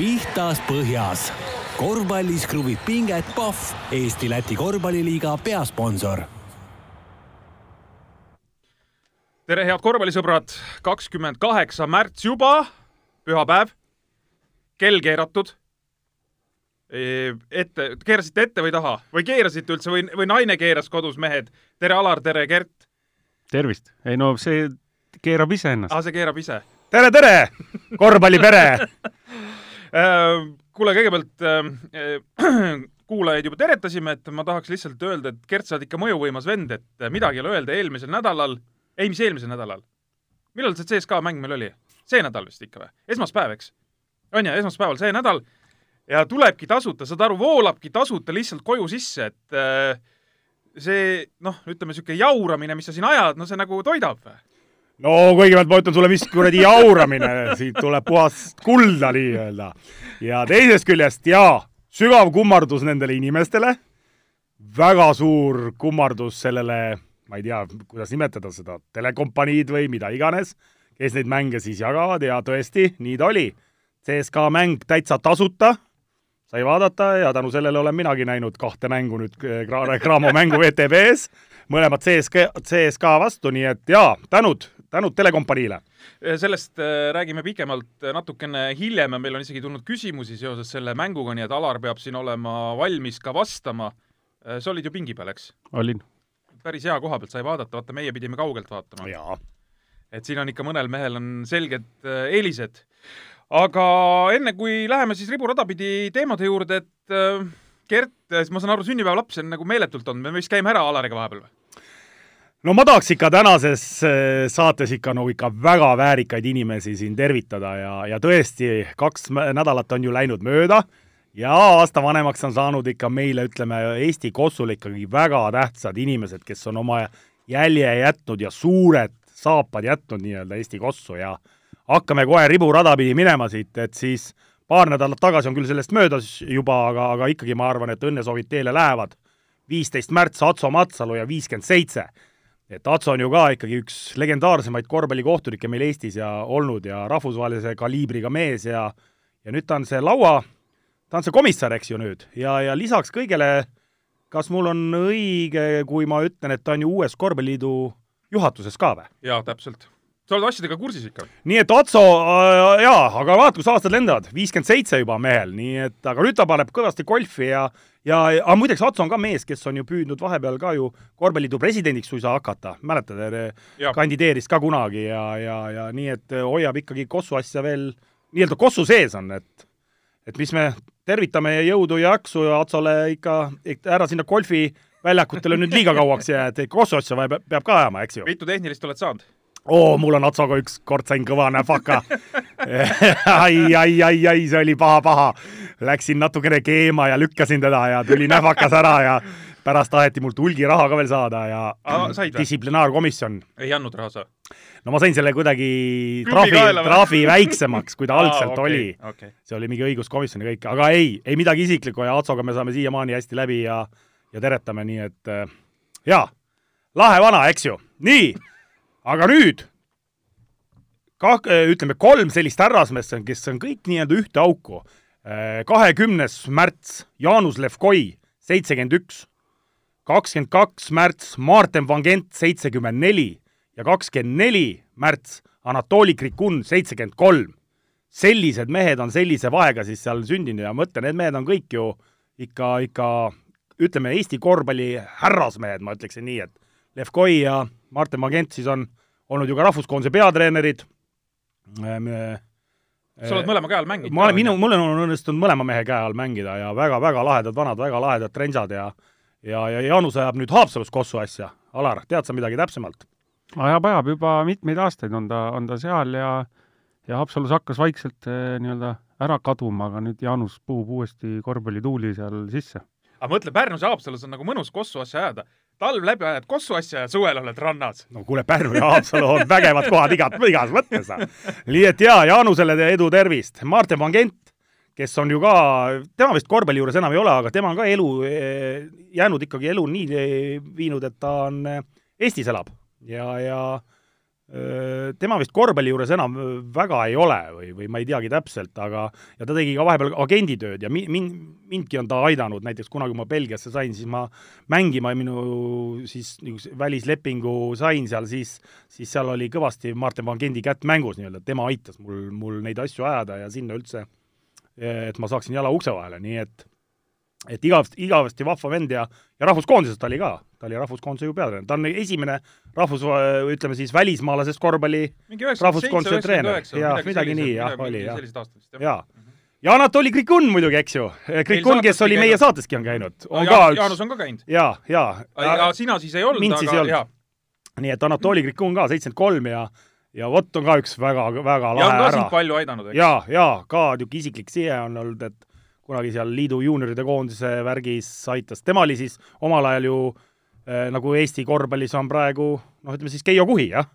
pihtas põhjas. korvpallis kruvib pinget Pahv, Eesti-Läti korvpalliliiga peasponsor. tere, head korvpallisõbrad, kakskümmend kaheksa märts juba, pühapäev, kell keeratud. ette, keerasite ette või taha või keerasite üldse või, või naine keeras kodus, mehed? tere, Alar, tere, Gert. tervist. ei no see keerab ise ennast. aa, see keerab ise tere, tere, korvpallipere kuule, kõigepealt äh, kuulajaid juba teretasime, et ma tahaks lihtsalt öelda, et Gert, sa oled ikka mõjuvõimas vend, et midagi ei ole öelda eelmisel nädalal, ei, mis eelmisel nädalal? millal see CSKA mäng meil oli? see nädal vist ikka või? esmaspäev, eks? on ju, esmaspäeval see nädal ja tulebki tasuta, saad aru, voolabki tasuta lihtsalt koju sisse, et äh, see noh, ütleme niisugune jauramine, mis sa siin ajad, no see nagu toidab või? No kõigepealt ma ütlen sulle, mis kuradi jauramine, siit tuleb puhas kulda nii-öelda. ja teisest küljest jaa, sügav kummardus nendele inimestele, väga suur kummardus sellele, ma ei tea, kuidas nimetada seda, telekompaniid või mida iganes, kes neid mänge siis jagavad. Ja tõesti, nii ta oli. CSKA mäng täitsa tasuta, sai vaadata ja tänu sellele olen minagi näinud kahte mängu nüüd Cramo mängu VTV-s, mõlemad CSK, CSKA vastu, nii et jaa, tänud tänud telekompaniile! sellest äh, räägime pikemalt äh, natukene hiljem ja meil on isegi tulnud küsimusi seoses selle mänguga, nii et Alar peab siin olema valmis ka vastama. Äh, sa olid ju pingi peal, eks? olin. päris hea koha pealt sai vaadata, vaata meie pidime kaugelt vaatama. et siin on ikka mõnel mehel on selged eelised. aga enne, kui läheme siis riburada pidi teemade juurde, et Gert, ma saan aru, sünnipäevalaps on nagu meeletult olnud, me vist käime ära Alariga vahepeal või? No ma tahaks ikka tänases äh, saates ikka no ikka väga väärikaid inimesi siin tervitada ja, ja tõesti, kaks nädalat on ju läinud mööda ja aasta vanemaks on saanud ikka meile, ütleme, Eesti kossule ikkagi väga tähtsad inimesed, kes on oma jälje jätnud ja suured saapad jätnud nii-öelda Eesti kossu ja hakkame kohe riburada pidi minema siit, et siis paar nädalat tagasi on küll sellest möödas juba, aga, aga ikkagi ma arvan, et õnnesoovid teele lähevad. viisteist märts Atso Matsalu ja viiskümmend seitse et Atso on ju ka ikkagi üks legendaarsemaid korvpallikohtunikke meil Eestis ja olnud ja rahvusvahelise kaliibriga mees ja ja nüüd ta on see laua, ta on see komissar, eks ju nüüd, ja, ja lisaks kõigele, kas mul on õige, kui ma ütlen, et ta on ju uues korvpalliliidu juhatuses ka või? jaa, täpselt sa oled asjadega kursis ikka? nii et Atso äh,, jaa, aga vaata, kus aastad lendavad, viiskümmend seitse juba mehel, nii et aga nüüd ta paneb kõvasti golfi ja ja, aga muideks Atso on ka mees, kes on ju püüdnud vahepeal ka ju korvpalliliidu presidendiks suisa hakata, mäletad, kandideeris ka kunagi ja, ja, ja nii, et hoiab ikkagi Kossu asja veel nii-öelda Kossu sees on, et et mis me tervitame jõudu ja jaksu ja Atsole ikka, ikka ära sinna golfiväljakutele nüüd liiga kauaks jää, et Kossu asja vaja peab ka ajama, eks ju. mitu tehnilist oled saanud? Oo, mul on Atsoga ükskord sain kõva näfaka ai, ai, ai, ai, see oli paha-paha. Läksin natukene keema ja lükkasin teda ja tuli näfakas ära ja pärast taheti mult hulgi raha ka veel saada ja distsiplinaarkomisjon. ei andnud raha sa? no ma sain selle kuidagi trahvi, trahvi väiksemaks, kui ta algselt Aa, okay, oli okay.. see oli mingi õiguskomisjon ja kõik, aga ei, ei midagi isiklikku ja Atsoga me saame siiamaani hästi läbi ja, ja teretame, nii et jaa, lahe vana, eks ju. nii aga nüüd kah-, ütleme kolm sellist härrasmeest, kes on kõik nii-öelda ühte auku. kahekümnes märts Jaanus Levkoi, seitsekümmend üks, kakskümmend kaks märts Martin Van Gent, seitsekümmend neli ja kakskümmend neli märts Anatoli Krikun, seitsekümmend kolm. sellised mehed on sellise vahega siis seal sündinud ja ma ütlen, need mehed on kõik ju ikka, ikka ütleme, Eesti korvpalli härrasmehed, ma ütleksin nii, et Levkoi ja Martin Magent siis on olnud ju ka rahvuskoondise peatreenerid. sa oled mõlema käe all mänginud? ma olen, minu, mul on õnnestunud mõlema mehe käe all mängida ja väga-väga lahedad vanad, väga lahedad trensad ja ja, ja Jaanus ajab nüüd Haapsalus kossu asja. Alar, tead sa midagi täpsemalt? ajab, ajab juba mitmeid aastaid on ta, on ta seal ja ja Haapsalus hakkas vaikselt eh, nii-öelda ära kaduma, aga nüüd Jaanus puhub uuesti korvpallituuli seal sisse. aga mõtle, Pärnus ja Haapsalus on nagu mõnus kossu asja ajada talv läbi ajad Kossu asja ja suvel oled rannas. no kuule, Pärnu ja Haapsalu on vägevad kohad igat, igas mõttes. nii et jaa, Jaanusele edu, tervist. Martin Van Gent, kes on ju ka, tema vist korvpalli juures enam ei ole, aga tema on ka elu, eh, jäänud ikkagi elu nii eh, viinud, et ta on, eh, Eestis elab ja, ja tema vist korvpalli juures enam väga ei ole või, või ma ei teagi täpselt, aga ja ta tegi ka vahepeal agenditööd ja mi-, min-, mindki on ta aidanud, näiteks kunagi, kui ma Belgiasse sain, siis ma mängima minu siis niisuguse välislepingu sain seal, siis siis seal oli kõvasti Martin Van Gendi kätt mängus nii-öelda, tema aitas mul, mul neid asju ajada ja sinna üldse, et ma saaksin jala ukse vahele, nii et et igavesti, igavesti vahva vend ja, ja rahvuskoondises ta oli ka, ta oli rahvuskoondise ju peatreener, ta on esimene rahvus, ütleme siis välismaalasest korvpalli rahvuskoondise treener, jah, midagi nii, jah, oli, jah. jaa. ja Anatoli Krikun muidugi, eks ju. Krikun, kes oli meie saateski on käinud. on ka üks. Jaanus on ka käinud. jaa, jaa. ja sina siis ei olnud, aga olnud. nii et Anatoli Krikun ka, seitsekümmend kolm ja ja vot on ka üks väga, väga lahe ära. ja on ka sind palju aidanud, eks? jaa, jaa, ka niisugune isiklik side on olnud, et kunagi seal liidu juunioride koondise värgis aitas, tema oli siis omal ajal ju äh, nagu Eesti korvpallis on praegu noh, ütleme siis Keijo Kuhi, jah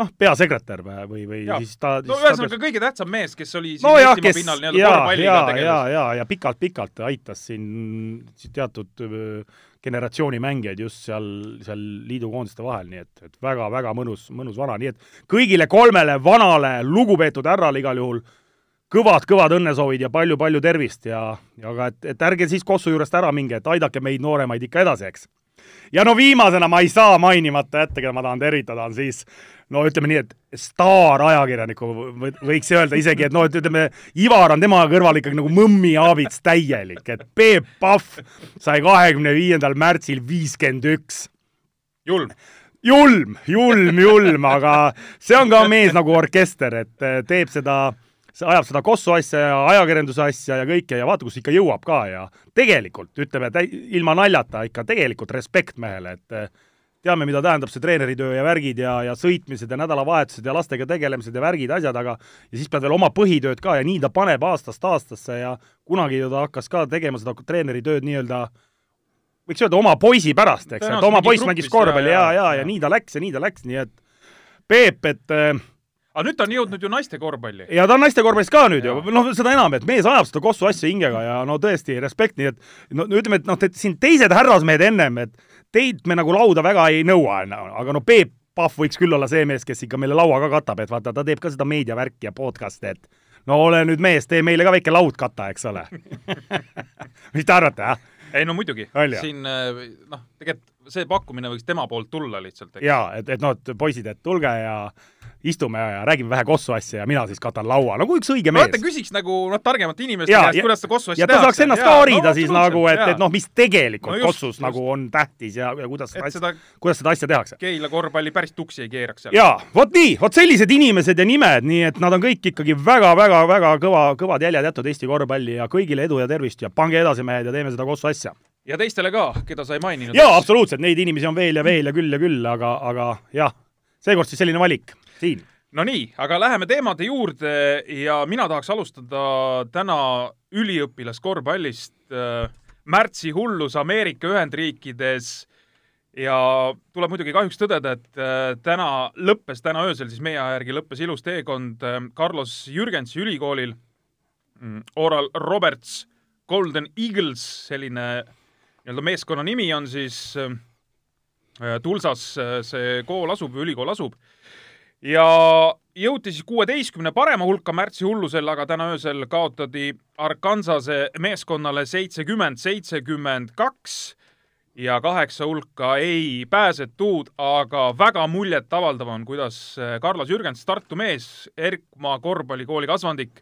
noh, peasekretär või, või ja. siis ta no ühesõnaga ta... kõige tähtsam mees, kes oli siin no, jah, Eestimaa kes, pinnal nii-öelda korvpalliga tegeles. ja, ja, ja pikalt-pikalt aitas siin teatud generatsiooni mängijaid just seal, seal liidu koondiste vahel, nii et, et väga-väga mõnus, mõnus vana, nii et kõigile kolmele vanale lugupeetud härrale igal juhul kõvad-kõvad õnnesoovid ja palju-palju tervist ja, ja aga et, et ärge siis Kossu juurest ära minge, et aidake meid nooremaid ikka edasi, eks. ja no viimasena ma ei saa mainimata jätta, keda ma tahan tervitada, on siis no ütleme nii, et staarajakirjaniku võiks öelda isegi, et noh, et ütleme, Ivar on tema kõrval ikkagi nagu mõmmi aabits täielik, et Peep Pahv sai kahekümne viiendal märtsil viiskümmend üks. julm julm, julm, julm, aga see on ka mees nagu orkester, et teeb seda ajab seda Kossu asja ja ajakirjanduse asja ja kõike ja vaata, kus ikka jõuab ka ja tegelikult ütleme ilma naljata ikka tegelikult respekt mehele, et eh, teame, mida tähendab see treeneritöö ja värgid ja, ja sõitmised ja nädalavahetused ja lastega tegelemised ja värgid, asjad, aga ja siis pead veel oma põhitööd ka ja nii ta paneb aastast aastasse ja kunagi ju ta hakkas ka tegema seda treeneritööd nii-öelda võiks öelda oma poisi pärast, eks, et oma poiss mängis korvpalli ja, ja, ja, ja, ja nii ta läks ja nii ta läks, nii et Peep, et äh, aga nüüd ta on jõudnud ju naiste korvpalli. ja ta on naiste korvpallis ka nüüd ja. ju, noh, seda enam, et mees ajab seda kossu asja hingega ja no tõesti, respekt, nii et no ütleme, et noh, siin teised härrasmehed ennem, et teid me nagu lauda väga ei nõua, aga no Peep Pahv võiks küll olla see mees, kes ikka meile laua ka katab, et vaata, ta teeb ka seda meediavärki ja podcast'e, et no ole nüüd mees, tee meile ka väike laudkata, eks ole mis te arvate, jah? ei no muidugi, siin eh, noh, tegelikult see pakkumine võiks tema poolt tulla lihtsalt. jaa, et, et noh, et poisid, et tulge ja istume ja räägime vähe Kossu asja ja mina siis katan laua, nagu üks õige mees. vaata, küsiks nagu noh, targemate inimeste käest, kuidas seda Kossu asja tehakse. ja ta saaks ennast ja, ka harida no, siis nagu, et, et noh, mis tegelikult no just, Kossus just. nagu on tähtis ja, ja kuidas seda asja, kuidas seda asja tehakse. Keila korvpalli päris tuksi ei keeraks seal. jaa, vot nii, vot sellised inimesed ja nimed, nii et nad on kõik ikkagi väga-väga-väga kõva, kõvad jäljed jätnud Eesti korvpalli ja kõigile edu ja tervist ja pange edasi, mehed, ja teeme seda Kossu asja ja teistele ka, keda sa ei maininud. jaa, absoluutselt, neid inimesi on veel ja veel ja küll ja küll, aga, aga jah, seekord siis selline valik siin. Nonii, aga läheme teemade juurde ja mina tahaks alustada täna üliõpilaskorvpallist äh,. märtsi hullus Ameerika Ühendriikides ja tuleb muidugi kahjuks tõdeda, et äh, täna lõppes, täna öösel siis meie aja järgi lõppes ilus teekond äh, Carlos Jürgensi ülikoolil mm,. Oral Roberts Golden Eagles, selline nii-öelda meeskonna nimi on siis äh, Tulsas äh, see kool asub, ülikool asub. ja jõuti siis kuueteistkümne parema hulka märtsi hullusel, aga täna öösel kaotati Arkansase meeskonnale seitsekümmend, seitsekümmend kaks ja kaheksa hulka ei pääsetud, aga väga muljetavaldav on, kuidas äh, Carlos Jürgens, Tartu mees, Erkmaa korvpallikooli kasvandik,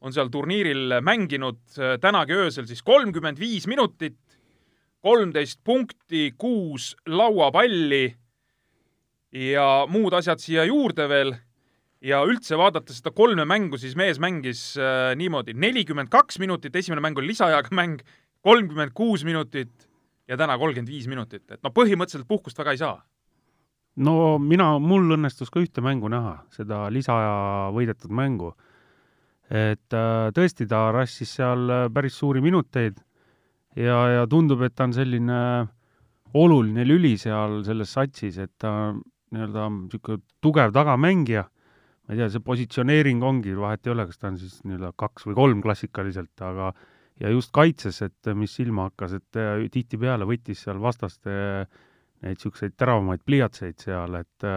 on seal turniiril mänginud äh, tänagi öösel siis kolmkümmend viis minutit, kolmteist punkti, kuus lauapalli ja muud asjad siia juurde veel. ja üldse vaadates seda kolme mängu, siis mees mängis äh, niimoodi nelikümmend kaks minutit, esimene mäng oli lisaajaga mäng, kolmkümmend kuus minutit ja täna kolmkümmend viis minutit, et no põhimõtteliselt puhkust väga ei saa. No mina, mul õnnestus ka ühte mängu näha, seda lisaaja võidetud mängu. Et äh, tõesti, ta rassis seal äh, päris suuri minuteid ja, ja tundub, et ta on selline oluline lüli seal selles satsis, et ta nii-öelda niisugune tugev tagamängija, ma ei tea, see positsioneering ongi, vahet ei ole, kas ta on siis nii-öelda kaks või kolm klassikaliselt, aga ja just kaitses, et mis silma hakkas, et äh, tihtipeale võttis seal vastaste neid niisuguseid teravamaid pliiatseid seal, et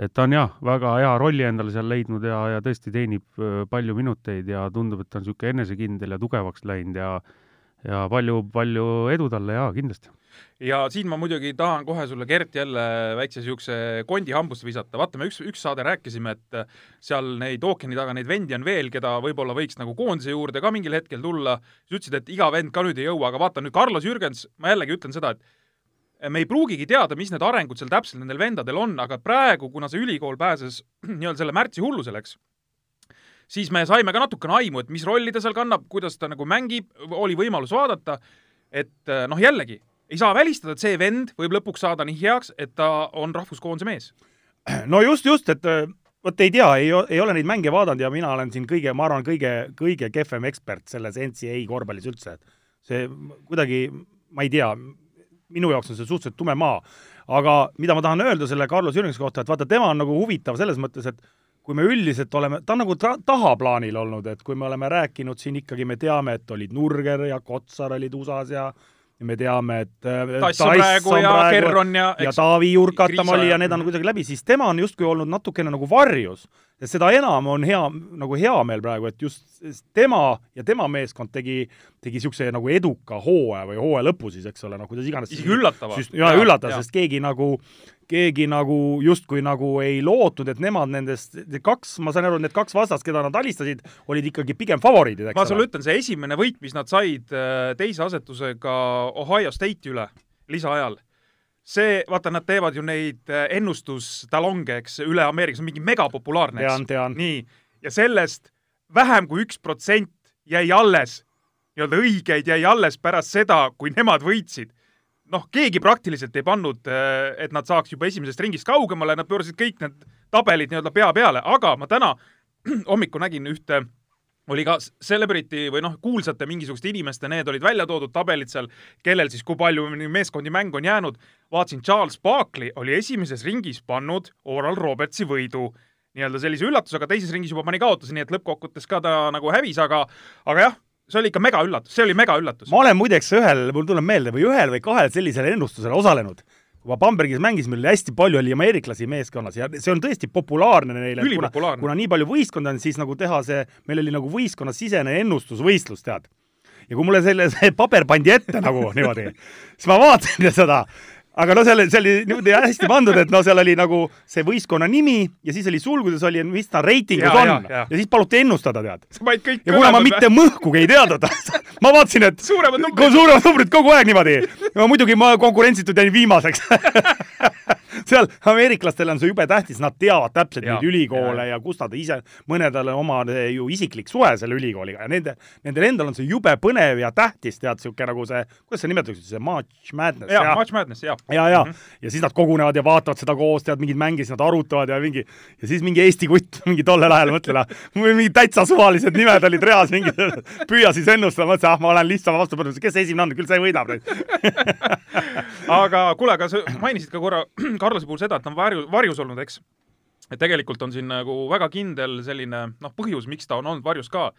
et ta on jah, väga hea rolli endale seal leidnud ja, ja tõesti teenib öö, palju minuteid ja tundub, et ta on niisugune enesekindel ja tugevaks läinud ja ja palju-palju edu talle jaa, kindlasti. ja siin ma muidugi tahan kohe sulle, Gert, jälle väikse niisuguse kondi hambusse visata. vaata, me üks, üks saade rääkisime, et seal neid ookeani taga neid vendi on veel, keda võib-olla võiks nagu koondise juurde ka mingil hetkel tulla. sa ütlesid, et iga vend ka nüüd ei jõua, aga vaata nüüd Carlos Jürgens, ma jällegi ütlen seda, et me ei pruugigi teada, mis need arengud seal täpselt nendel vendadel on, aga praegu, kuna see ülikool pääses nii-öelda selle märtsi hullusele, eks, siis me saime ka natukene aimu, et mis rolli ta seal kannab, kuidas ta nagu mängib, oli võimalus vaadata, et noh, jällegi, ei saa välistada, et see vend võib lõpuks saada nii heaks, et ta on rahvuskoondise mees. no just, just, et äh, vot ei tea, ei, ei ole neid mänge vaadanud ja mina olen siin kõige, ma arvan, kõige, kõige kehvem ekspert selles NCAA korvpallis üldse. see kuidagi, ma ei tea, minu jaoks on see suhteliselt tume maa. aga mida ma tahan öelda selle Carlos Jürgensi kohta, et vaata, tema on nagu huvitav selles mõttes, et kui me üldiselt oleme, ta on nagu ta, tahaplaanil olnud, et kui me oleme rääkinud siin ikkagi, me teame, et olid Nurger ja Kotsar olid USA-s ja ja me teame, et äh, Tass on praegu ja Kerron ja ja Taavi Jurkatam oli ja need on kuidagi läbi, siis tema on justkui olnud natukene nagu varjus. Ja seda enam on hea, nagu hea meel praegu, et just tema ja tema meeskond tegi, tegi niisuguse nagu eduka hooaja või hooaja lõpu siis, eks ole, noh, kuidas iganes. isegi üllatava. jaa, üllatav, sest keegi nagu keegi nagu justkui nagu ei lootnud, et nemad nendest kaks, ma sain aru, need kaks vastast, keda nad alistasid, olid ikkagi pigem favoriidid, eks ma sulle ütlen, see esimene võit, mis nad said äh, teise asetusega Ohio State'i üle lisaajal, see, vaata, nad teevad ju neid äh, ennustustalonge, eks, üle Ameerika, see on mingi megapopulaarne, eks. nii, ja sellest vähem kui üks protsent jäi alles, nii-öelda õigeid jäi alles pärast seda, kui nemad võitsid. Noh, keegi praktiliselt ei pannud, äh, et nad saaks juba esimesest ringist kaugemale, nad pöörasid kõik need tabelid nii-öelda pea peale, aga ma täna hommikul nägin ühte oli ka celebrity või noh, kuulsate mingisuguste inimeste, need olid välja toodud tabelid seal, kellel siis kui palju meeskondi mängu on jäänud. vaatasin, Charles Barkley oli esimeses ringis pannud Oral Robertsi võidu nii-öelda sellise üllatusega, teises ringis juba pani kaotuse, nii et lõppkokkuvõttes ka ta nagu hävis, aga, aga jah, see oli ikka megaüllatus, see oli megaüllatus. ma olen muideks ühel, mul tuleb meelde, või ühel või kahel sellisel ennustusel osalenud. Kui ma Bambergis mängisin, meil oli hästi palju oli ameeriklasi meeskonnas ja see on tõesti populaarne neile. kuna, kuna nii palju võistkonda on, siis nagu teha see, meil oli nagu võistkonnasisene ennustusvõistlus, tead. ja kui mulle selle, see paber pandi ette nagu niimoodi, siis ma vaatasin seda aga no seal, see oli niimoodi hästi pandud, et no seal oli nagu see võistkonna nimi ja siis oli sulgudes oli, mis ta reitingus on. Ja, ja siis paluti ennustada, tead. ja kuna ma mitte mõhkugi ei teadnud ma vaatasin, et suuremad numbrid, kogu aeg niimoodi. muidugi ma konkurentsitult jäin viimaseks seal ameeriklastel on see jube tähtis, nad teavad täpselt ja, neid ülikoole ja, ja kus nad ise, mõnedel on oma ju isiklik suhe selle ülikooliga ja nende, nendel endal on see jube põnev ja tähtis, tead, niisugune nagu see, kuidas seda nimetatakse, see March Madness. jaa, March Madness, jah. ja, ja, mm, -hmm. ja siis nad kogunevad ja vaatavad seda koos, tead, mingid mängid, siis nad arutavad ja mingi, ja siis mingi Eesti kutt mingi tollel ajal, mõtle noh, mingid täitsa suvalised nimed olid reas, mingi püüa siis ennustada, mõtlesin, ah, ma olen lihtsam vastu, kes esimene on, küll see võidab nüüd aga kuule, aga sa mainisid ka korra Carlose puhul seda, et ta on varju, varjus olnud, eks? et tegelikult on siin nagu väga kindel selline noh, põhjus, miks ta on olnud varjus ka.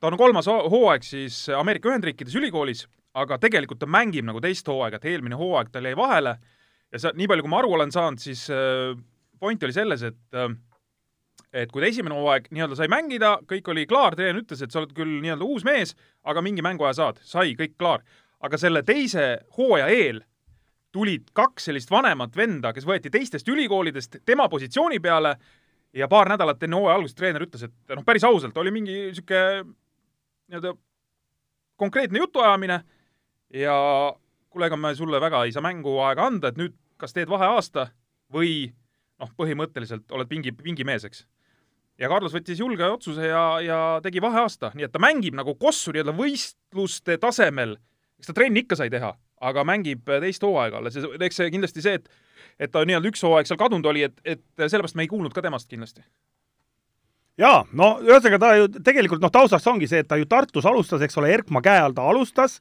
ta on kolmas hooaeg siis Ameerika Ühendriikides ülikoolis, aga tegelikult ta mängib nagu teist hooaega, et eelmine hooaeg tal jäi vahele ja sa, nii palju, kui ma aru olen saanud, siis äh, point oli selles, et äh, et kui ta esimene hooaeg nii-öelda sai mängida, kõik oli klaar, treener ütles, et sa oled küll nii-öelda uus mees, aga mingi mänguaja saad, sai kõik klaar. aga selle teise hooaja eel tulid kaks sellist vanemat venda, kes võeti teistest ülikoolidest tema positsiooni peale ja paar nädalat enne hooaja algust treener ütles, et noh, päris ausalt, oli mingi niisugune nii-öelda konkreetne jutuajamine ja kuule, ega me sulle väga ei saa mänguaega anda, et nüüd kas teed vaheaasta või noh, põhimõtteliselt oled pingi, pingimees, eks. ja Carlos võttis julge otsuse ja, ja tegi vaheaasta, nii et ta mängib nagu kossu nii-öelda võistluste tasemel. eks ta trenni ikka sai teha aga mängib äh, teist hooaega alles ja eks see kindlasti see, et et ta nii-öelda üks hooaeg seal kadunud oli, et, et sellepärast me ei kuulnud ka temast kindlasti. jaa, no ühesõnaga ta ju tegelikult noh, taustaks ongi see, et ta ju Tartus alustas, eks ole, Erkma käe all ta alustas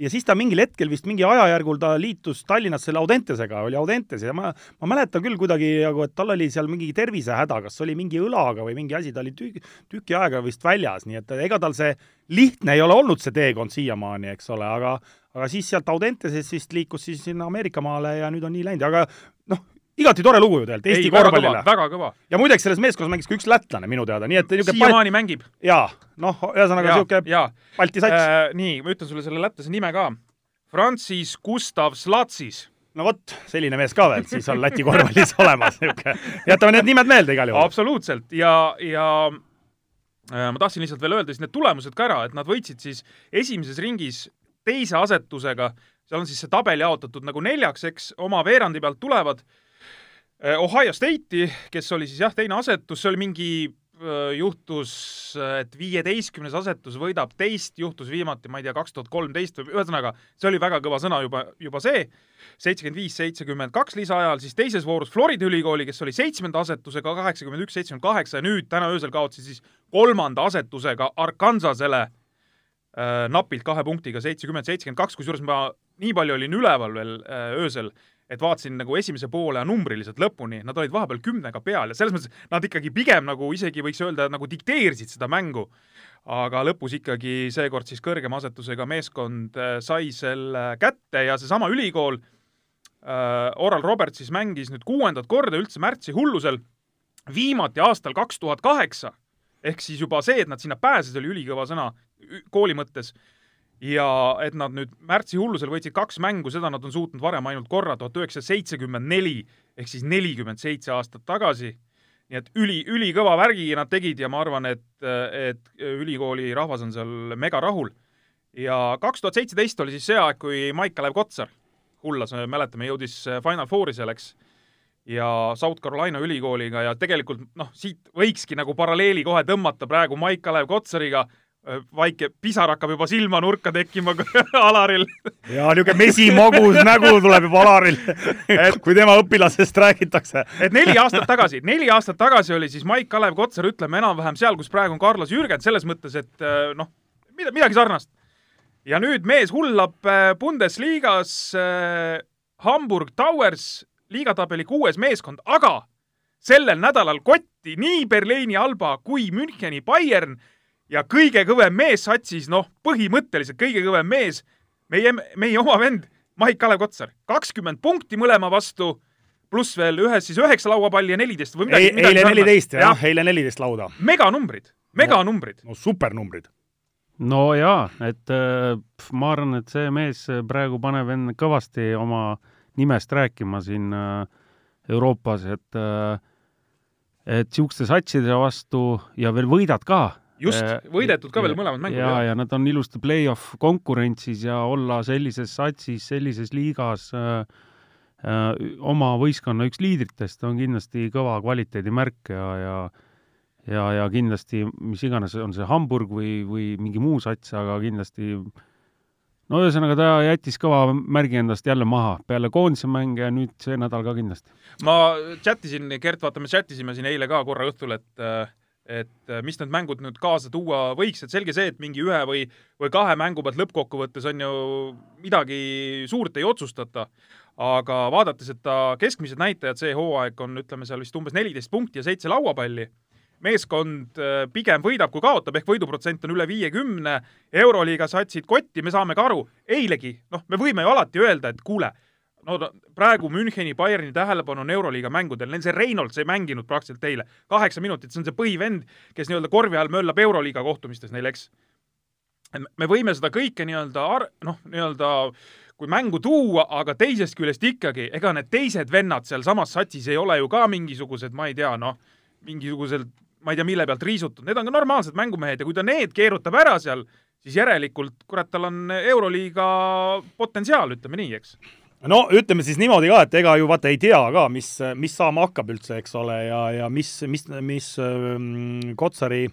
ja siis ta mingil hetkel vist mingi ajajärgul ta liitus Tallinnas selle Audentesega, oli Audentes ja ma, ma mäletan küll kuidagi nagu, et tal oli seal mingi tervisehäda, kas oli mingi õlaga või mingi asi, ta oli tüki, tüki aega vist väljas, nii et ega tal see lihtne ei ole olnud, see teekond siiamaani, eks ole, aga aga siis sealt Audentesest siis liikus siis sinna Ameerika maale ja nüüd on nii läinud, aga noh, igati tore lugu ju tegelikult Eesti korvpallile. väga kõva. ja muideks selles meeskonnas mängis ka üks lätlane minu teada, nii et siiamaani mängib. jaa, noh, ühesõnaga niisugune Balti sats. Äh, nii, ma ütlen sulle selle lätlase nime ka. Francis Gustav Slatsis. no vot, selline mees ka veel siis on Läti korvpallis olemas, niisugune. jätame need nimed meelde igal juhul. absoluutselt ja, ja äh, ma tahtsin lihtsalt veel öelda siis need tulemused ka ära, et nad võitsid siis esimeses ringis teise asetusega, seal on siis see tabel jaotatud nagu neljaks, eks, oma veerandi pealt tulevad äh, Ohio State'i, kes oli siis jah, teine asetus, see oli mingi äh, juhtus, et viieteistkümnes asetus võidab teist, juhtus viimati, ma ei tea, kaks tuhat kolmteist või ühesõnaga, see oli väga kõva sõna juba, juba see, seitsekümmend viis, seitsekümmend kaks lisaajal, siis teises voorus Florida ülikooli, kes oli seitsmenda asetusega kaheksakümmend üks, seitsekümmend kaheksa ja nüüd täna öösel kaotasid siis kolmanda asetusega Arkansasele napilt kahe punktiga seitsekümmend, seitsekümmend kaks, kusjuures ma nii palju olin üleval veel äh, öösel, et vaatasin nagu esimese poole numbriliselt lõpuni, nad olid vahepeal kümnega peal ja selles mõttes nad ikkagi pigem nagu isegi võiks öelda, nagu dikteerisid seda mängu. aga lõpus ikkagi seekord siis kõrgema asetusega meeskond äh, sai selle kätte ja seesama ülikool äh,, Oral Roberts siis mängis nüüd kuuendat korda üldse märtsi hullusel, viimati aastal kaks tuhat kaheksa. Ehk siis juba see, et nad sinna pääsesid, oli ülikõva sõna kooli mõttes ja et nad nüüd märtsi hullusel võitsid kaks mängu, seda nad on suutnud varem ainult korra, tuhat üheksasada seitsekümmend neli ehk siis nelikümmend seitse aastat tagasi. nii et üli, ülikõva värgi nad tegid ja ma arvan, et, et ülikooli rahvas on seal mega rahul. ja kaks tuhat seitseteist oli siis see aeg, kui Maik-Kalev Kotsar hullas, mäletame, jõudis Final Fouri selleks ja South Carolina ülikooliga ja tegelikult noh, siit võikski nagu paralleeli kohe tõmmata praegu Maik-Kalev Kotsariga, väike pisar hakkab juba silmanurka tekkima Alaril. ja niisugune mesimagus nägu tuleb juba Alaril, kui tema õpilasest räägitakse. et neli aastat tagasi, neli aastat tagasi oli siis Maik-Kalev Kotsar, ütleme enam-vähem seal, kus praegu on Carlos Jürgen, selles mõttes, et äh, noh, mida, midagi sarnast. ja nüüd mees hullab äh, Bundesligas äh, Hamburg Towers, liigatabeli kuues meeskond, aga sellel nädalal kotti nii Berliini Alba kui Müncheni Bayern ja kõige kõvem mees satsis, noh, põhimõtteliselt kõige kõvem mees, meie, meie oma vend Maik-Kalev Kotsar, kakskümmend punkti mõlema vastu, pluss veel ühes siis üheksa lauapalli ja neliteist või midagi. eile neliteist jah, eile neliteist lauda. meganumbrid, meganumbrid. no supernumbrid. no jaa, et äh, pf, ma arvan, et see mees praegu paneb end kõvasti oma nimest rääkima siin äh, Euroopas, et äh, et niisuguste satside vastu ja veel võidad ka. just, võidetud ka veel mõlemad mängud. ja, ja nad on ilusti play-off konkurentsis ja olla sellises satsis, sellises liigas äh, äh, oma võistkonna üks liidritest on kindlasti kõva kvaliteedimärk ja, ja ja, ja kindlasti mis iganes on see Hamburg või, või mingi muu sats, aga kindlasti no ühesõnaga ta jättis kõva märgi endast jälle maha peale koondise mänge ja nüüd see nädal ka kindlasti. ma chat isin, Gert, vaata, me chat isime siin eile ka korra õhtul, et et mis need mängud nüüd kaasa tuua võiks, et selge see, et mingi ühe või, või kahe mängu pealt lõppkokkuvõttes on ju midagi suurt ei otsustata, aga vaadates, et ta keskmised näitajad see hooaeg on, ütleme seal vist umbes neliteist punkti ja seitse lauapalli, meeskond äh, pigem võidab kui kaotab, ehk võiduprotsent on üle viiekümne, Euroliiga satsid kotti, me saame ka aru, eilegi, noh, me võime ju alati öelda, et kuule, no praegu Müncheni Bayerni tähelepanu on Euroliiga mängudel, neil see Reynolds ei mänginud praktiliselt eile, kaheksa minutit, see on see põhivend, kes nii-öelda korvi all möllab Euroliiga kohtumistes neil, eks. me võime seda kõike nii-öelda ar-, noh, nii-öelda kui mängu tuua, aga teisest küljest ikkagi, ega need teised vennad sealsamas satsis ei ole ju ka mingisugused, ma ei tea, noh, mingisugused, ma ei tea, mille pealt riisutud, need on ka normaalsed mängumehed ja kui ta need keerutab ära seal, siis järelikult, kurat, tal on Euroliiga potentsiaal, ütleme nii, eks no ütleme siis niimoodi ka, et ega ju vaata ei tea ka, mis, mis saama hakkab üldse, eks ole, ja, ja mis, mis, mis ähm, Kotsari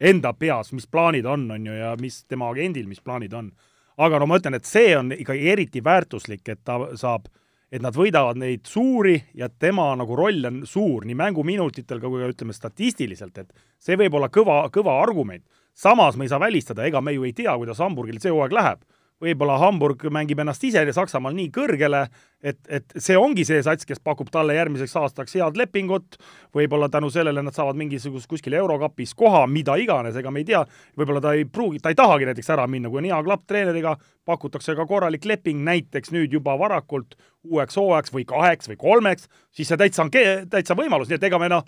enda peas, mis plaanid on, on ju, ja mis tema agendil, mis plaanid on. aga no ma ütlen, et see on ikkagi eriti väärtuslik, et ta saab, et nad võidavad neid suuri ja tema nagu roll on suur nii mänguminutitel kui ka ütleme statistiliselt, et see võib olla kõva, kõva argument. samas me ei saa välistada, ega me ju ei tea, kuidas Hamburgil see hooaeg läheb võib-olla Hamburg mängib ennast ise Saksamaal nii kõrgele, et, et see ongi see sats, kes pakub talle järgmiseks aastaks head lepingut, võib-olla tänu sellele nad saavad mingisugust kuskil eurokapis koha, mida iganes, ega me ei tea, võib-olla ta ei pruugi, ta ei tahagi näiteks ära minna, kui on hea klapp treeneriga, pakutakse ka korralik leping, näiteks nüüd juba varakult uueks hooajaks või kaheks või kolmeks, siis see täitsa on, täitsa võimalus, nii et ega me noh,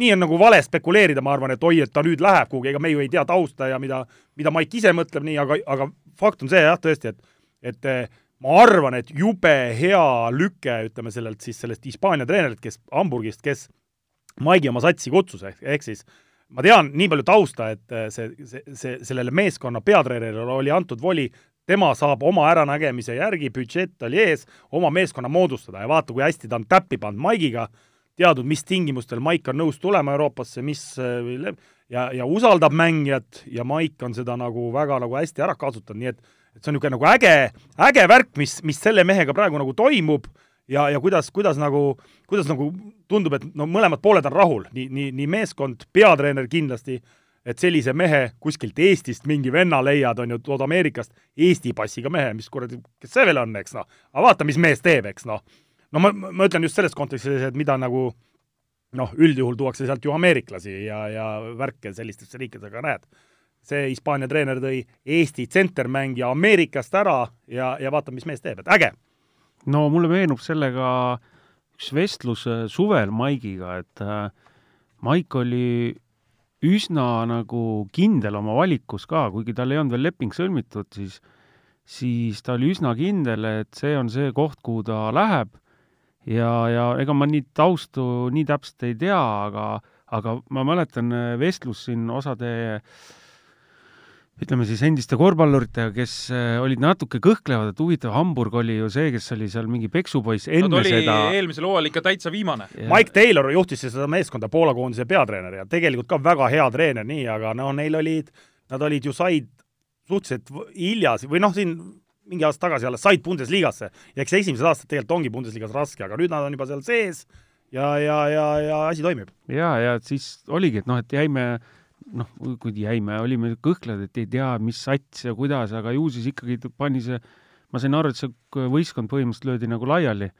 nii on nagu vale spekuleerida, ma arvan, et oi, et ta nüüd läheb kuhugi, ega me ju ei tea tausta ja mida, mida Maik ise mõtleb nii, aga, aga fakt on see jah, tõesti, et et ma arvan, et jube hea lüke, ütleme sellelt siis sellest Hispaania treenerilt, kes Hamburgist, kes Maigi oma satsi kutsus, ehk, siis ma tean nii palju tausta, et see, see, see, sellele meeskonna peatreenerile oli antud voli, tema saab oma äranägemise järgi, budžett oli ees, oma meeskonna moodustada. Ja vaata, kui hästi ta on täppi pannud Maigiga, teadnud, mis tingimustel Maik on nõus tulema Euroopasse, mis ja, ja usaldab mängijat ja Maik on seda nagu väga nagu hästi ära kasutanud, nii et et see on niisugune nagu äge, äge värk, mis, mis selle mehega praegu nagu toimub ja, ja kuidas, kuidas nagu, kuidas nagu tundub, et no mõlemad pooled on rahul, nii, nii, nii meeskond, peatreener kindlasti, et sellise mehe kuskilt Eestist mingi venna leiad, on ju, tood Ameerikast Eesti passiga mehe, mis kuradi, kes see veel on, eks noh. aga vaata, mis mees teeb, eks noh. no ma, ma ütlen just selles kontekstis, et mida nagu noh, üldjuhul tuuakse sealt ju ameeriklasi ja, ja värke sellistesse riikidega näed see Hispaania treener tõi Eesti tsentermängija Ameerikast ära ja, ja vaatab, mis mees teeb, et äge. no mulle meenub sellega üks vestlus äh, suvel Maigiga, et äh, Maik oli üsna nagu kindel oma valikus ka, kuigi tal ei olnud veel leping sõlmitud, siis siis ta oli üsna kindel, et see on see koht, kuhu ta läheb ja, ja ega ma nii taustu nii täpselt ei tea, aga, aga ma mäletan äh, vestlust siin osade ütleme siis endiste korvpalluritega, kes äh, olid natuke kõhklevad, et huvitav, Hamburg oli ju see, kes oli seal mingi peksupoiss enne no, seda. eelmisel hooajal ikka täitsa viimane. Mike Taylor juhtis seda meeskonda Poola koondise peatreener ja tegelikult ka väga hea treener, nii, aga no neil olid, nad olid ju said suhteliselt hilja või noh, siin mingi aasta tagasi alles said Bundesligasse ja eks esimesed aastad tegelikult ongi Bundesligas raske, aga nüüd nad on juba seal sees ja, ja, ja, ja asi toimib. ja, ja siis oligi, et noh, et jäime noh, kui jäime, olime kõhkled, et ei tea, mis sats ja kuidas, aga ju siis ikkagi pani see, ma sain aru, et see võistkond põhimõtteliselt löödi nagu laiali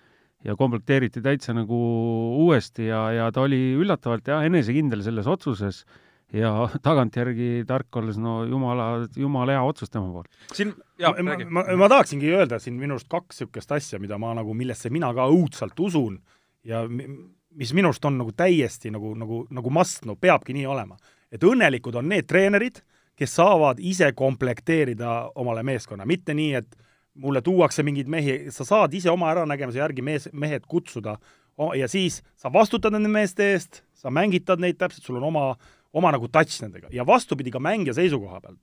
ja komplekteeriti täitsa nagu uuesti ja, ja ta oli üllatavalt jah, enesekindel selles otsuses ja tagantjärgi tark olles, no jumala, jumala hea otsus tema poolt. siin, jaa, räägi. ma, ma, ma tahaksingi öelda siin minu arust kaks niisugust asja, mida ma nagu, millesse mina ka õudselt usun ja mis minu arust on nagu täiesti nagu, nagu, nagu must, no peabki nii olema et õnnelikud on need treenerid, kes saavad ise komplekteerida omale meeskonna, mitte nii, et mulle tuuakse mingeid mehi, sa saad ise oma äranägemise järgi mees, mehed kutsuda ja siis sa vastutad nende meeste eest, sa mängitad neid täpselt, sul on oma, oma nagu touch nendega ja vastupidi ka mängija seisukoha pealt.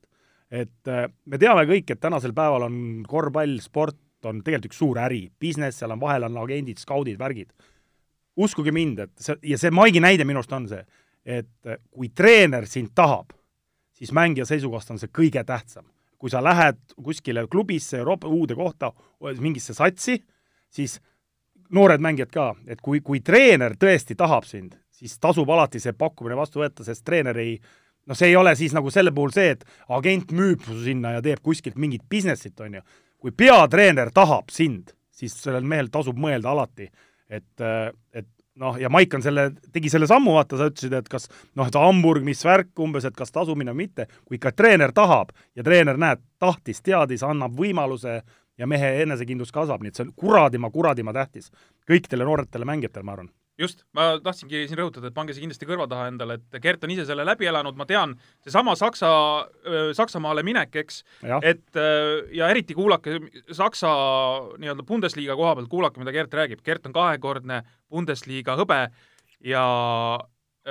et äh, me teame kõik, et tänasel päeval on korvpall, sport on tegelikult üks suur äri, business, seal on vahel on agendid, skaudid, värgid. uskuge mind, et see, ja see Maigi näide minu arust on see, et kui treener sind tahab, siis mängija seisukohast on see kõige tähtsam. kui sa lähed kuskile klubisse, Euroopa uude kohta, mingisse satsi, siis noored mängijad ka, et kui, kui treener tõesti tahab sind, siis tasub alati see pakkumine vastu võtta, sest treener ei noh, see ei ole siis nagu selle puhul see, et agent müüb su sinna ja teeb kuskilt mingit business'it, on ju. kui peatreener tahab sind, siis sellel mehel tasub mõelda alati, et, et noh, ja Maik on selle, tegi selle sammu, vaata, sa ütlesid, et kas noh, et Hamburg, mis värk umbes, et kas tasub minna või mitte, kui ikka treener tahab ja treener näeb, tahtis, teadis, annab võimaluse ja mehe enesekindlus kasvab, nii et see on kuradima, kuradima tähtis kõikidele nooretele mängijatele, ma arvan just, ma tahtsingi siin rõhutada, et pange see kindlasti kõrva taha endale, et Gert on ise selle läbi elanud, ma tean, seesama Saksa, Saksamaale minek, eks, et ja eriti kuulake Saksa nii-öelda Bundesliga koha pealt, kuulake, mida Gert räägib. Gert on kahekordne Bundesliga hõbe ja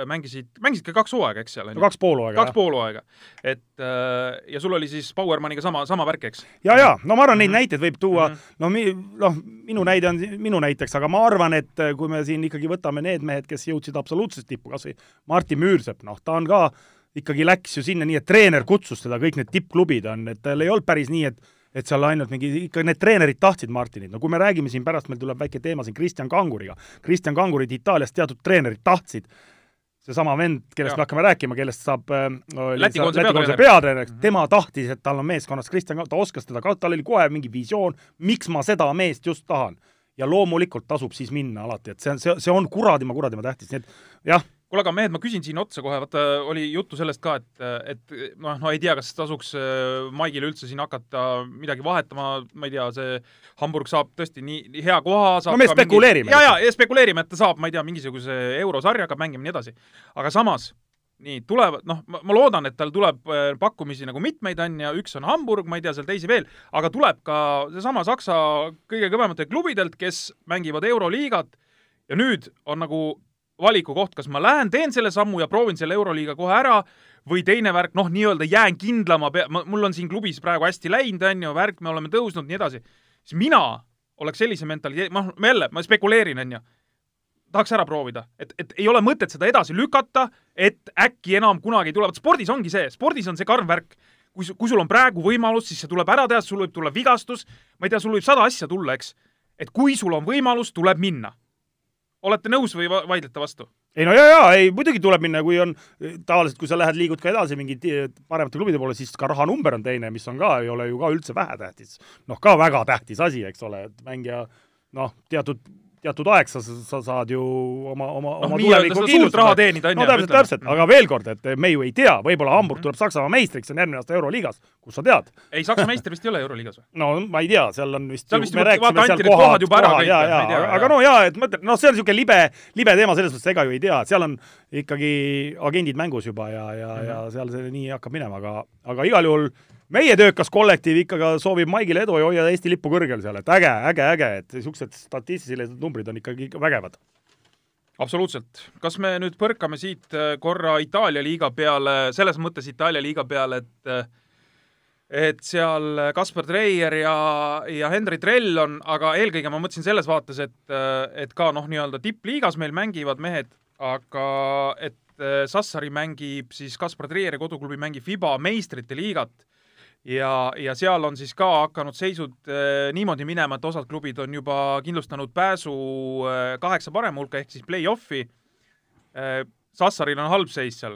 mängisid, mängisid ka kaks hooaega, eks seal ju? kaks pool hooaega. kaks pool hooaega. et äh, ja sul oli siis Bauermaniga sama, sama värk, eks? ja, ja no ma arvan, neid mm -hmm. näiteid võib tuua mm, -hmm. no mi-, noh, minu näide on minu näiteks, aga ma arvan, et äh, kui me siin ikkagi võtame need mehed, kes jõudsid absoluutsest tippu, kas või Martin Müürsepp, noh, ta on ka ikkagi läks ju sinna nii, et treener kutsus teda, kõik need tippklubid on, et tal ei olnud päris nii, et et seal ainult mingi, ikka need treenerid tahtsid Martinit, no kui me räägime siin pärast, meil tuleb väike teema siin Kristjan Kanguriga, Kristjan Kangurit Itaaliast teatud treenerid tahtsid seesama vend, kellest Jaa. me hakkame rääkima, kellest saab äh, Läti koondise Läti koondise peatreener. peatreener, tema tahtis, et tal on meeskonnas Kristjan, ta oskas teda ka, tal oli kohe mingi visioon, miks ma seda meest just tahan. ja loomulikult tasub siis minna alati, et see on, see, see on kuradima, kuradima tähtis, nii et jah, kuule, aga mehed, ma küsin siin otsa kohe, vaata oli juttu sellest ka, et, et noh, no ei tea, kas tasuks äh, Maigil üldse siin hakata midagi vahetama, ma ei tea, see Hamburg saab tõesti nii, nii hea koha, saab No me spekuleerime mingi... ja, ja spekuleerime, et ta saab, ma ei tea, mingisuguse eurosarja hakkab mängima ja nii edasi. aga samas, nii, tulevad, noh, ma loodan, et tal tuleb äh, pakkumisi nagu mitmeid, on ju, üks on Hamburg, ma ei tea, seal teisi veel, aga tuleb ka seesama Saksa kõige kõvematelt klubidelt, kes mängivad Euroliigat ja nüüd on nagu valiku koht, kas ma lähen, teen selle sammu ja proovin selle Euroliiga kohe ära või teine värk, noh, nii-öelda jään kindlama pea-, mul on siin klubis praegu hästi läinud, on ju, värk, me oleme tõusnud, nii edasi, siis mina oleks sellise mentaliteedi, noh, jälle, ma spekuleerin, on ju, tahaks ära proovida, et, et ei ole mõtet seda edasi lükata, et äkki enam kunagi ei tule, vot spordis ongi see, spordis on see karm värk. kui, kui sul on praegu võimalus, siis see tuleb ära teha, sul võib tulla vigastus, ma ei tea, sul võib sada asja tulla, eks. et kui sul on võimalus, tuleb minna. Olete nõus või va- vaidlete vastu? ei no jaa, jaa, ei muidugi tuleb minna, kui on tavaliselt, kui sa lähed, liigud ka edasi mingi paremate klubide poole, siis ka rahanumber on teine, mis on ka, ei ole ju ka üldse vähetähtis. noh, ka väga tähtis asi, eks ole, et mängija noh, teatud teatud aeg sa, sa saad ju oma, oma noh, oma tuleviku seda suurt raha teenida, on no ju. täpselt, täpselt, aga veel kord, et me ju ei tea, võib-olla Hamburg tuleb Saksamaa meistriks, see on järgmine aasta Euroliigas, kus sa tead? ei, Saksa meister vist ei ole Euroliigas või? no ma ei tea, seal on vist Seal vist me juba- vaata, seal anti need kohad juba ära kõik, ma ei tea, aga no jaa, et mõtled, noh, see on niisugune libe, libe teema selles mõttes, ega ju ei tea, seal on ikkagi agendid mängus juba ja, ja mm, -hmm. ja seal see nii hakkab minema, aga, aga igal juhul meie töökas kollektiiv ikkagi soovib Maigile edu ja hoia Eesti lippu kõrgel seal, et äge, äge, äge, et niisugused statistilised numbrid on ikkagi vägevad. absoluutselt. kas me nüüd põrkame siit äh, korra Itaalia liiga peale, selles mõttes Itaalia liiga peale, et äh, et seal Kaspar Treier ja, ja Henri Trell on, aga eelkõige ma mõtlesin selles vaates, et, äh, et ka noh, nii-öelda tippliigas meil mängivad mehed, aga et äh, Sassari mängib siis Kaspar Treieri koduklubi mängib FIBA meistrite liigat ja, ja seal on siis ka hakanud seisud äh, niimoodi minema, et osad klubid on juba kindlustanud pääsu äh, kaheksa parema hulka ehk siis play-off'i äh,. Sassaril on halb seis seal.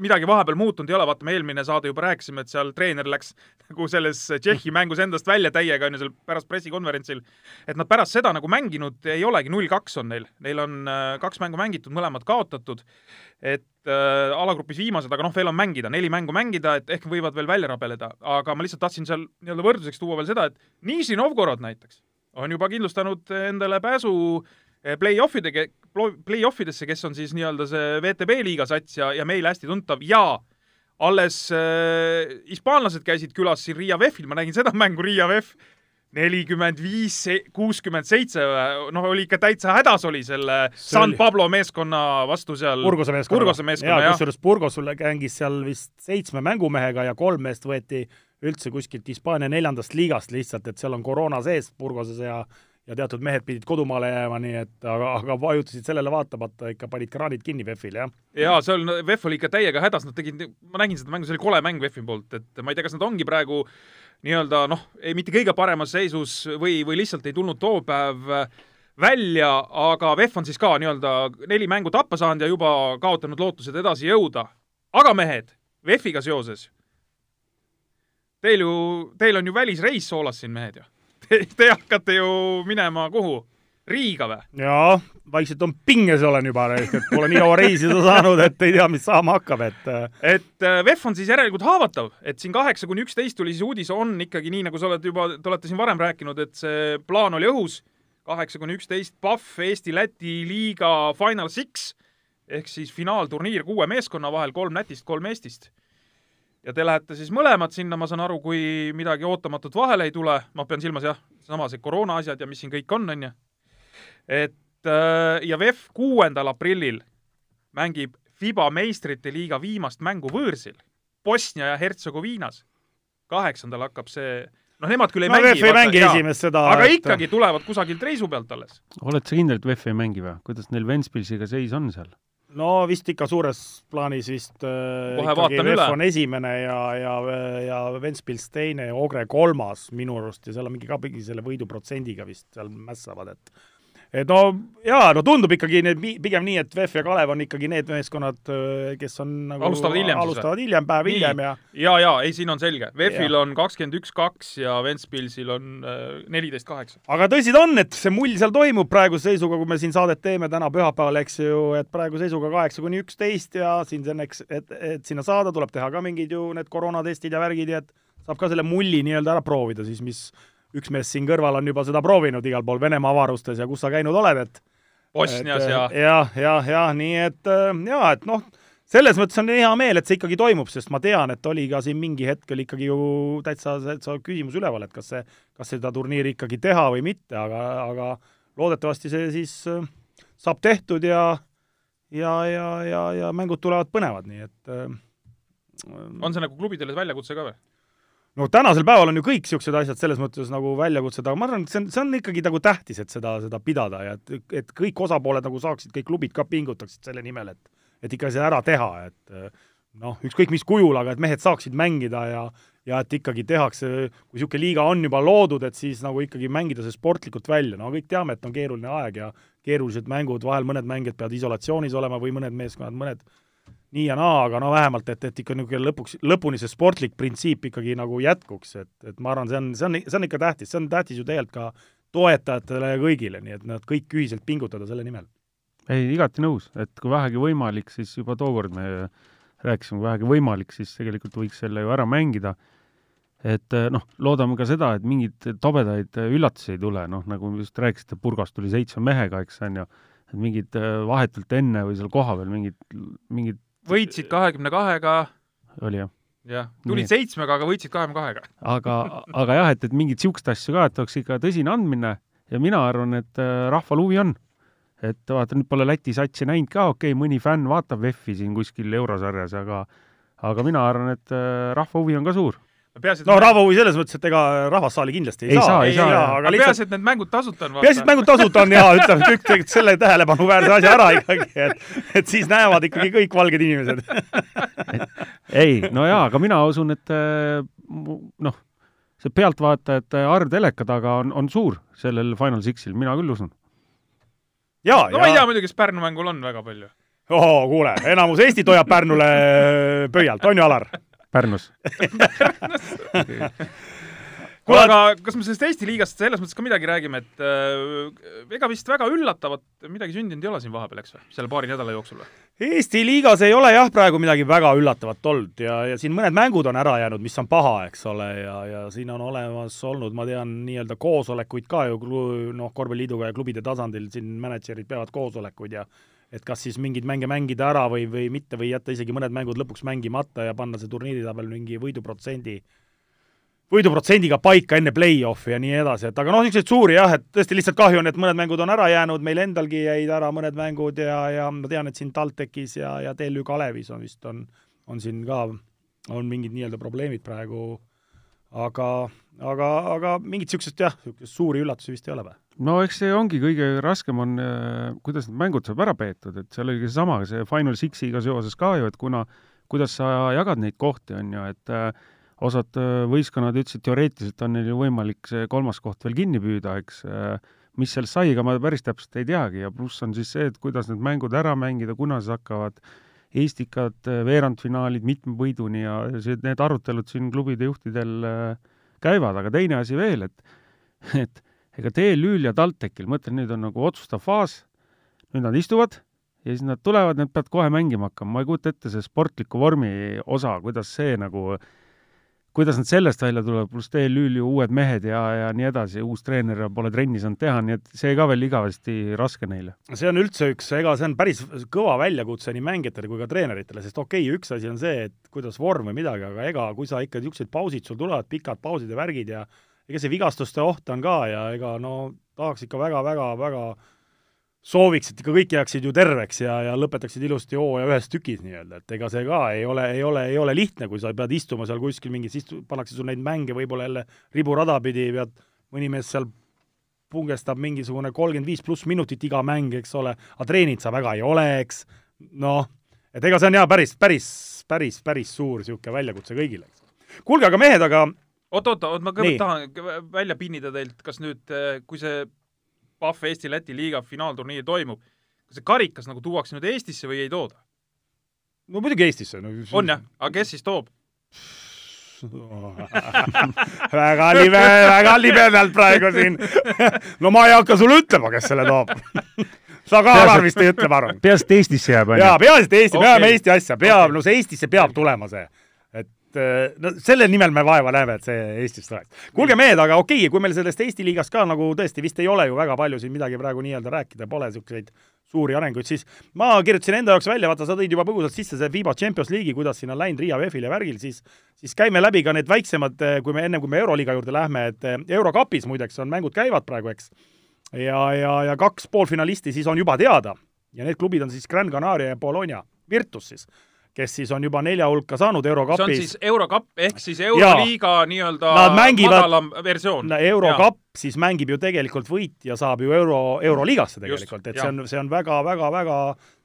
Midagi vahepeal muutunud ei ole, vaata me eelmine saade juba rääkisime, et seal treener läks nagu selles Tšehhi mängus endast välja täiega, on ju, seal pärast pressikonverentsil. et nad pärast seda nagu mänginud ei olegi, null kaks on neil, neil on äh, kaks mängu mängitud, mõlemad kaotatud. et äh, alagrupis viimased, aga noh, veel on mängida, neli mängu mängida, et ehk võivad veel välja rabeleda, aga ma lihtsalt tahtsin seal nii-öelda võrdluseks tuua veel seda, et Nižni Novgorod näiteks on juba kindlustanud endale pääsu eh, play-offide, play-offidesse, kes on siis nii-öelda see VTB liiga sats ja, ja meile hästi tuntav ja alles äh, hispaanlased käisid külas siin Riia VEF-il, ma nägin seda mängu Riia VEF, nelikümmend viis, kuuskümmend seitse, noh, oli ikka täitsa hädas oli selle See San oli- Pablo meeskonna vastu seal. Burgose meeskonna. Burgose meeskonna, jah. kusjuures Burgos mängis seal vist seitsme mängumehega ja kolm meest võeti üldse kuskilt Hispaania neljandast liigast lihtsalt, et seal on koroona sees Burgoses ja ja teatud mehed pidid kodumaale jääma, nii et aga, aga vajutasid sellele vaatamata, ikka panid kraanid kinni VEF-il, jah. jaa, on, VEF oli ikka täiega hädas, nad tegid, ma nägin seda mängu, see oli kole mäng VEF-i poolt, et ma ei tea, kas nad ongi praegu nii-öelda noh, ei mitte kõige paremas seisus või, või lihtsalt ei tulnud too päev välja, aga VEF on siis ka nii-öelda neli mängu tappa saanud ja juba kaotanud lootused edasi jõuda. aga mehed, VEF-iga seoses, teil ju, teil on ju välisreis soolas siin, mehed ju. Te, te hakkate ju minema kuhu? Riiga või? jaa, vaikselt on pinges olen juba, et pole nii kaua reisida saanud, et ei tea, mis saama hakkab, et et äh, VEF on siis järelikult haavatav, et siin kaheksa kuni üksteist tuli siis uudis, on ikkagi nii, nagu sa oled juba, te olete siin varem rääkinud, et see plaan oli õhus, kaheksa kuni üksteist, PAF Eesti-Läti liiga Final Six ehk siis finaalturniir kuue meeskonna vahel, kolm Lätist, kolm Eestist. Ja te lähete siis mõlemad sinna, ma saan aru, kui midagi ootamatut vahele ei tule, ma pean silmas jah, sama see koroona asjad ja mis siin kõik on, on ju. et äh, ja VEF kuuendal aprillil mängib FIBA meistrite liiga viimast mängu võõrsil Bosnia ja Hertsegoviinas. kaheksandal hakkab see, noh, nemad küll ei no mängi. VEF ei mängi esimest seda, aga et- ikkagi tulevad kusagilt reisu pealt alles. oled sa kindel, et VEF ei mängi või? kuidas neil Ventspilsiga seis on seal? No vist ikka suures plaanis vist äh, Kohe VEF üle. on esimene ja, ja, ja Ventspils teine ja Ogre kolmas minu arust ja seal on mingi ka mingi selle võiduprotsendiga vist seal mässavad, et et no jaa, no tundub ikkagi need pigem nii, et VEF ja Kalev on ikkagi need meeskonnad, kes on nagu Alustavad hiljem siis alustavad hiljem, päev hiljem ja ja, ja ei, siin on selge. VEF-il on kakskümmend üks kaks ja Ventspilsil on äh, neliteist kaheksa. aga tõsi ta on, et see mull seal toimub praeguse seisuga, kui me siin saadet teeme täna pühapäeval, eks ju, et praeguse seisuga kaheksa kuni üksteist ja siin selleks, et, et sinna saada, tuleb teha ka mingid ju need koroonatestid ja värgid ja et saab ka selle mulli nii-öelda ära proovida siis, mis üks mees siin kõrval on juba seda proovinud igal pool Venemaa avarustes ja kus sa käinud oled, et Bosnias ja jah, jah, jah, nii et äh, jaa, et noh, selles mõttes on hea meel, et see ikkagi toimub, sest ma tean, et oli ka siin mingi hetkel ikkagi ju täitsa, täitsa küsimus üleval, et kas see, kas seda turniiri ikkagi teha või mitte, aga, aga loodetavasti see siis äh, saab tehtud ja ja, ja, ja, ja mängud tulevad põnevad, nii et äh, on see nagu klubidele väljakutse ka või? No tänasel päeval on ju kõik niisugused asjad selles mõttes nagu väljakutsed, aga ma arvan, et see on, see on ikkagi nagu tähtis, et seda, seda pidada ja et, et kõik osapooled nagu saaksid, kõik klubid ka pingutaksid selle nimel, et et ikka see ära teha, et noh, ükskõik mis kujul, aga et mehed saaksid mängida ja ja et ikkagi tehakse, kui niisugune liiga on juba loodud, et siis nagu ikkagi mängida see sportlikult välja, no kõik teame, et on keeruline aeg ja keerulised mängud, vahel mõned mängijad peavad isolatsioonis olema või mõned meeskonnad, mõned nii ja naa, aga no vähemalt, et, et ikka niisugune lõpuks, lõpuni see sportlik printsiip ikkagi nagu jätkuks, et, et ma arvan, see on, see on, see on ikka tähtis, see on tähtis ju tegelikult ka toetajatele ja kõigile, nii et nad kõik ühiselt pingutada selle nimel. ei, igati nõus, et kui vähegi võimalik, siis juba tookord me rääkisime, kui vähegi võimalik, siis tegelikult võiks selle ju ära mängida. et eh, noh, loodame ka seda, et mingeid tobedaid eh, üllatusi ei tule, noh nagu just rääkisite, Purgas tuli seitsme mehega, eks on ju, et mingid eh, vahetult enne või seal kohapeal mingid, mingid võitsid kahekümne kahega, oli jah jah, tulid seitsmega, aga võitsid kahekümne kahega. aga, aga jah, et, et mingeid niisuguseid asju ka, et oleks ikka tõsine andmine ja mina arvan, et äh, rahval huvi on. et vaata, nüüd pole Läti satsi näinud ka, okei okay,, mõni fänn vaatab VEF-i siin kuskil eurosarjas, aga aga mina arvan, et äh, rahva huvi on ka suur. peaasi, et no rahva huvi selles mõttes, et ega rahvassaali kindlasti ei, Ei saa, saa, ei saa, jah. aga aga lihtsalt peaasi, et need mängud tasuta on. peaasi, et mängud tasuta on ja ütleme, kõik tegid selle tähelepanuväärse asja ära ikkagi, et et siis näevad ikkagi kõik valged inimesed. ei, no jaa, aga mina usun, et mu- noh, see pealtvaatajate arv teleka taga on, on suur sellel Final Sixil, mina küll usun. ja, no ma ei tea ja, muidugi, kas Pärnu mängul on väga palju. oo, kuule, enamus Eestit hoiab Pärnule pöialt, on ju, Alar? Pärnus. kuule, aga kas me sellest Eesti liigast selles mõttes ka midagi räägime, et äh, ega vist väga üllatavat midagi sündinud ei ole siin vahepeal, eks või, selle paari nädala jooksul või? Eesti liigas ei ole jah, praegu midagi väga üllatavat olnud ja, ja siin mõned mängud on ära jäänud, mis on paha, eks ole, ja, ja siin on olemas olnud, ma tean, nii-öelda koosolekuid ka ju noh, korvpalliliiduga ja klubide tasandil siin mänedžerid peavad koosolekuid ja et kas siis mingeid mänge mängida ära või, või mitte või jätta isegi mõned mängud lõpuks mängimata ja panna see turniiritabel mingi võiduprotsendi võiduprotsendiga paika enne play-off'i ja nii edasi, et aga noh, niisuguseid suuri jah, et tõesti lihtsalt kahju on, et mõned mängud on ära jäänud, meil endalgi jäid ära mõned mängud ja, ja ma tean, et siin TalTechis ja, ja TLÜ Kalevis on vist on, on siin ka, on mingid nii-öelda probleemid praegu, aga, aga, aga mingit niisugust jah, niisugust suuri üllatusi vist ei ole või? no eks see ongi kõige raskem on, kuidas need mängud saab ära peetud, et seal oli seesama, see Final Sixiga seoses ka ju, et kuna, kuidas sa jagad neid kohti, on ju, et äh, osad äh, võistkonnad ütlesid, teoreetiliselt on neil ju võimalik see kolmas koht veel kinni püüda, eks äh, mis sellest sai, ega ma päris täpselt ei teagi ja pluss on siis see, et kuidas need mängud ära mängida, kuna siis hakkavad Eestikad, veerandfinaalid mitme võiduni ja see, need arutelud siin klubide juhtidel äh, käivad, aga teine asi veel, et et ega TLÜ-l ja TalTechil, ma ütlen, nüüd on nagu otsustav faas, nüüd nad istuvad ja siis nad tulevad, nad peavad kohe mängima hakkama, ma ei kujuta ette see sportliku vormi osa, kuidas see nagu, kuidas nad sellest välja tulevad, pluss TLÜ-l ju uued mehed ja, ja nii edasi, uus treener ja pole trenni saanud teha, nii et see ka veel igavesti raske neile. see on üldse üks, ega see on päris kõva väljakutse nii mängijatele kui ka treeneritele, sest okei okay,, üks asi on see, et kuidas vorm või midagi, aga ega kui sa ikka niisugused pausid sul tulevad, pikad pausid ja värgid ja ega see vigastuste oht on ka ja ega no tahaks ikka väga-väga-väga sooviks, et ikka kõik jääksid ju terveks ja, ja lõpetaksid ilusti hooaja ühes tükis nii-öelda, et ega see ka ei ole, ei ole, ei ole lihtne, kui sa pead istuma seal kuskil mingis istu-, pannakse sul neid mänge võib-olla jälle riburada pidi, pead mõni mees seal pungestab mingisugune kolmkümmend viis pluss minutit iga mäng, eks ole, aga treeninud sa väga ei ole, eks, noh, et ega see on jaa, päris, päris, päris, päris suur niisugune väljakutse kõigile, eks. kuulge, aga mehed, aga oot, oot, oot, ma kõigepealt tahan välja pinnida teilt, kas nüüd, kui see Pahv Eesti-Läti liiga finaalturniir toimub, kas see karikas nagu tuuakse nüüd Eestisse või ei tooda? no muidugi Eestisse no.. on jah, aga kes siis toob? väga libe, väga libedalt praegu siin. no ma ei hakka sulle ütlema, kes selle toob. sa ka, Alar, vist ei ütle, ma arvan. peaasi, et Eestisse jääb, jaa, onju. peaasi, et Eesti, me Okei. ajame Eesti asja, peab Okei. no see Eestisse peab tulema see. Et eh, no selle nimel me vaeva näeme, et see Eestist tuleks. kuulge mehed, aga okei okay,, kui meil sellest Eesti liigast ka nagu tõesti vist ei ole ju väga palju siin midagi praegu nii-öelda rääkida, pole niisuguseid suuri arenguid, siis ma kirjutasin enda jaoks välja, vaata, sa tõid juba põgusalt sisse see FIBA Champions League'i, kuidas siin on läinud Riia VEF-il ja värgil, siis siis käime läbi ka need väiksemad, kui me enne, kui me Euroliiga juurde lähme, et eh, Eurokapis muideks on mängud käivad praegu, eks. ja, ja, ja kaks poolfinalisti siis on juba teada ja need klubid on siis Gran Canaria ja Bologna, Virtus siis, kes siis on juba nelja hulka saanud see on Eurokapis siis. Eurokapp ehk siis Euroliiga nii-öelda madalam versioon. Eurokapp siis mängib ju tegelikult võitja saab ju euro, Euroliigasse tegelikult, et jah. see on, see on väga-väga-väga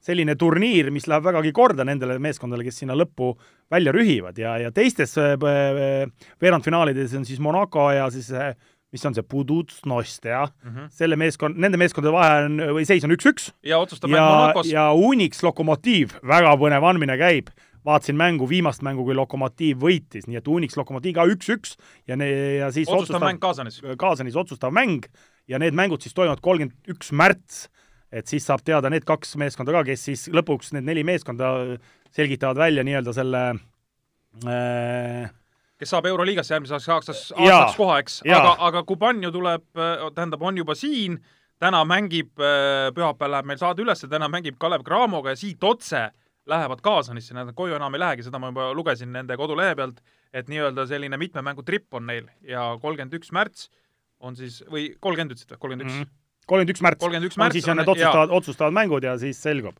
selline turniir, mis läheb vägagi korda nendele meeskondadele, kes sinna lõppu välja rühivad ja, ja teistes äh, äh, veerandfinaalides on siis Monaco ja siis äh, mis on see Pudutsnost jah mm. -hmm. selle meeskond, nende meeskondade vahe on, või seis on üks-üks ja otsustab mäng ja, Monacos. ja Unix Lokomotiiv, väga põnev andmine käib, vaatasin mängu, viimast mängu, kui Lokomotiiv võitis, nii et Unix Lokomotiiv ka üks-üks ja ne-, ja siis otsustav mäng Kaasanis. Kaasanis otsustav mäng ja need mängud siis toimuvad kolmkümmend üks märts. et siis saab teada need kaks meeskonda ka, kes siis lõpuks need neli meeskonda selgitavad välja nii-öelda selle äh, kes saab Euroliigasse järgmiseks aastaks, aastaks koha, eks, aga, aga Kuban ju tuleb, tähendab, on juba siin, täna mängib, pühapäeval läheb meil saade üles, täna mängib Kalev Cramoga ja siit otse lähevad Kaasanisse, nad koju enam ei lähegi, seda ma juba lugesin nende kodulehe pealt, et nii-öelda selline mitme mängu tripp on neil ja kolmkümmend üks märts on siis, või kolmkümmend ütlesid või, kolmkümmend üks? kolmkümmend üks märts 31 on märts siis on on- need otsustavad, otsustavad mängud ja siis selgub,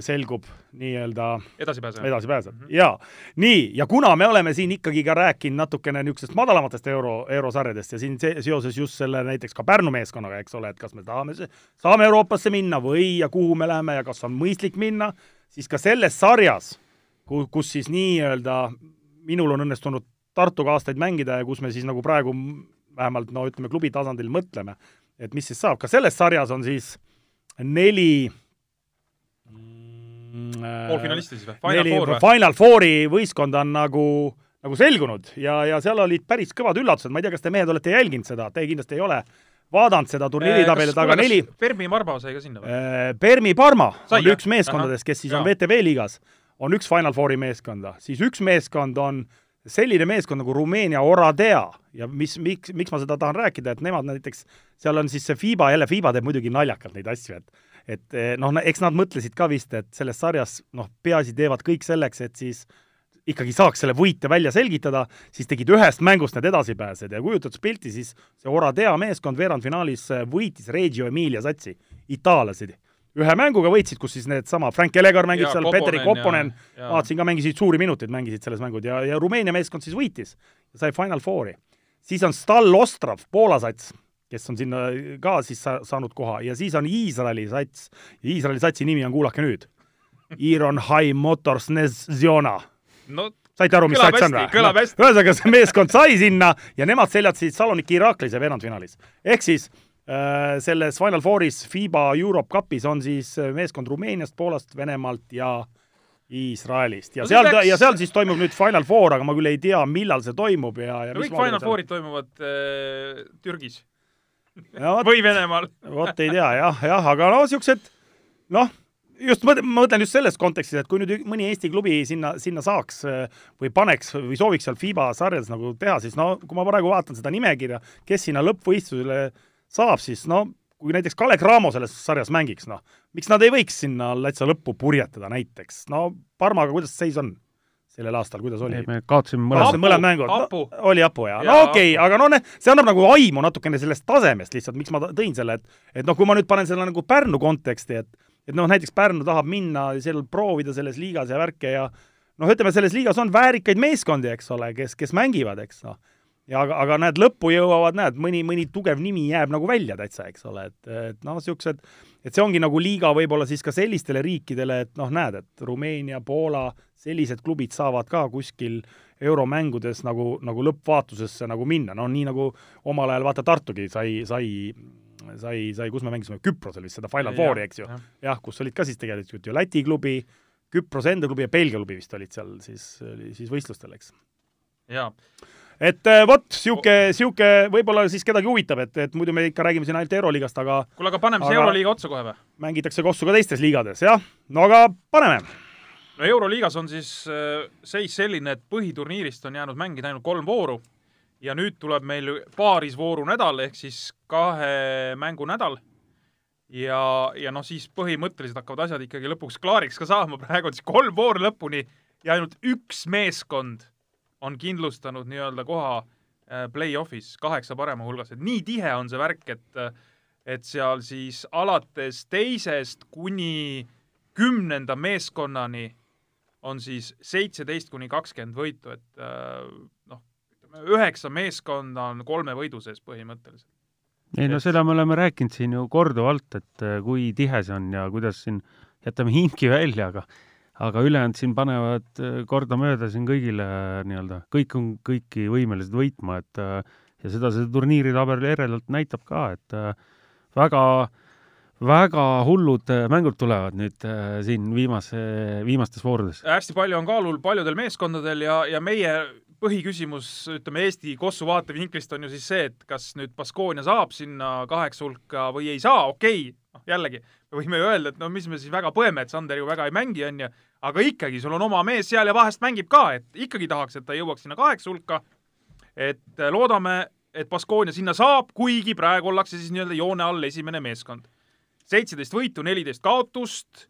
selgub nii-öelda edasipääseja. edasi pääseb mm. -hmm. jaa, nii, ja kuna me oleme siin ikkagi ka rääkinud natukene niisugustest madalamatest euro, eurosarjadest ja siin se seoses just selle näiteks ka Pärnu meeskonnaga, eks ole, et kas me tahame, saame Euroopasse minna või ja kuhu me läheme ja kas on mõistlik minna, siis ka selles sarjas, kus siis nii-öelda minul on õnnestunud Tartuga aastaid mängida ja kus me siis nagu praegu vähemalt no ütleme, klubi tasandil mõtleme, et mis siis saab, ka selles sarjas on siis neli poolfinalisti siis või? Final Four või? Final Fouri võistkond on nagu, nagu selgunud ja, ja seal olid päris kõvad üllatused, ma ei tea, kas te mehed olete jälginud seda, te kindlasti ei ole vaadanud seda turniiritabelit, aga neli Fermi Marba sai ka sinna või? äh, Permi Parma Sai, on jah? üks meeskondadest, kes siis on Jaa. VTV liigas, on üks Final Fouri meeskonda, siis üks meeskond on selline meeskond nagu Rumeenia Oradea ja mis, miks, miks ma seda tahan rääkida, et nemad näiteks, seal on siis see FIBA, jälle FIBA teeb muidugi naljakalt neid asju, et et noh, eks nad mõtlesid ka vist, et selles sarjas noh, peaasi teevad kõik selleks, et siis ikkagi saaks selle võite välja selgitada, siis tegid ühest mängust need edasipääsed ja kujutad pilti, siis see Oradea meeskond veerandfinaalis võitis Reggio Emilia satsi, itaallased. ühe mänguga võitsid, kus siis needsama Frank Elegar mängib Jaa, seal, ja- Koponen, vaatasin ka, mängisid suuri minuteid, mängisid selles mängud ja, ja Rumeenia meeskond siis võitis ja sai Final Fouri. siis on Stal Ostrov, Poola sats, kes on sinna ka siis sa saanud koha ja siis on Iisraeli sats. Iisraeli satsi nimi on, kuulake nüüd, Iron High Motors Nezziona no saite aru, mis sats on või? ühesõnaga, see meeskond sai sinna ja nemad seljatasid Saloniki Iraklise veerandfinaalis. ehk siis äh, selles Final Fouris FIBA Europe Cupis on siis äh, meeskond Rumeeniast, Poolast, Venemaalt ja Iisraelist ja No seal peaks- ja seal siis toimub nüüd Final Four, aga ma küll ei tea, millal see toimub ja, ja no kõik Final Fourid toimuvad äh, Türgis no, või Venemaal. vot ei tea jah, jah, aga no siuksed noh, just mõt- ma mõtlen just selles kontekstis, et kui nüüd mõni Eesti klubi sinna, sinna saaks äh, või paneks või sooviks seal FIBA sarjas nagu teha, siis no kui ma praegu vaatan seda nimekirja, kes sinna lõppvõistlusele saab, siis no kui näiteks Kalle Cramo selles sarjas mängiks, noh, miks nad ei võiks sinna täitsa lõppu purjetada näiteks, no Parmaga kuidas seis on sellel aastal, kuidas oli? me kaotasime mõlemad, mõlemad mängud oli Apu, jaa. no okei okay,, aga no ne, see annab nagu aimu natukene sellest tasemest lihtsalt, miks ma tõin selle, et et noh, kui ma nüüd panen selle nagu Pärnu konteksti, et et noh, näiteks Pärnu tahab minna seal proovida selles liigas ja värke ja noh, ütleme, selles liigas on väärikaid meeskondi, eks ole, kes, kes mängivad, eks noh. ja aga, aga näed, lõppu jõuavad, näed, mõni, mõni tugev nimi jääb nagu välja täitsa, eks ole, et, et noh, niisugused, et see ongi nagu liiga võib-olla siis ka sellistele riikidele, et noh, näed, et Rumeenia, Poola, sellised klubid saavad ka kuskil euromängudes nagu, nagu lõppvaatlusesse nagu minna, no nii nagu omal ajal vaata Tartugi sai, sai sai, sai, kus me mängisime, Küprosel vist seda Final Ja, Fouri, eks ju. jah. jah, kus olid ka siis tegelikult ju Läti klubi, Küprose enda klubi ja Belgia klubi vist olid seal siis, siis võistlustel, eks. jaa, et äh, vot, niisugune, niisugune võib-olla siis kedagi huvitab, et, et muidu me ikka räägime siin ainult Euroliigast, aga kuule aga paneme siis Euroliiga otsa kohe või? mängitakse kossu ka teistes liigades, jah. no aga paneme. No Euroliigas on siis äh, seis selline, et põhiturniirist on jäänud mängida ainult kolm vooru ja nüüd tuleb meil paarisvooru nädal ehk siis kahe mängu nädal. ja, ja noh, siis põhimõtteliselt hakkavad asjad ikkagi lõpuks klaariks ka saama, praegu on siis kolm vooru lõpuni ja ainult üks meeskond on kindlustanud nii-öelda koha äh, play-off'is kaheksa parema hulgas, et nii tihe on see värk, et et seal siis alates teisest kuni kümnenda meeskonnani on siis seitseteist kuni kakskümmend võitu, et äh, noh, ütleme üheksa meeskonda on kolme võidu sees põhimõtteliselt. ei no seda me oleme rääkinud siin ju korduvalt, et äh, kui tihe see on ja kuidas siin, jätame hinki välja, aga aga ülejäänud siin panevad äh, kordamööda siin kõigile nii-öelda, kõik on kõiki võimelised võitma, et ja seda see turniiritabel eredalt näitab ka, et äh, väga hullud äh, mängud tulevad nüüd äh, siin viimase, viimastes voorudes. hästi palju on kaalul paljudel meeskondadel ja, ja meie põhiküsimus, ütleme Eesti Kossu vaatevinklist on ju siis see, et kas nüüd Baskonia saab sinna kaheksa hulka või ei saa, okei okay., noh jällegi, me võime ju öelda, et no mis me siis väga põeme, et Sander ju väga ei mängi, onju, aga ikkagi, sul on oma mees seal ja vahest mängib ka, et ikkagi tahaks, et ta jõuaks sinna kaheksa hulka. et äh, loodame, et Baskonia sinna saab, kuigi praegu ollakse siis nii-öelda joone all esimene meeskond. Seitseteist võitu, neliteist kaotust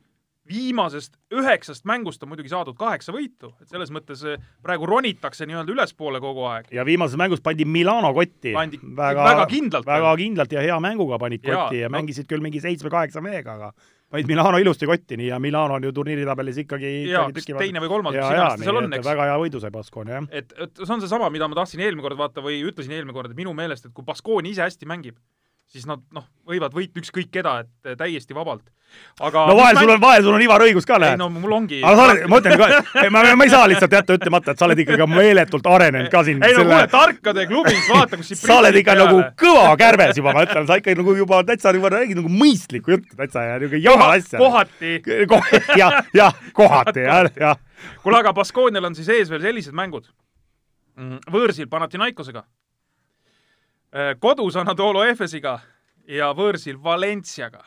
viimasest üheksast mängust on muidugi saadud kaheksa võitu, et selles mõttes eh, praegu ronitakse nii-öelda ülespoole kogu aeg. ja viimases mängus pandi Milano kotti Pandi väga kindlalt. väga kindlalt ja hea mänguga panid kotti ja no- mängisid küll mingi seitsme-kaheksa mehega, aga panid Milano ilusti kotti, nii ja Milano on ju turniiritabelis ikkagi jaa, ikkagi kas teine või kolmas, ja, mis ja iganes ta seal on, eks. väga hea võidu sai Baskonia, jah. et, et see on seesama, mida ma tahtsin eelmine kord vaata või ütlesin eelmine kord, et minu meelest, et kui Baskooni ise hästi mängib, siis nad noh, võivad võita ükskõik keda, et eh, täiesti vabalt. aga no vahel sul on, vahel sul on Ivar õigus ka, ei näed. no mul ongi aga sa oled, ma ütlen ka, ma, ma ei saa lihtsalt jätta ütlemata, et sa oled ikkagi meeletult arenenud ka siin ei no kuule, selle, tarkade klubis, vaata kus siin sa oled ikka nagu peale. kõva kärbes juba, ma ütlen, sa ikka nagu juba täitsa juba räägid nagu mõistlikku juttu täitsa ja niisugune jama asja. kohati. jah, jah, kohati jah, jah. kuule, aga Baskoonial on siis ees veel sellised mängud. võõrsil Panathinaikosega, kodus Anadolu Efesiga ja võõrsil Valenciaga.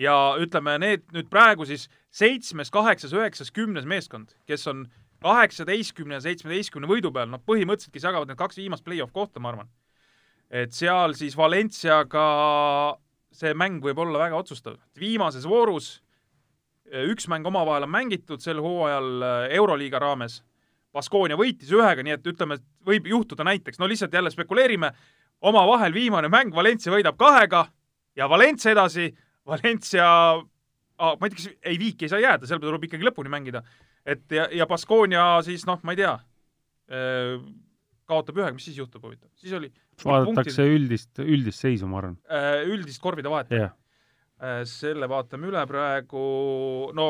ja ütleme, need nüüd praegu siis seitsmes, kaheksas, üheksas, kümnes meeskond, kes on kaheksateistkümne ja seitsmeteistkümne võidu peal, noh, põhimõtteliselt, kes jagavad need kaks viimast play-off kohta, ma arvan. et seal siis Valenciaga see mäng võib olla väga otsustav. viimases voorus üks mäng omavahel on mängitud sel hooajal äh, Euroliiga raames. Baskonia võitis ühega, nii et ütleme, võib juhtuda näiteks, no lihtsalt jälle spekuleerime, omavahel viimane mäng, Valencia võidab kahega ja Valencia edasi, Valencia ah,, ma ei tea, kas ei viiki ei saa jääda, seal tuleb ikkagi lõpuni mängida. et ja, ja Baskonia siis noh, ma ei tea, kaotab ühega, mis siis juhtub huvitav, siis oli vaadatakse üldist, üldist seisu, ma arvan. üldist korvide vahet. Äh, selle vaatame üle praegu, no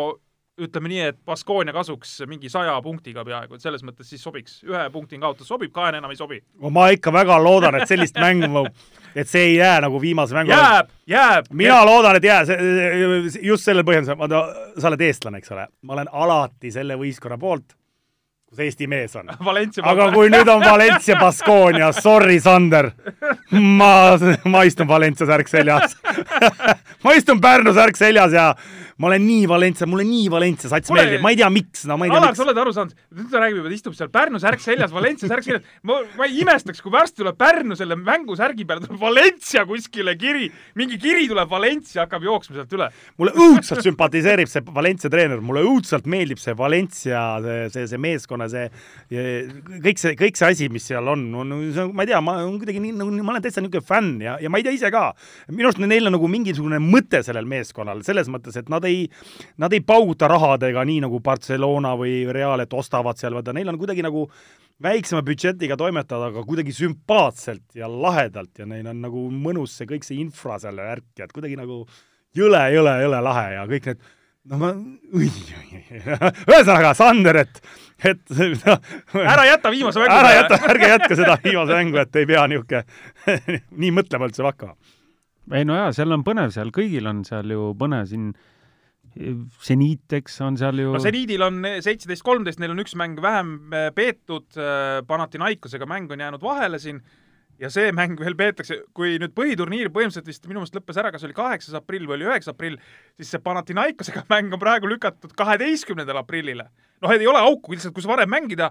ütleme nii, et Baskonia kasuks mingi saja punktiga peaaegu, et selles mõttes siis sobiks, ühe punkti kaotus sobib, kahene enam ei sobi. ma ikka väga loodan, et sellist mängu, et see ei jää nagu viimase mängu jääb, jääb. mina loodan, et jää, just sellel põhjusel, vaata, sa oled eestlane, eks ole, ma olen alati selle võistkonna poolt, kus Eesti mees on. Aga kui nüüd on Valencia Baskonia, sorry, Sander, ma, ma istun Valencia särk seljas ma istun Pärnu särk seljas ja ma olen nii Valencia, mulle nii Valencia sats Kuule, meeldib, ma ei tea, miks, no ma ei tea, Alar, sa. oled aru saanud, nüüd ta räägib juba, et istub seal Pärnu särk seljas, Valencia särk seljas. ma, ma ei imestaks, kui varsti tuleb Pärnu selle mängusärgi peale tuleb Valencia kuskile kiri, mingi kiri tuleb Valencia, hakkab jooksma sealt üle. mulle õudselt sümpatiseerib see Valencia treener, mulle õudselt meeldib see Valencia, see, see, see meeskonna, see kõik see, kõik see asi, mis seal on, on, ma ei tea, ma olen kuidagi nii nagu, ma olen täitsa niisugune fänn ja, ja ma ei tea ise ka. minu arust neil on nagu mingisugune mõte sellel meeskonnal, selles mõttes, et nad ei, nad ei pauguta rahadega nii nagu Barcelona või Real, et ostavad seal, vaata neil on kuidagi nagu väiksema budžetiga toimetada, aga kuidagi sümpaatselt ja lahedalt ja neil on nagu mõnus see kõik see infra seal ja värk ja et kuidagi nagu jõle, jõle, jõle lahe ja kõik need no ma, ühesõnaga, Sander, et, et no, ära jäta viimase mängu ära jäta, ärge jätke seda viimase mängu, et ei pea niisugune nii mõtlema üldse hakkama. ei no jaa, seal on põnev, seal kõigil on seal ju põnev siin, seniit, eks, on seal ju no seniidil on seitseteist, kolmteist, neil on üks mäng vähem äh, peetud, Panathinaikosega mäng on jäänud vahele siin ja see mäng veel peetakse, kui nüüd põhiturniir põhimõtteliselt vist minu meelest lõppes ära, kas oli kaheksas aprill või oli üheksas aprill, siis see Panathinaikosega mäng on praegu lükatud kaheteistkümnendale aprillile. noh, et ei ole auku lihtsalt, kus varem mängida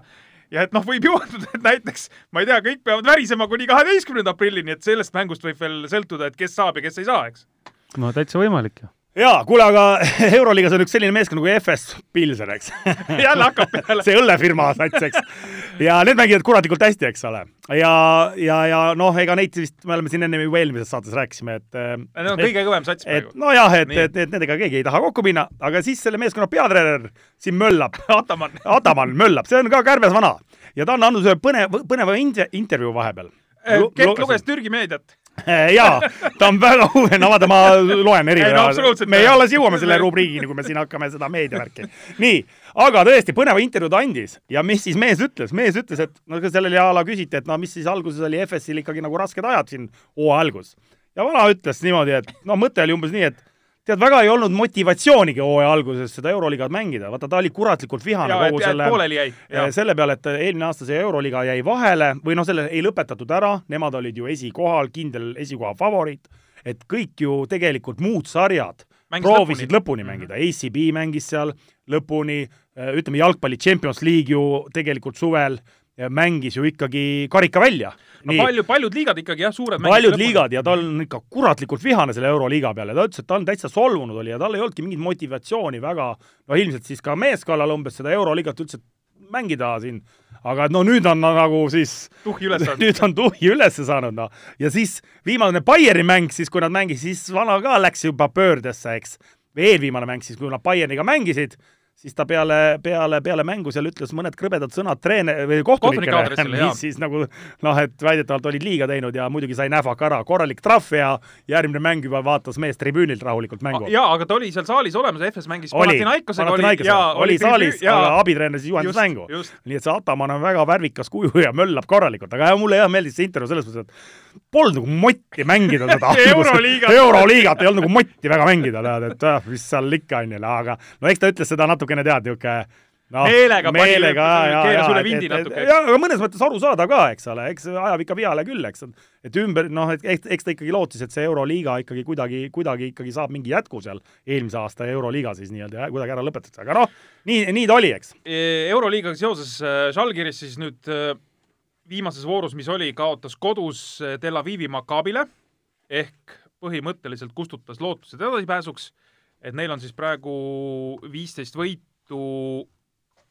ja et noh, võib juhtuda, et näiteks ma ei tea, kõik peavad värisema kuni kaheteistkümnenda aprillini, et sellest mängust võib veel sõltuda, et kes saab ja kes ei saa, eks. no täitsa võimalik ju. jaa, kuule, aga Euroliigas on üks selline meeskond nagu FS Pilsen, eks jälle hakkab peale. see õllefirma sats, eks. ja need mängivad kuratlikult hästi, eks ole. ja, ja, ja noh, ega neid vist, me oleme siin enne juba eelmises saates rääkisime, et Need on kõige kõvem sats et praegu. nojah, et, Nii. et, et nendega keegi ei taha kokku minna, aga siis selle meeskonna peatreener siin möllab, Ataman. Ataman möllab, see on ka kärbes vana ja ta on andnud ühe põnev, põneva inter- intervjuu vahepeal. Kent luges Türgi meediat. jaa, ta on väga huve, no vaata, ma loen eri Ei, no absoluutselt. me alles jõuame selle rubriigini, kui me siin hakkame seda meediavärki. nii, aga tõesti põneva intervjuu ta andis ja mis siis mees ütles, mees ütles, et no ka sellel ala küsiti, et no mis siis alguses oli FS-il ikkagi nagu rasked ajad siin hooaja algus. ja vana ütles niimoodi, et no mõte oli umbes nii, et tead, väga ei olnud motivatsioonigi hooaja alguses seda Euroliigat mängida, vaata ta oli kuratlikult vihane ja, kogu et selle. Ja selle peale, et eelmine aasta see Euroliiga jäi vahele või noh, selle ei lõpetatud ära, nemad olid ju esikohal, kindel esikoha favoriit, et kõik ju tegelikult muud sarjad Mängis proovisid lõpuni. lõpuni, mängida, ACB mängis seal lõpuni, ütleme jalgpalli Champions League ju tegelikult suvel. ja mängis ju ikkagi karika välja. no palju, paljud liigad ikkagi jah, suured paljud liigad ja ta on ikka kuratlikult vihane selle Euroliiga peale, ta ütles, et ta on täitsa solvunud oli ja tal ei olnudki mingit motivatsiooni väga, no ilmselt siis ka meeskonnal umbes seda Euroliigat üldse mängida siin, aga et no nüüd on no, nagu siis tuhhi üles saanud. nüüd on tuhhi üles saanud, noh. ja siis viimane Bayerni mäng siis, kui nad mängisid, siis vana ka läks juba pöördesse, eks. eelviimane mäng siis, kui nad Bayerniga mängisid, siis ta peale, peale, peale mängu seal ütles mõned krõbedad sõnad treene- või Kohtunike kohtunikele, jaa. mis siis nagu noh, et väidetavalt olid liiga teinud ja muidugi sai nähvaka ära, korralik trahv ja järgmine mäng juba vaatas mees tribüünilt rahulikult mängu. jaa, aga ta oli seal saalis olemas, FS mängis oli, Panathinaikosega oli Panathinaikosega oli saalis, aga abitreener siis juhendas mängu. nii et see Ataman on väga värvikas kuju ja möllab korralikult, aga jah, mulle hea meeldis see intervjuu selles mõttes, et polnud nagu motti mängida seda Euroliigat. euroliigat ei olnud nagu motti väga mängida, tead, et ah, mis seal ikka on ju, aga no eks ta ütles seda natukene tead, niisugune no, Meelega meelega ja, keeras ja, üle et, vindi natuke, et, eks. ja aga mõnes mõttes arusaadav ka, eks ole, eks ajab ikka viale küll, eks, et ümber noh, et eks, eks ta ikkagi lootis, et see Euroliiga ikkagi kuidagi, kuidagi ikkagi saab mingi jätku seal eelmise aasta Euroliiga siis nii-öelda kuidagi ära lõpetatakse, aga noh, nii, nii ta oli, eks. Euroliigaga seoses äh, Žalgiris siis nüüd äh, viimases voorus, mis oli, kaotas kodus äh, Tel Avivi Maccabile ehk põhimõtteliselt kustutas lootused edasipääsuks, et neil on siis praegu viisteist võitu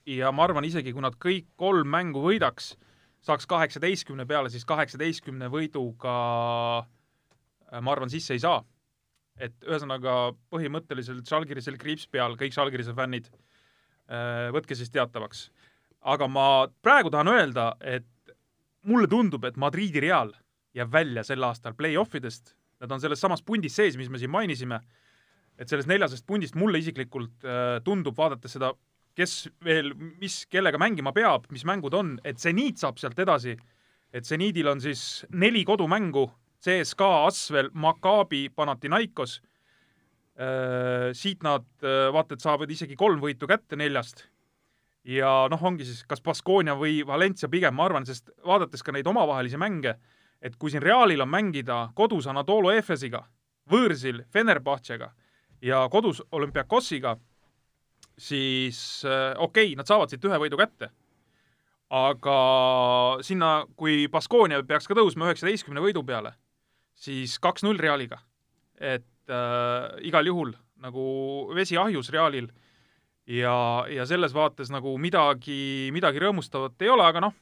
ja ma arvan isegi, kui nad kõik kolm mängu võidaks, saaks kaheksateistkümne peale, siis kaheksateistkümne võiduga äh, ma arvan, sisse ei saa. et ühesõnaga põhimõtteliselt Žalgirisel kriips peal, kõik Žalgirise fännid, võtke siis teatavaks. aga ma praegu tahan öelda, et mulle tundub, et Madridi Real jääb välja sel aastal play-off idest, nad on selles samas pundis sees, mis me siin mainisime, et sellest neljasest pundist mulle isiklikult äh, tundub, vaadates seda, kes veel, mis, kellega mängima peab, mis mängud on, et seniit saab sealt edasi, et seniidil on siis neli kodumängu, CSKA, Asvel, Maccabi, Panathinaikos, siit nad äh, vaata et saavad isegi kolm võitu kätte neljast. Ja noh, ongi siis kas Baskonia või Valencia pigem, ma arvan, sest vaadates ka neid omavahelisi mänge, et kui siin Realil on mängida kodus Anatolo Efesiga, võõrsil Fenerbahcega ja kodus Olümpiakosiga, siis äh, okei okay,, nad saavad siit ühe võidu kätte. aga sinna, kui Baskonia peaks ka tõusma üheksateistkümne võidu peale, siis kaks-null Realiga. et äh, igal juhul nagu vesi ahjus Realil ja, ja selles vaates nagu midagi, midagi rõõmustavat ei ole, aga noh,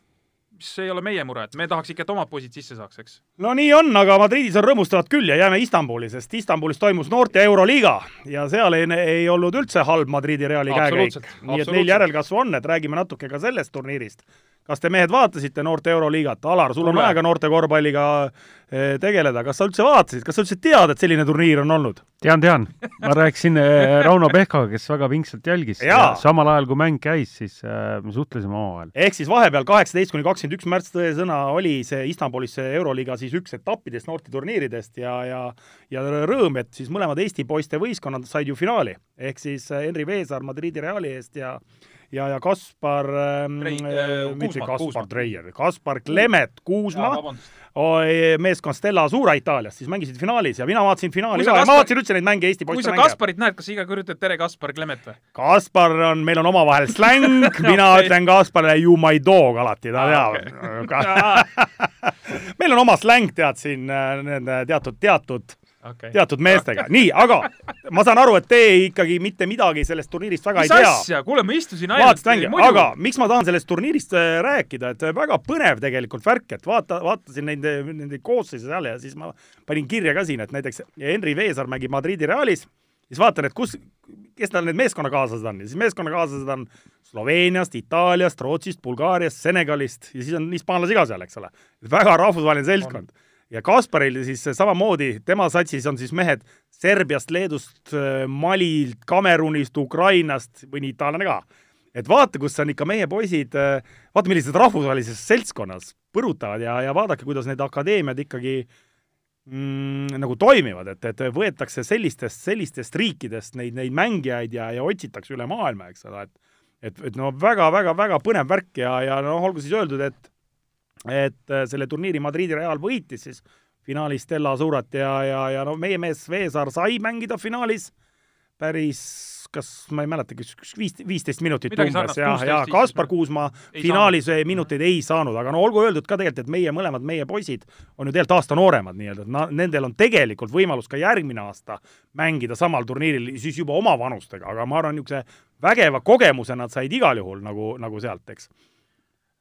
mis ei ole meie mure, et me tahaks ikka, et omad poisid sisse saaks, eks. no nii on, aga Madridis on rõõmustavad küll ja jääme Istanbuli, sest Istanbulis toimus noorte Euroliiga ja seal ei, ei olnud üldse halb Madridi Reali käekäik nii et neil järelkasvu on, et räägime natuke ka sellest turniirist. Kas te mehed vaatasite noorte Euroliigat? Alar, sul on Kuule. aega noorte korvpalliga eh, tegeleda, kas sa üldse vaatasid, kas sa üldse tead, et selline turniir on olnud? tean, tean. ma rääkisin äh, Rauno Pehkaga, kes väga pingsalt jälgis. Jaa. samal ajal, kui mäng käis, siis äh, me suhtlesime omavahel. ehk siis vahepeal kaheksateist kuni kakskümmend üks märts tõesõna oli see Istanbulis see Euroliiga siis üks etappidest noorteturniiridest ja, ja ja rõõm, et siis mõlemad Eesti poiste võistkonnad said ju finaali. ehk siis Henri Veesaar Madridi Reali eest ja ja, ja Kaspar ähm, Trei- äh, äh, mitte Kaspar Kuusma. Treier, Kaspar Klemet Kuusma, meeskond Stella Suura Itaaliast, siis mängisid finaalis ja mina vaatasin finaali Kui ka ja ma Kaspar- vaatasin üldse neid mänge Eesti kui poiste sa mänge. Kasparit näed, kas sa iga kord ütled tere, Kaspar Klemet või? Kaspar on, meil on omavahel släng, mina Okei. ütlen Kasparile you my dog alati, ta Aa, teab. meil on oma släng, tead siin äh, nende teatud, teatud, okei. teatud meestega. nii, aga ma saan aru, et te ikkagi mitte midagi sellest turniirist väga mis ei tea. asja, kuule, ma istusin mänge, muidu- aga miks ma tahan sellest turniirist äh, rääkida, et väga põnev tegelikult värk, et vaata, vaatasin neid, nende koosseise seal ja siis ma panin kirja ka siin, et näiteks Henri Veesaar mängib Madridi Realis, siis vaatan, et kus, kes tal need meeskonnakaaslased on ja siis meeskonnakaaslased on Sloveeniast, Itaaliast, Rootsist, Bulgaariast, Senegalist ja siis on hispaanlasi ka seal, eks ole. väga rahvusvaheline seltskond. Ja Kasparil siis samamoodi, tema satsis on siis mehed Serbiast, Leedust, Malilt, Kamerunist, Ukrainast, mõni itaallane ka. Et vaata, kus on ikka meie poisid, vaata, millised rahvusvahelises seltskonnas põrutavad ja, ja vaadake, kuidas need akadeemiad ikkagi mm, nagu toimivad, et, et võetakse sellistest, sellistest riikidest neid, neid mängijaid ja, ja otsitakse üle maailma, eks ole, et et, et no väga-väga-väga põnev värk ja, ja noh, olgu siis öeldud, et et äh, selle turniiri Madridi Real võitis siis finaalis Stella Surat ja, ja, ja no meie mees Veesaar sai mängida finaalis päris kas ma ei mäletagi, viis, viisteist minutit Midagi umbes ja, 16, ja 15, Kaspar Kuusma Ei finaalis minuteid ei saanud, aga no olgu öeldud ka tegelikult, et meie mõlemad, meie poisid on ju tegelikult aasta nooremad nii-öelda, et na-, nendel on tegelikult võimalus ka järgmine aasta mängida samal turniiril siis juba oma vanustega, aga ma arvan, niisuguse vägeva kogemuse nad said igal juhul nagu, nagu sealt, eks.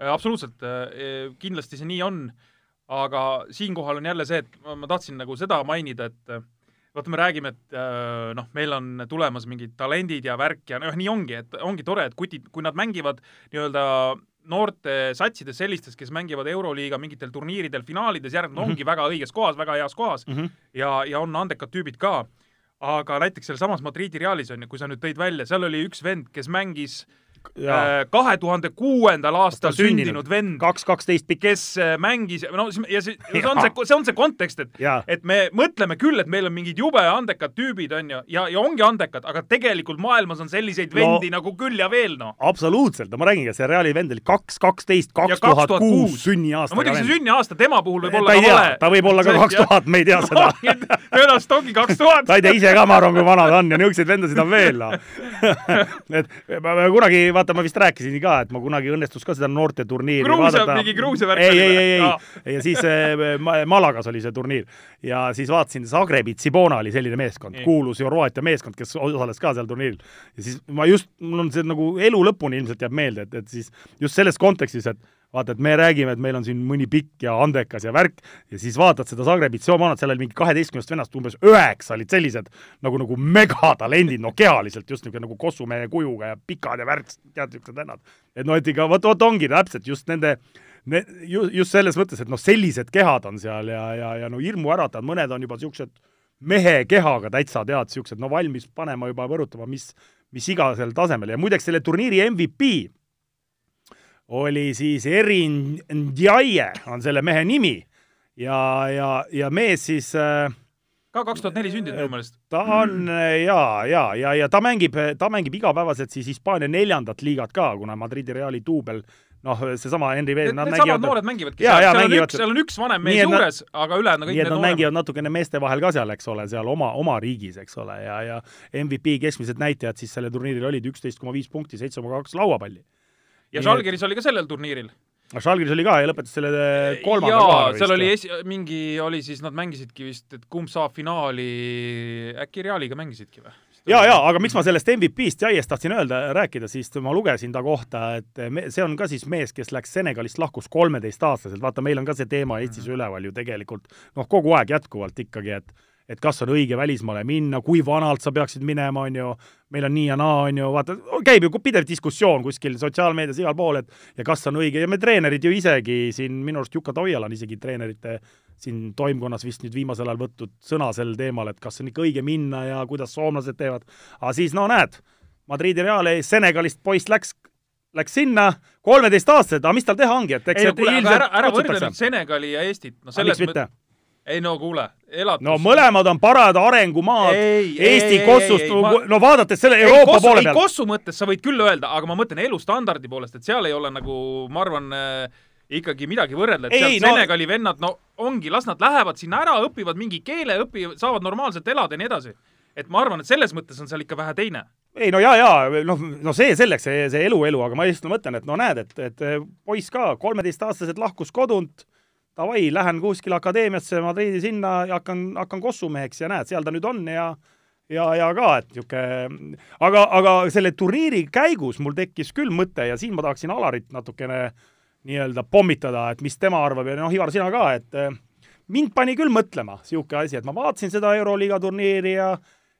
Äh, absoluutselt, kindlasti see nii on, aga siinkohal on jälle see, et ma, ma tahtsin nagu seda mainida, et äh, vaata, me räägime, et äh, noh, meil on tulemas mingid talendid ja värk ja noh, nii ongi, et ongi tore, et kutid, kui nad mängivad nii-öelda noorte satsides sellistes, kes mängivad Euroliiga mingitel turniiridel finaalides, järelikult mm -hmm. ongi väga õiges kohas, väga heas kohas mm -hmm. ja, ja on andekad tüübid ka. aga näiteks sealsamas Madridi Realis on ju, kui sa nüüd tõid välja, seal oli üks vend, kes mängis ja kahe tuhande kuuendal aastal sündinud. sündinud vend, kaks, kaksteist pikk. kes äh, mängis, no ja see, see on see, see on see kontekst, et et me mõtleme küll, et meil on mingid jube andekad tüübid, on ju, ja, ja ongi andekad, aga tegelikult maailmas on selliseid No- vendi no, nagu küll ja veel, noh. absoluutselt, no ma räägingi, see Reali vend oli kaks, kaksteist, kaks tuhat kuus sünniaasta. no muidugi see sünniaasta tema puhul võib olla ka vale,. ta võib olla ka kaks tuhat, me ei tea seda. tõenäoliselt ongi kaks tuhat ta ei tea ise ka, ma arvan, kui vana ta on ja niisuguseid vendasid on veel, noh. et ma kunagi, vaata, ma vist rääkisin ka, et ma kunagi õnnestus ka seda noorteturniiri Gruusia- mingi Gruusia värk ei, oli ei, ei, Aa. ei, ja siis äh, Ma- Malagas oli see turniir. Ja siis vaatasin, Zagrebi Tsibona oli selline meeskond. Kuulus Horvaatia meeskond, kes osales ka seal turniiril. ja siis ma just, mul on see nagu elu lõpuni ilmselt jääb meelde, et, et siis just selles kontekstis, et vaata, et me räägime, et meil on siin mõni pikk ja andekas ja värk ja siis vaatad seda Zagrebi Tsibomanat, seal oli mingi kaheteistkümnest vennast umbes üheksa olid sellised nagu, nagu megatalendid, no kehaliselt just niisugune nagu kossumehe kujuga ja pikad ja värk, tead, niisugused vennad. et noh, et ikka vot, vot ongi täpselt just nende ne, ju, just selles mõttes, et noh, sellised kehad on seal ja, ja, ja no hirmuäratavad, mõned on juba niisugused mehe kehaga täitsa tead, niisugused no valmis panema juba põrutama, mis, mis igasel tasemel ja muideks selle turniiri MVP oli siis Erin Ndjaye on selle mehe nimi ja, ja, ja mees siis äh, ka kaks tuhat neli sündinud minu meelest. ta on äh, ja, ja, ja, ja ta mängib, ta mängib igapäevaselt siis Hispaania neljandat liigat ka, kuna Madridi Reali duubel noh, seesama Henry Vees, Need, nad mängivad noored mängivadki Jaa, seal, jaa, seal on mängivad- seal on üks vanem mees juures, aga ülejäänud no, kõik need nad nooremad. mängivad natukene meeste vahel ka seal, eks ole, seal oma, oma riigis, eks ole, ja, ja MVP keskmised näitajad siis sellel turniiril olid üksteist koma viis punkti, seitse koma kaks lauapalli. Ja Žalgiris oli ka sellel turniiril. Žalgiris oli ka ja lõpetas selle kolmanda jaa, seal oli esi-, mingi oli siis, nad mängisidki vist, et kumb saab finaali, äkki Realiga mängisidki või? ja, ja aga miks ma sellest MVP-st Jaiest tahtsin öelda, rääkida, siis ma lugesin ta kohta, et me, see on ka siis mees, kes läks Senegalist lahkus kolmeteistaastaselt, vaata, meil on ka see teema Eestis üleval ju tegelikult noh, kogu aeg jätkuvalt ikkagi, et et kas on õige välismaale minna, kui vanalt sa peaksid minema, on ju, meil on nii ja naa, on ju, vaata, käib ju pidev diskussioon kuskil sotsiaalmeedias igal pool, et ja kas on õige ja me treenerid ju isegi siin, minu arust Juka Toial on isegi treenerite siin toimkonnas vist nüüd viimasel ajal võtnud sõna sel teemal, et kas on ikka õige minna ja kuidas soomlased teevad. aga siis no näed, Madridi Reali Senegalist poiss läks läks sinna, kolmeteistaastased, aga mis tal teha ongi, et eks ei kuule, aga ära, ära võrdle nüüd Senegali ja Eestit, no selles mõttes ei no kuule, elatus. no mõlemad on parad arengumaad, Eesti ei, Kossust, ma... no vaadates selle Euroopa kossu, poole peal. Kossu mõttes sa võid küll öelda, aga ma mõtlen elustandardi poolest, et seal ei ole nagu, ma arvan äh,, ikkagi midagi võrrelda, et ei, seal no... Senegali vennad, no ongi, las nad lähevad sinna ära, õpivad mingi keele, õpivad, saavad normaalselt elada ja nii edasi. et ma arvan, et selles mõttes on seal ikka vähe teine ei no jaa, jaa, noh, no see selleks, see, see elu, elu, aga ma lihtsalt mõtlen, et no näed, et, et poiss ka, kolmeteistaastaselt lahkus kodunt, davai, lähen kuskile akadeemiasse Madridi sinna ja hakkan, hakkan kossumeheks ja näed, seal ta nüüd on ja ja, ja ka, et niisugune, aga, aga selle turniiri käigus mul tekkis küll mõte ja siin ma tahaksin Alarit natukene nii-öelda pommitada, et mis tema arvab ja noh, Ivar, sina ka, et mind pani küll mõtlema niisugune asi, et ma vaatasin seda Euroliiga turniiri ja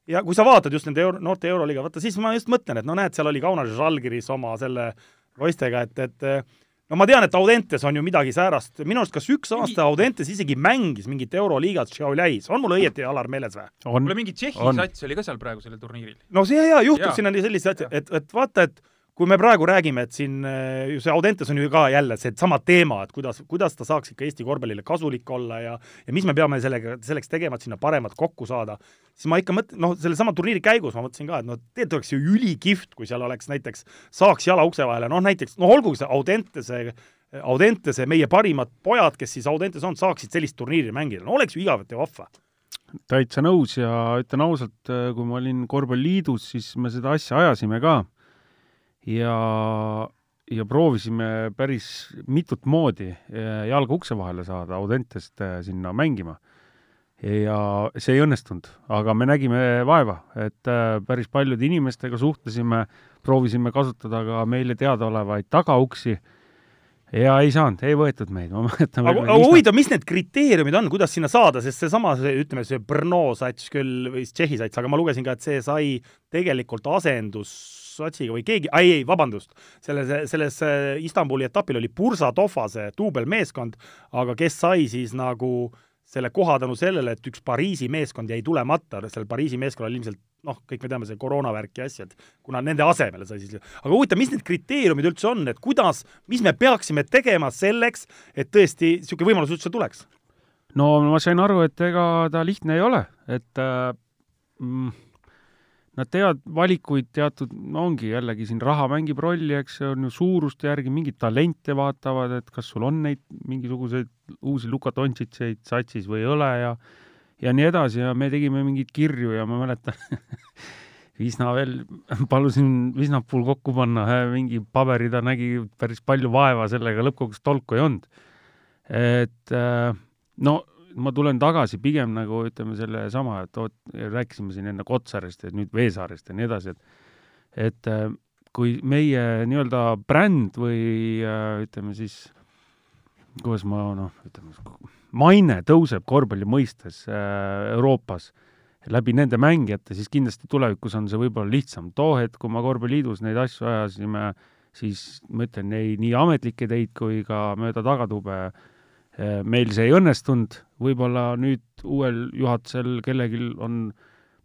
ja kui sa vaatad just nende euro, noorte Euroliiga, vaata siis ma just mõtlen, et no näed, seal oli Kaunas Žalgiris oma selle poistega, et, et no ma tean, et Audentes on ju midagi säärast, minu arust kas üks aasta Audentes isegi mängis mingit Euroliigat Šiauliais, on mul õieti, Alar, meeles või? kuule, mingi Tšehhi sats oli ka seal praegu sellel turniiril. no see jaa, juhtus, siin oli selliseid asju, et, et vaata, et kui me praegu räägime, et siin eh, ju see Audentes on ju ka jälle seesama teema, et kuidas, kuidas ta saaks ikka Eesti korvpallile kasulik olla ja ja mis me peame sellega, selleks tegema, et sinna paremat kokku saada, siis ma ikka mõt-, noh, sellesama turniiri käigus ma mõtlesin ka, et noh, tegelikult oleks ju ülikihvt, kui seal oleks näiteks, saaks jala ukse vahele, noh näiteks, noh olgugi see Audentese Audentese, meie parimad pojad, kes siis Audentes on, saaksid sellist turniiri mängida, no oleks ju igavalt ja vahva. Täitsa nõus ja ütlen ausalt, kui ma olin korvpalliliidus, siis me seda asja ajasime ka ja, ja proovisime päris mitut moodi eh, jalga ukse vahele saada Audentest eh, sinna mängima. ja see ei õnnestunud, aga me nägime vaeva, et eh, päris paljude inimestega suhtlesime, proovisime kasutada ka meile teadaolevaid tagauksi ja ei saanud, ei võetud meid, ma mäletan aga, huvitav, mis need kriteeriumid on, kuidas sinna saada, sest seesama, see, ütleme, see Brno sats küll, või Tšehhi sats, aga ma lugesin ka, et see sai tegelikult asendus satsiga või keegi, ei, ei, vabandust, selles, selles Istanbuli etapil oli Bursa Tofa see duubelmeeskond, aga kes sai siis nagu selle koha tänu sellele, et üks Pariisi meeskond jäi tulemata, sellel Pariisi meeskonnal ilmselt noh, kõik me teame, see koroonavärk ja asjad, kuna nende asemele sai siis, aga huvitav, mis need kriteeriumid üldse on, et kuidas, mis me peaksime tegema selleks, et tõesti niisugune võimalus üldse tuleks? no ma sain aru, et ega ta lihtne ei ole, et äh, mm, Nad teevad valikuid teatud, no ongi jällegi siin raha mängib rolli, eks see on ju suuruste järgi, mingeid talente vaatavad, et kas sul on neid mingisuguseid uusi Luka Dontšitseid satsis või ei ole ja ja nii edasi ja me tegime mingeid kirju ja ma mäletan Visna veel, palusin Visnapuul kokku panna mingi paberi, ta nägi päris palju vaeva sellega, lõppkokkuvõttes tolku ei olnud. et äh, no ma tulen tagasi pigem nagu ütleme sellesama, et oot, rääkisime siin enne Kotsarist ja nüüd Veesaarest ja nii edasi, et et äh, kui meie nii-öelda bränd või äh, ütleme siis, kuidas ma noh, ütleme, maine tõuseb korvpalli mõistes äh, Euroopas läbi nende mängijate, siis kindlasti tulevikus on see võib-olla lihtsam. too hetk, kui ma korvpalliliidus neid asju ajasime, siis ma ütlen, ei nii ametlikke teid kui ka mööda tagatube äh, meil see ei õnnestunud, võib-olla nüüd uuel juhatusel kellelgi on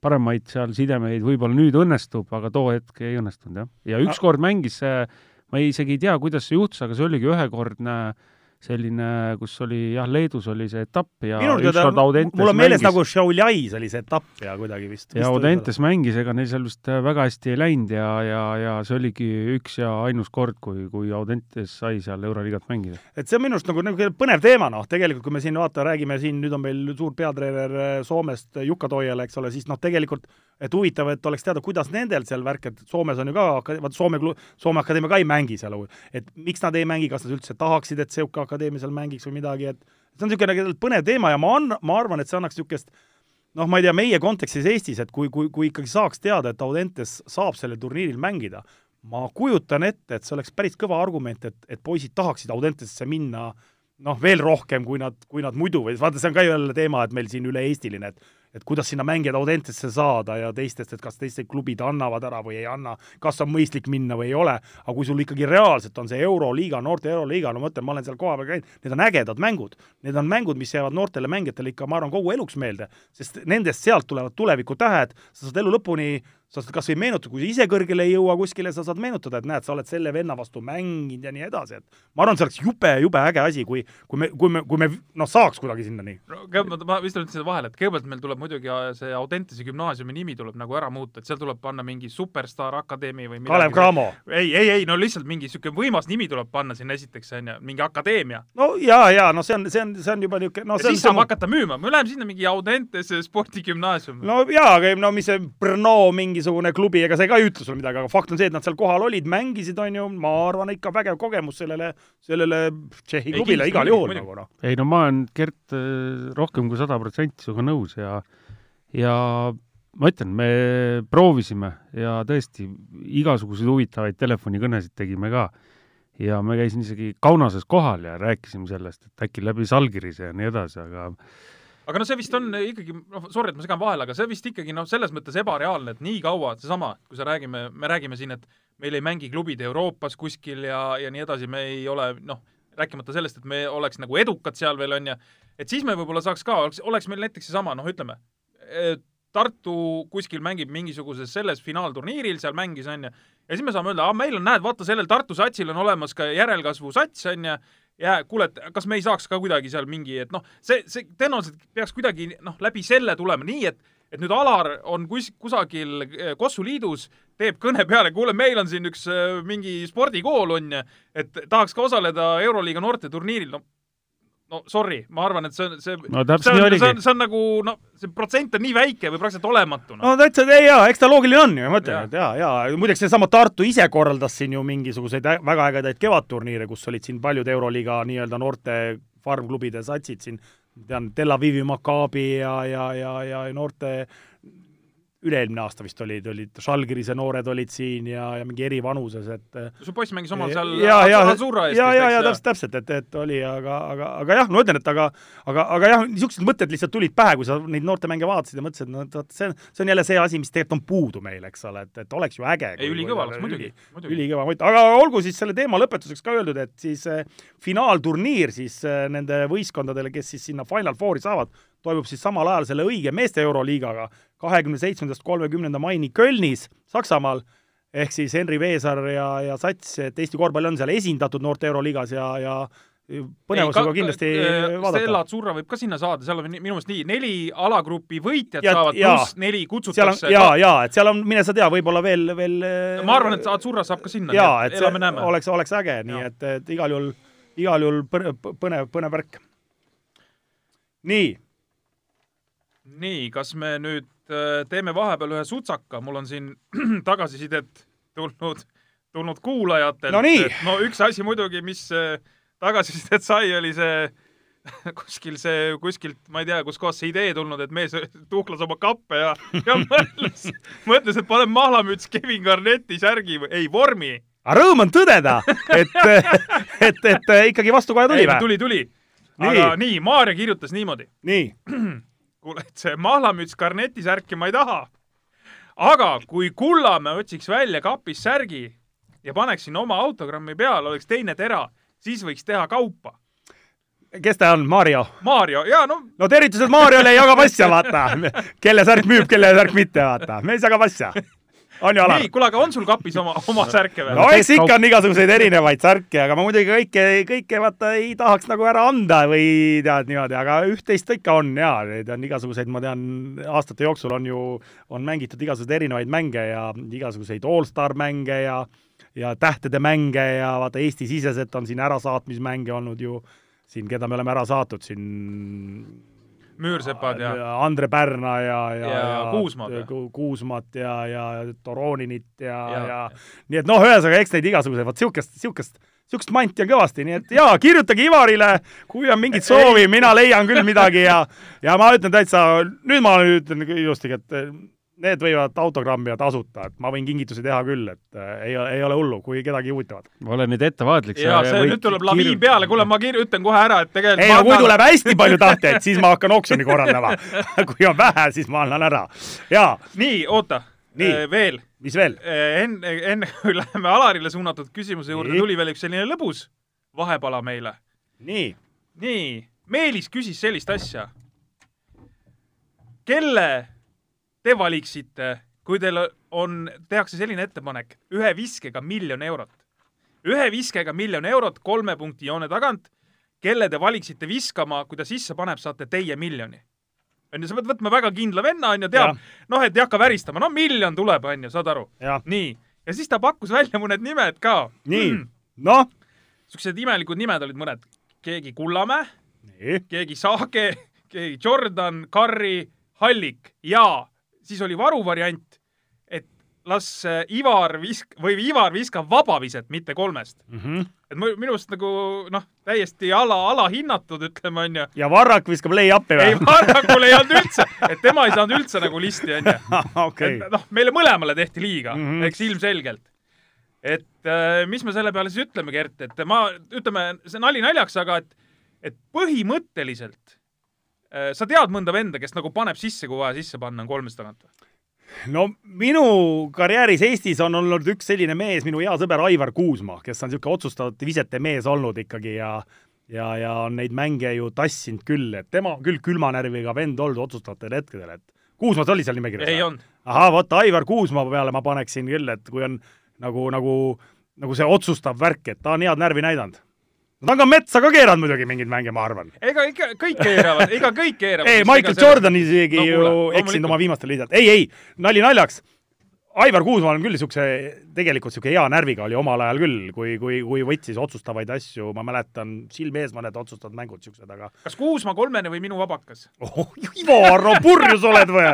paremaid seal sidemeid, võib-olla nüüd õnnestub, aga too hetk ei õnnestunud, jah. ja ükskord mängis see, ma isegi ei tea, kuidas see juhtus, aga see oligi ühekordne äh, selline, kus oli jah, Leedus oli see etapp ja minul teada, mul on meeles mängis. nagu Šiauliais oli see etapp ja kuidagi vist. ja Audentes mängis, ega neil seal vist väga hästi ei läinud ja, ja, ja see oligi üks ja ainus kord, kui, kui Audentes sai seal Euroliigat mängida. et see on minu arust nagu, nagu põnev teema, noh, tegelikult kui me siin vaata, räägime siin, nüüd on meil suur peatreener Soomest, Jukka Toiala, eks ole, siis noh, tegelikult et huvitav, et oleks teada, kuidas nendel seal värk, et Soomes on ju ka, vaata Soome, Soome akadeemia ka ei mängi seal, et miks nad ei mängi, kas nad üldse tahaksid, et Seuka akadeemia seal mängiks või midagi, et see on niisugune nagu põnev teema ja ma on, ma arvan, et see annaks niisugust noh, ma ei tea, meie kontekstis Eestis, et kui, kui, kui ikkagi saaks teada, et Audentes saab sellel turniiril mängida, ma kujutan ette, et see oleks päris kõva argument, et, et poisid tahaksid Audentesse minna noh, veel rohkem, kui nad, kui nad muidu või vaata, see on ka jälle teema, et meil siin üle-eestiline, et et kuidas sinna mängijad Audentesse saada ja teistest, et kas teised klubid annavad ära või ei anna, kas on mõistlik minna või ei ole, aga kui sul ikkagi reaalselt on see Euroliiga, noorte Euroliiga, no ma mõtlen, ma olen seal kohapeal käinud, need on ägedad mängud. Need on mängud, mis jäävad noortele mängijatele ikka, ma arvan, kogu eluks meelde, sest nendest sealt tulevad tulevikutähed, sa saad elu lõpuni sa saad kas või meenutada, kui sa ise kõrgele ei jõua kuskile, sa saad meenutada, et näed, sa oled selle venna vastu mänginud ja nii edasi, et ma arvan, see oleks jube, jube äge asi, kui, kui me, kui me, kui me noh, saaks kuidagi sinnani. no kõigepealt ma vist ütlesin vahele, et kõigepealt meil tuleb muidugi äh, see Audentese gümnaasiumi nimi tuleb nagu ära muuta, et seal tuleb panna mingi Superstaar Akadeemia või midagi. Kalev Cramo. ei, ei, ei, no lihtsalt mingi niisugune võimas nimi tuleb panna sinna esiteks, on ju, mingi akadeemia. no jaa, jaa, no see on, see on, see on juba niisugune no, ja siis saab samu... hakata müüma, me läheme sinna mingi Audentese spordigümnaasium. no jaa, aga no mis see Brno mingisugune klubi, ega see ka ei ütle sulle midagi, aga fakt on see, et nad seal kohal olid, mängisid, on ju, ma arvan, ikka vägev kogemus sellele, sellele Tšehhi klubile igal juhul nagu noh. ei no ma olen, Gert, äh, rohkem kui sada protsenti sinuga nõus ja ja ma ütlen, me proovisime ja tõesti igasuguseid huvitavaid telefonikõnesid tegime ka. ja me käisime isegi Kaunases kohal ja rääkisime sellest, et äkki läbi Salgirise ja nii edasi, aga aga no see vist on ikkagi, noh, sorry, et ma segan vahele, aga see vist ikkagi noh, selles mõttes ebareaalne, et nii kaua, seesama, kui sa räägime, me räägime siin, et meil ei mängi klubid Euroopas kuskil ja, ja nii edasi, me ei ole noh, rääkimata sellest, et me oleks nagu edukad seal veel, on ju, et siis me võib-olla saaks ka, oleks, oleks meil näiteks seesama, noh, ütleme, Tartu kuskil mängib mingisuguses selles finaalturniiril, seal mängis, on ju, ja siis me saame öelda, aa, meil on, näed, vaata, sellel Tartu satsil on olemas ka järelkasvu sats, on ju, ja kuule, et kas me ei saaks ka kuidagi seal mingi, et noh, see, see tõenäoliselt peaks kuidagi noh, läbi selle tulema nii, et et nüüd Alar on kus, kusagil eh, Kossu liidus, teeb kõne peale, kuule, meil on siin üks eh, mingi spordikool, on ju, et tahaks ka osaleda Euroliiga noorteturniiril, no no sorry, ma arvan, et see on, see no nii oligi. see on, see on nagu noh, see protsent on nii väike või praktiliselt olematu no.. no täitsa, ei jaa, eks ta loogiline on ju, ma ütlen, et jaa, jaa, muideks seesama Tartu ise korraldas siin ju mingisuguseid väga ägedaid kevadturniire, kus olid siin paljud Euroliiga nii-öelda noorte farmklubide satsid siin, tean, Tel Avivi Maccabi ja, ja, ja, ja noorte üle-eelmine aasta vist olid, olid Žalgirise noored olid siin ja, ja mingi eri vanuses, et su poiss mängis omal seal ja, ja, ja, ja, ja täpselt, täpselt, et, et oli, aga, aga, aga jah, ma ütlen, et aga aga, aga jah, niisugused mõtted lihtsalt tulid pähe, kui sa neid noortemänge vaatasid ja mõtlesid, et no vot, see on, see on jälle see asi, mis tegelikult on puudu meil, eks ole, et, et oleks ju äge. ei, ülikõva oleks muidugi, muidugi. ülikõva, aga olgu siis selle teema lõpetuseks ka öeldud, et siis eh, finaalturniir siis eh, nende võistkondadele, kes siis sinna Final Fouri saavad, toimub siis samal ajal selle õige meeste Euroliigaga, kahekümne seitsmendast kolmekümnenda maini Kölnis, Saksamaal, ehk siis Henri Veesaar ja, ja Sats, et Eesti korvpall on seal esindatud noorte Euroliigas ja, ja põnevusega kindlasti vaadata. Stella Azzurra võib ka sinna saada, seal on minu meelest nii, neli alagrupi võitjat ja, saavad, pluss neli kutsutakse. jaa, jaa, et seal on, mine sa tea, võib-olla veel, veel ma arvan, et Azzurra saab ka sinna, jaa, et elame-näeme. oleks, oleks äge, nii et, et igal juhul, igal juhul põnev, põnev, põnev värk. nii nii, kas me nüüd äh, teeme vahepeal ühe sutsaka, mul on siin tagasisidet tulnud, tulnud kuulajatelt no,. no üks asi muidugi, mis äh, tagasisidet sai, oli see kuskil see, kuskilt, ma ei tea, kuskohast see idee tulnud, et mees tuhlas oma kappe ja, ja mõtles, mõtles, et paneb mahlamüts Kevin Garnetti särgi või ei, vormi. aga rõõm on tõdeda, et, et, et ikkagi vastukaja tuli või? tuli, tuli. aga nii, nii, Maarja kirjutas niimoodi. nii kuule, et see mahlamüts Garneti särki ma ei taha. aga kui Kullamäe otsiks välja kapis särgi ja paneks sinna oma autogrammi peale, oleks teine tera, siis võiks teha kaupa. kes ta on, Mario? Mario, jaa, no no tervitused Mariole, ei jaga asja, vaata. kelle särk müüb, kelle särk mitte, vaata. mees jagab asja on ju, Alar? nii, kuule, aga on sul kapis oma, oma särke veel? no eks ikka on igasuguseid erinevaid särke, aga ma muidugi kõike, kõike vaata ei tahaks nagu ära anda või tead niimoodi, aga üht-teist ikka on ja neid on igasuguseid, ma tean, aastate jooksul on ju, on mängitud igasuguseid erinevaid mänge ja igasuguseid allstar mänge ja ja tähtede mänge ja vaata Eesti-siseselt on siin ärasaatmismänge olnud ju siin, keda me oleme ära saatnud siin Müürsepad ja Andre Pärna ja, ja, ja, ja Kuusmat, Kuusmat ja, ja Toroninit ja, ja, ja nii et noh, ühesõnaga, eks neid igasuguseid, vot niisugust, niisugust, niisugust manti on kõvasti, nii et jaa, kirjutage Ivarile, kui on mingit soovi, mina leian küll midagi ja ja ma ütlen täitsa, nüüd ma ütlen ilusti, et need võivad autogrammi ja tasuta, et ma võin kingitusi teha küll, et äh, ei, ei ole hullu, kui kedagi huvitavad. ole nüüd ettevaatlik. ja see nüüd tuleb laviin peale, kuule, ma kir-, ütlen kohe ära, et tegelikult ei no kui tuleb hästi palju tahtjaid, siis ma hakkan oksjoni korraldama kui on vähe, siis ma annan ära. jaa. nii, oota. veel. mis veel? enne, enne kui läheme Alarile suunatud küsimuse juurde, tuli veel üks selline lõbus vahepala meile. nii. nii, Meelis küsis sellist asja. kelle te valiksite, kui teil on, tehakse selline ettepanek, ühe viskega miljon eurot. ühe viskega miljon eurot kolme punkti joone tagant, kelle te valiksite viskama, kui ta sisse paneb, saate teie miljoni. on ju, sa pead võtma väga kindla venna, on ju, teab, noh, et ei hakka väristama, no miljon tuleb, on ju, saad aru? nii, ja siis ta pakkus välja mõned nimed ka. nii mm., noh? niisugused imelikud nimed olid mõned, keegi Kullamäe, keegi Saage, keegi Jordan, Karri, Hallik ja siis oli varuvariant, et las äh, Ivar visk- või Ivar viskab vabaviset, mitte kolmest mm. -hmm. et minu arust nagu noh, täiesti ala, alahinnatud, ütleme onju. ja Varrak viskab lay-up'i või? ei, Varrakul ei olnud üldse, et tema ei saanud üldse nagu listi onju okay.. noh, meile mõlemale tehti liiga mm, -hmm. eks ilmselgelt. et äh, mis me selle peale siis ütleme, Gert, et ma, ütleme, see nali naljaks, aga et, et põhimõtteliselt sa tead mõnda venda, kes nagu paneb sisse, kui vaja sisse panna, on kolmest tagant no minu karjääris Eestis on olnud üks selline mees, minu hea sõber Aivar Kuusma, kes on niisugune otsustavate visete mees olnud ikkagi ja ja, ja on neid mänge ju tassinud küll, et tema küll külma närviga vend olnud otsustavatel hetkedel, et Kuusmas oli seal nimekirjas? ei olnud. ahah, vot Aivar Kuusma peale ma paneksin küll, et kui on nagu, nagu, nagu see otsustav värk, et ta on head närvi näidanud Nad on ka metsa ka keeranud muidugi mingeid mänge, ma arvan. ega ikka kõik keeravad, ega kõik keeravad. ei, Michael Jordan isegi no, ju eksinud oma viimastel liidalt. ei, ei, nali naljaks. Aivar Kuusmaa on küll niisuguse, tegelikult niisugune hea närviga oli omal ajal küll, kui, kui, kui võttis otsustavaid asju, ma mäletan, silme ees mõned otsustavad mängud niisugused, aga kas Kuusmaa kolmene või minu vabakas oh,? Ivar, no purjus oled või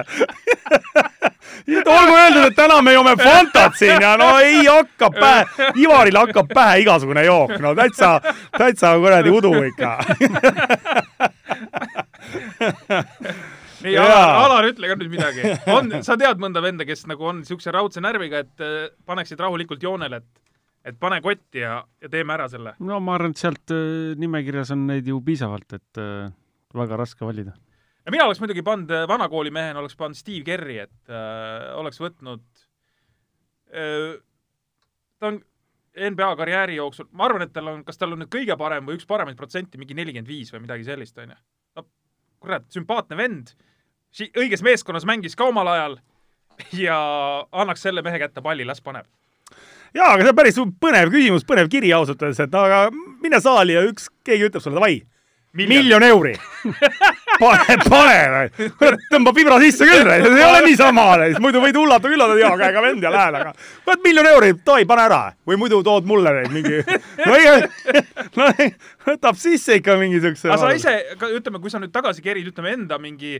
olgu öeldud, et täna me joome Fantat siin ja no ei hakka pähe, Ivaril hakkab pähe igasugune jook, no täitsa, täitsa kuradi udu ikka nii, Alar, Alar, ütle ka nüüd midagi. on, sa tead mõnda venda, kes nagu on niisuguse raudse närviga, et äh, paneksid rahulikult joonele, et et pane kotti ja, ja teeme ära selle? no ma arvan, et sealt äh, nimekirjas on neid ju piisavalt, et äh, väga raske valida ja mina oleks muidugi pannud, vanakooli mehena oleks pannud Steve Kerri, et äh, oleks võtnud äh,, ta on NBA karjääri jooksul, ma arvan, et tal on, kas tal on nüüd kõige parem või üks paremaid protsenti, mingi nelikümmend viis või midagi sellist, on ju. no kurat, sümpaatne vend, õiges meeskonnas mängis ka omal ajal ja annaks selle mehe kätte palli, las paneb. Jaa, aga see on päris põnev küsimus, põnev kiri ausalt öeldes, et aga mine saali ja üks, keegi ütleb sulle davai miljon, euri. Pane, pane, kurat, tõmba vibra sisse küll, see ei ole niisama, muidu võid hullata küll, oled hea käega vend ja lähed, aga kurat, miljon euri, davai, pane ära. Või muidu tood mulle neid mingi, no ei, no võtab sisse ikka mingi siukse. aga sa ise, ütleme, kui sa nüüd tagasi kerid, ütleme enda mingi,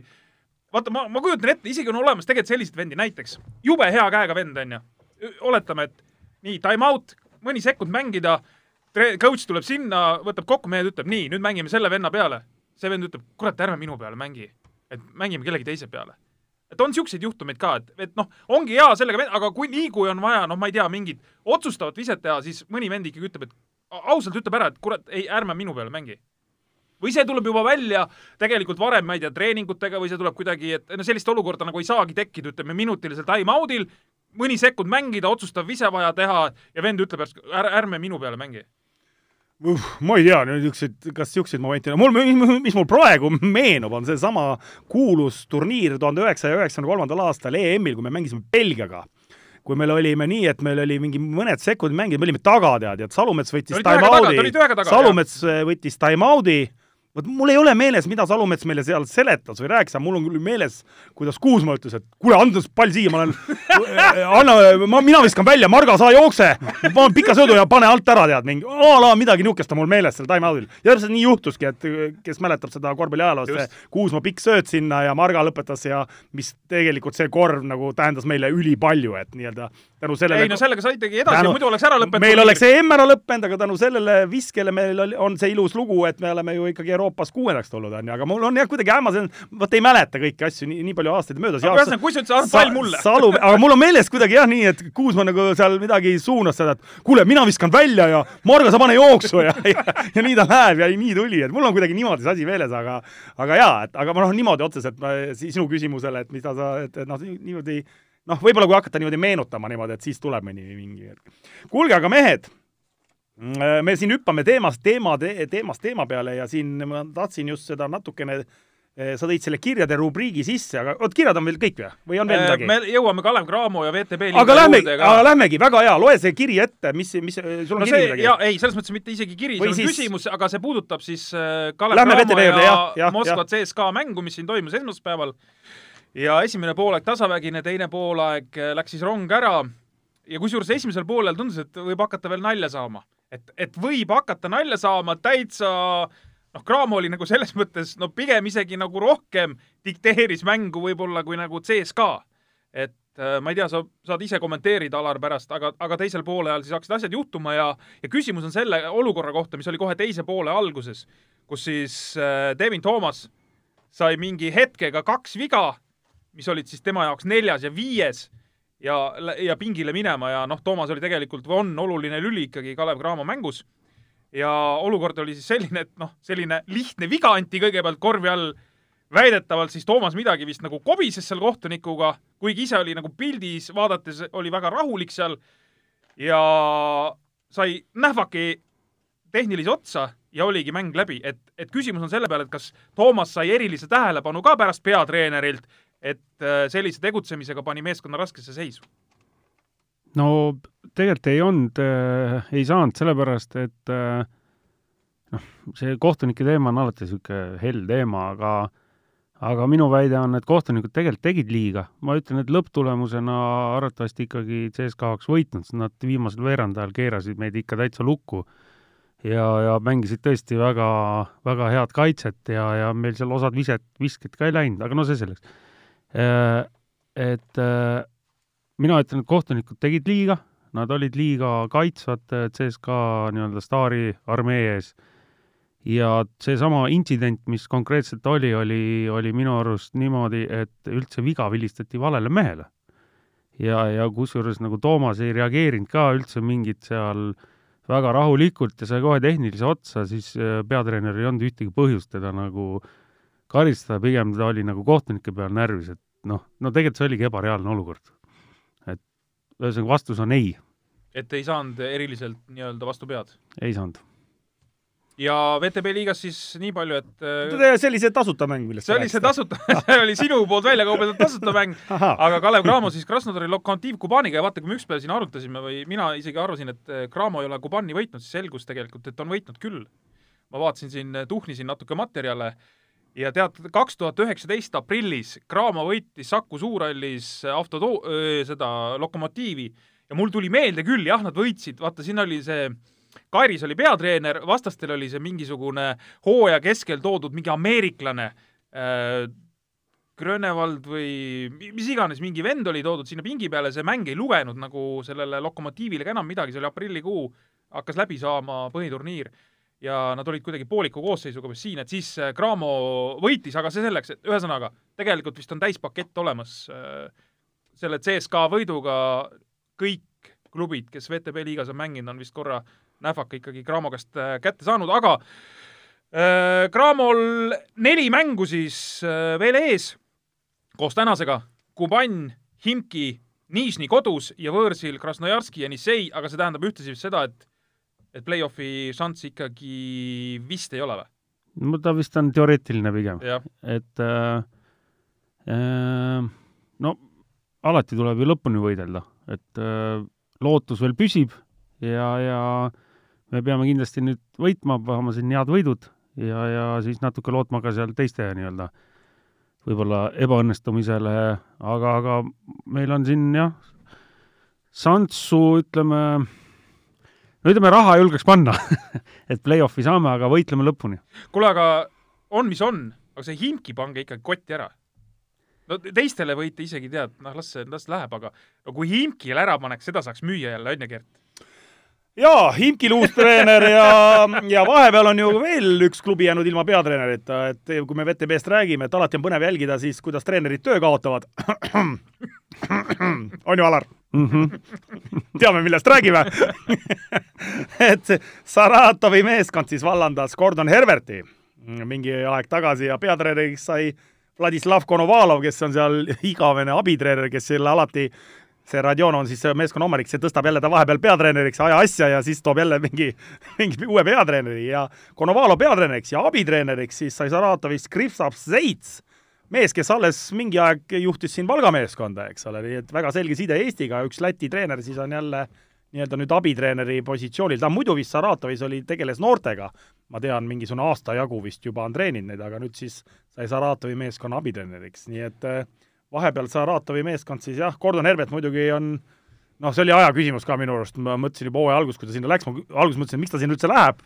vaata, ma, ma kujutan ette, isegi on olemas tegelikult selliseid vendi, näiteks jube hea käega vend, onju. oletame, et nii, time out, mõni sekund mängida coach tuleb sinna, võtab kokku mehed, ütleb nii, nüüd mängime selle venna peale. see vend ütleb, kurat, ärme minu peale mängi, et mängime kellegi teise peale. et on niisuguseid juhtumeid ka, et, et noh, ongi hea sellega, aga kui nii, kui on vaja, noh, ma ei tea, mingit otsustavat viset teha, siis mõni vend ikkagi ütleb, et ausalt ütleb ära, et kurat, ei, ärme minu peale mängi või see tuleb juba välja tegelikult varem, ma ei tea, treeningutega või see tuleb kuidagi, et no sellist olukorda nagu ei saagi tekkida, ütleme minutilisel time-out'il, mõni sekund mängida, otsustav vise vaja teha ja vend ütleb, ärme, ärme minu peale mängi. Ma ei tea, niisuguseid, kas niisuguseid momente, mul, mis mul praegu meenub, on seesama kuulus turniir tuhande üheksasaja üheksakümne kolmandal aastal EM-il, kui me mängisime Belgiaga. Kui meil olime nii, et meil oli mingi mõned sekundid mängida, me olime taga, tead, ja Salumets võttis time-out'i, Salumets võttis time-out'i vot mul ei ole meeles, mida Salumets meile seal seletas või rääkis, aga mul on küll meeles, kuidas Kuusma ütles, et kuule, anda pall siia, ma olen, anna, ma, mina viskan välja, Marga, sa jookse, panen pika söödu ja pane alt ära, tead, mingi a la midagi niisugust on mul meeles seal time-out'il. ja täpselt nii juhtuski, et kes mäletab seda korvpalli ajaloost, see Kuusma pikk sööt sinna ja Marga lõpetas ja mis tegelikult see korv nagu tähendas meile ülipalju, et nii-öelda tänu sellele ei no sellega saitegi edasi tänu, muidu oleks ära lõpetatud. meil oleks EM ära lõppenud, aga tänu sellele viskele meil oli, on see ilus lugu, et me oleme ju ikkagi Euroopa Euroopas kuuendaks tulnud, on ju, aga mul on jah kuidagi hämmas, vot ei mäleta kõiki asju, nii, nii palju aastaid möödas. aga ühesõnaga, kui sa ütlesid, anna pall mulle. Salu, aga mul on meeles kuidagi jah nii, et Kuusma nagu seal midagi suunas seda, et kuule, mina viskan välja ja Margo, sa pane jooksu ja, ja, ja nii ta läheb ja nii tuli, et mul on kuidagi niimoodi see asi meeles, aga aga jaa, et aga ma noh, niimoodi otseselt sinu küsimusele, et mida sa, et, et noh, niimoodi noh, võib-olla kui hakata niimoodi meenutama niimoodi, et siis tuleb mingi hetk. kuulge, aga mehed me siin hüppame teemast teema te,, teemast teema peale ja siin ma tahtsin just seda natukene eh, sa tõid selle kirjade rubriigi sisse, aga oot, kirjad on veel kõik või? või on veel Äh, midagi? me jõuame Kalev Cramo ja VTB aga lähme, aga lähmegi, väga hea, loe see kiri ette, mis, mis, sul on no kiri midagi? ja ei, selles mõttes mitte isegi kiri, see on siis- küsimus, aga see puudutab siis äh, Kalev Lähme Cramo ja, jah, jah, Moskva CSKA mängu, mis siin toimus esmaspäeval. ja esimene poolaeg tasavägine, teine poolaeg läks siis rong ära ja kusjuures esimesel poolel tundus, et võib hakata veel nalja saama. Et, et võib hakata nalja saama täitsa noh, Cramo oli nagu selles mõttes no pigem isegi nagu rohkem dikteeris mängu võib-olla kui nagu CSKA. et äh, ma ei tea, sa saad ise kommenteerida, Alar, pärast, aga, aga teisel poole ajal siis hakkasid asjad juhtuma ja, ja küsimus on selle olukorra kohta, mis oli kohe teise poole alguses, kus siis äh, Devin Toomas sai mingi hetkega kaks viga, mis olid siis tema jaoks neljas ja viies ja, ja pingile minema ja noh, Toomas oli tegelikult, on oluline lüli ikkagi Kalev Cramo mängus. ja olukord oli siis selline, et noh, selline lihtne viga anti kõigepealt korvi all, väidetavalt siis Toomas midagi vist nagu kobises seal kohtunikuga, kuigi ise oli nagu pildis vaadates oli väga rahulik seal. Ja sai nähvaki tehnilise otsa ja oligi mäng läbi, et, et küsimus on selle peale, et kas Toomas sai erilise tähelepanu ka pärast peatreenerilt, et äh, sellise tegutsemisega pani meeskonna raskesse seisu. no tegelikult ei olnud äh,, ei saanud, sellepärast et äh, noh, see kohtunike teema on alati niisugune hell teema, aga aga minu väide on, et kohtunikud tegelikult tegid liiga. ma ütlen, et lõpptulemusena arvatavasti ikkagi CSKA oleks võitnud, sest nad viimasel veerandajal keerasid meid ikka täitsa lukku ja, ja mängisid tõesti väga, väga head kaitset ja, ja meil seal osad viset, visked ka ei läinud, aga no see selleks. Et äh, mina ütlen, et kohtunikud tegid liiga, nad olid liiga kaitsvad äh, CSKA nii-öelda staari armee ees. ja seesama intsident, mis konkreetselt oli, oli, oli minu arust niimoodi, et üldse viga vilistati valele mehele. ja, ja kusjuures nagu Toomas ei reageerinud ka üldse mingit seal väga rahulikult ja sai kohe tehnilise otsa, siis äh, peatreener ei olnud ühtegi põhjust teda nagu karistada, pigem ta oli nagu kohtunike peal närvis, et noh, no tegelikult see oligi ebareaalne olukord. et ühesõnaga vastus on ei, et ei saanud eriliselt nii-öelda vastu pead. ei saanud. ja VTB liigas siis nii palju, et äh, see oli see tasuta mäng, millest see oli see tasuta see oli sinu poolt välja kaubeldud tasuta mäng, aga Kalev Cramo siis Krasnodari Lokomotiv Kubaniga ja vaata, kui me ükspäev siin arutasime või mina isegi arvasin, et äh, Cramo ei ole Kubani võitnud, siis selgus tegelikult, et on võitnud küll. ma vaatasin siin, tuhnisin natuke materjale ja tead, kaks tuhat üheksateist aprillis Cramo võitis Saku Suurhallis autoto-, seda Lokomotiivi. Ja mul tuli meelde küll, jah, nad võitsid, vaata, siin oli see Kairis oli peatreener, vastastel oli see mingisugune hooaja keskel toodud mingi ameeriklane äh,, Grönevald või mis iganes, mingi vend oli toodud sinna pingi peale, see mäng ei lugenud nagu sellele Lokomotiivile ka enam midagi, see oli aprillikuu, hakkas läbi saama põhiturniir ja nad olid kuidagi pooliku koosseisuga vist siin, et siis Cramo võitis, aga see selleks, et ühesõnaga, tegelikult vist on täispakett olemas selle CSKA võiduga kõik klubid, kes VTB liigas on mänginud, on vist korra nähvaka ikkagi Cramo käest kätte saanud, aga äh, Cramol neli mängu siis äh, veel ees koos tänasega. Kuban, Himki, Nižni kodus ja võõrsil Krasnojarski ja Nissei, aga see tähendab ühtlasi seda, et et play-off'i šanssi ikkagi vist ei ole või? no ta vist on teoreetiline pigem, et äh, äh, no alati tuleb ju lõpuni võidelda, et äh, lootus veel püsib ja, ja me peame kindlasti nüüd võitma, panema siin head võidud ja, ja siis natuke lootma ka seal teiste nii-öelda võib-olla ebaõnnestumisele, aga, aga meil on siin jah, šanssu ütleme, no ütleme, raha julgeks panna et play-off'i saame, aga võitleme lõpuni. kuule, aga on, mis on, aga see Himki pange ikkagi kotti ära. no teistele võite isegi tead, noh, las see, las läheb, aga no kui Himkile ära paneks, seda saaks müüa jälle, on ju, Gert? jaa, Imkil uus treener ja, ja vahepeal on ju veel üks klubi jäänud ilma peatreenerita, et kui me VTB-st räägime, et alati on põnev jälgida siis, kuidas treenerid töö kaotavad. on ju, Alar mm? -hmm. teame, millest räägime et Saratovi meeskond siis vallandas Gordon Herberti mingi aeg tagasi ja peatreeneriks sai Vladislav Konovalov, kes on seal igavene abitreener, kes selle alati see Radjon on siis meeskonna omanik, see tõstab jälle ta vahepeal peatreeneriks, aja asja ja siis toob jälle mingi, mingi uue peatreeneri ja Konovalo peatreeneriks ja abitreeneriks siis sai Saratovis Krivsav Zeits, mees, kes alles mingi aeg juhtis siin Valga meeskonda, eks ole, nii et väga selge side Eestiga, üks Läti treener siis on jälle nii-öelda nüüd abitreeneri positsioonil, ta muidu vist Saratovis oli, tegeles noortega, ma tean, mingisugune aasta jagu vist juba on treeninud neid, aga nüüd siis sai Saratovi meeskonna abitreeneriks, nii et äh, vahepeal Saratovi meeskond siis jah, Gordon Herbert muidugi on noh, see oli aja küsimus ka minu arust, ma mõtlesin juba hooaja alguses, kui ta sinna läks, ma alguses mõtlesin, miks ta sinna üldse läheb,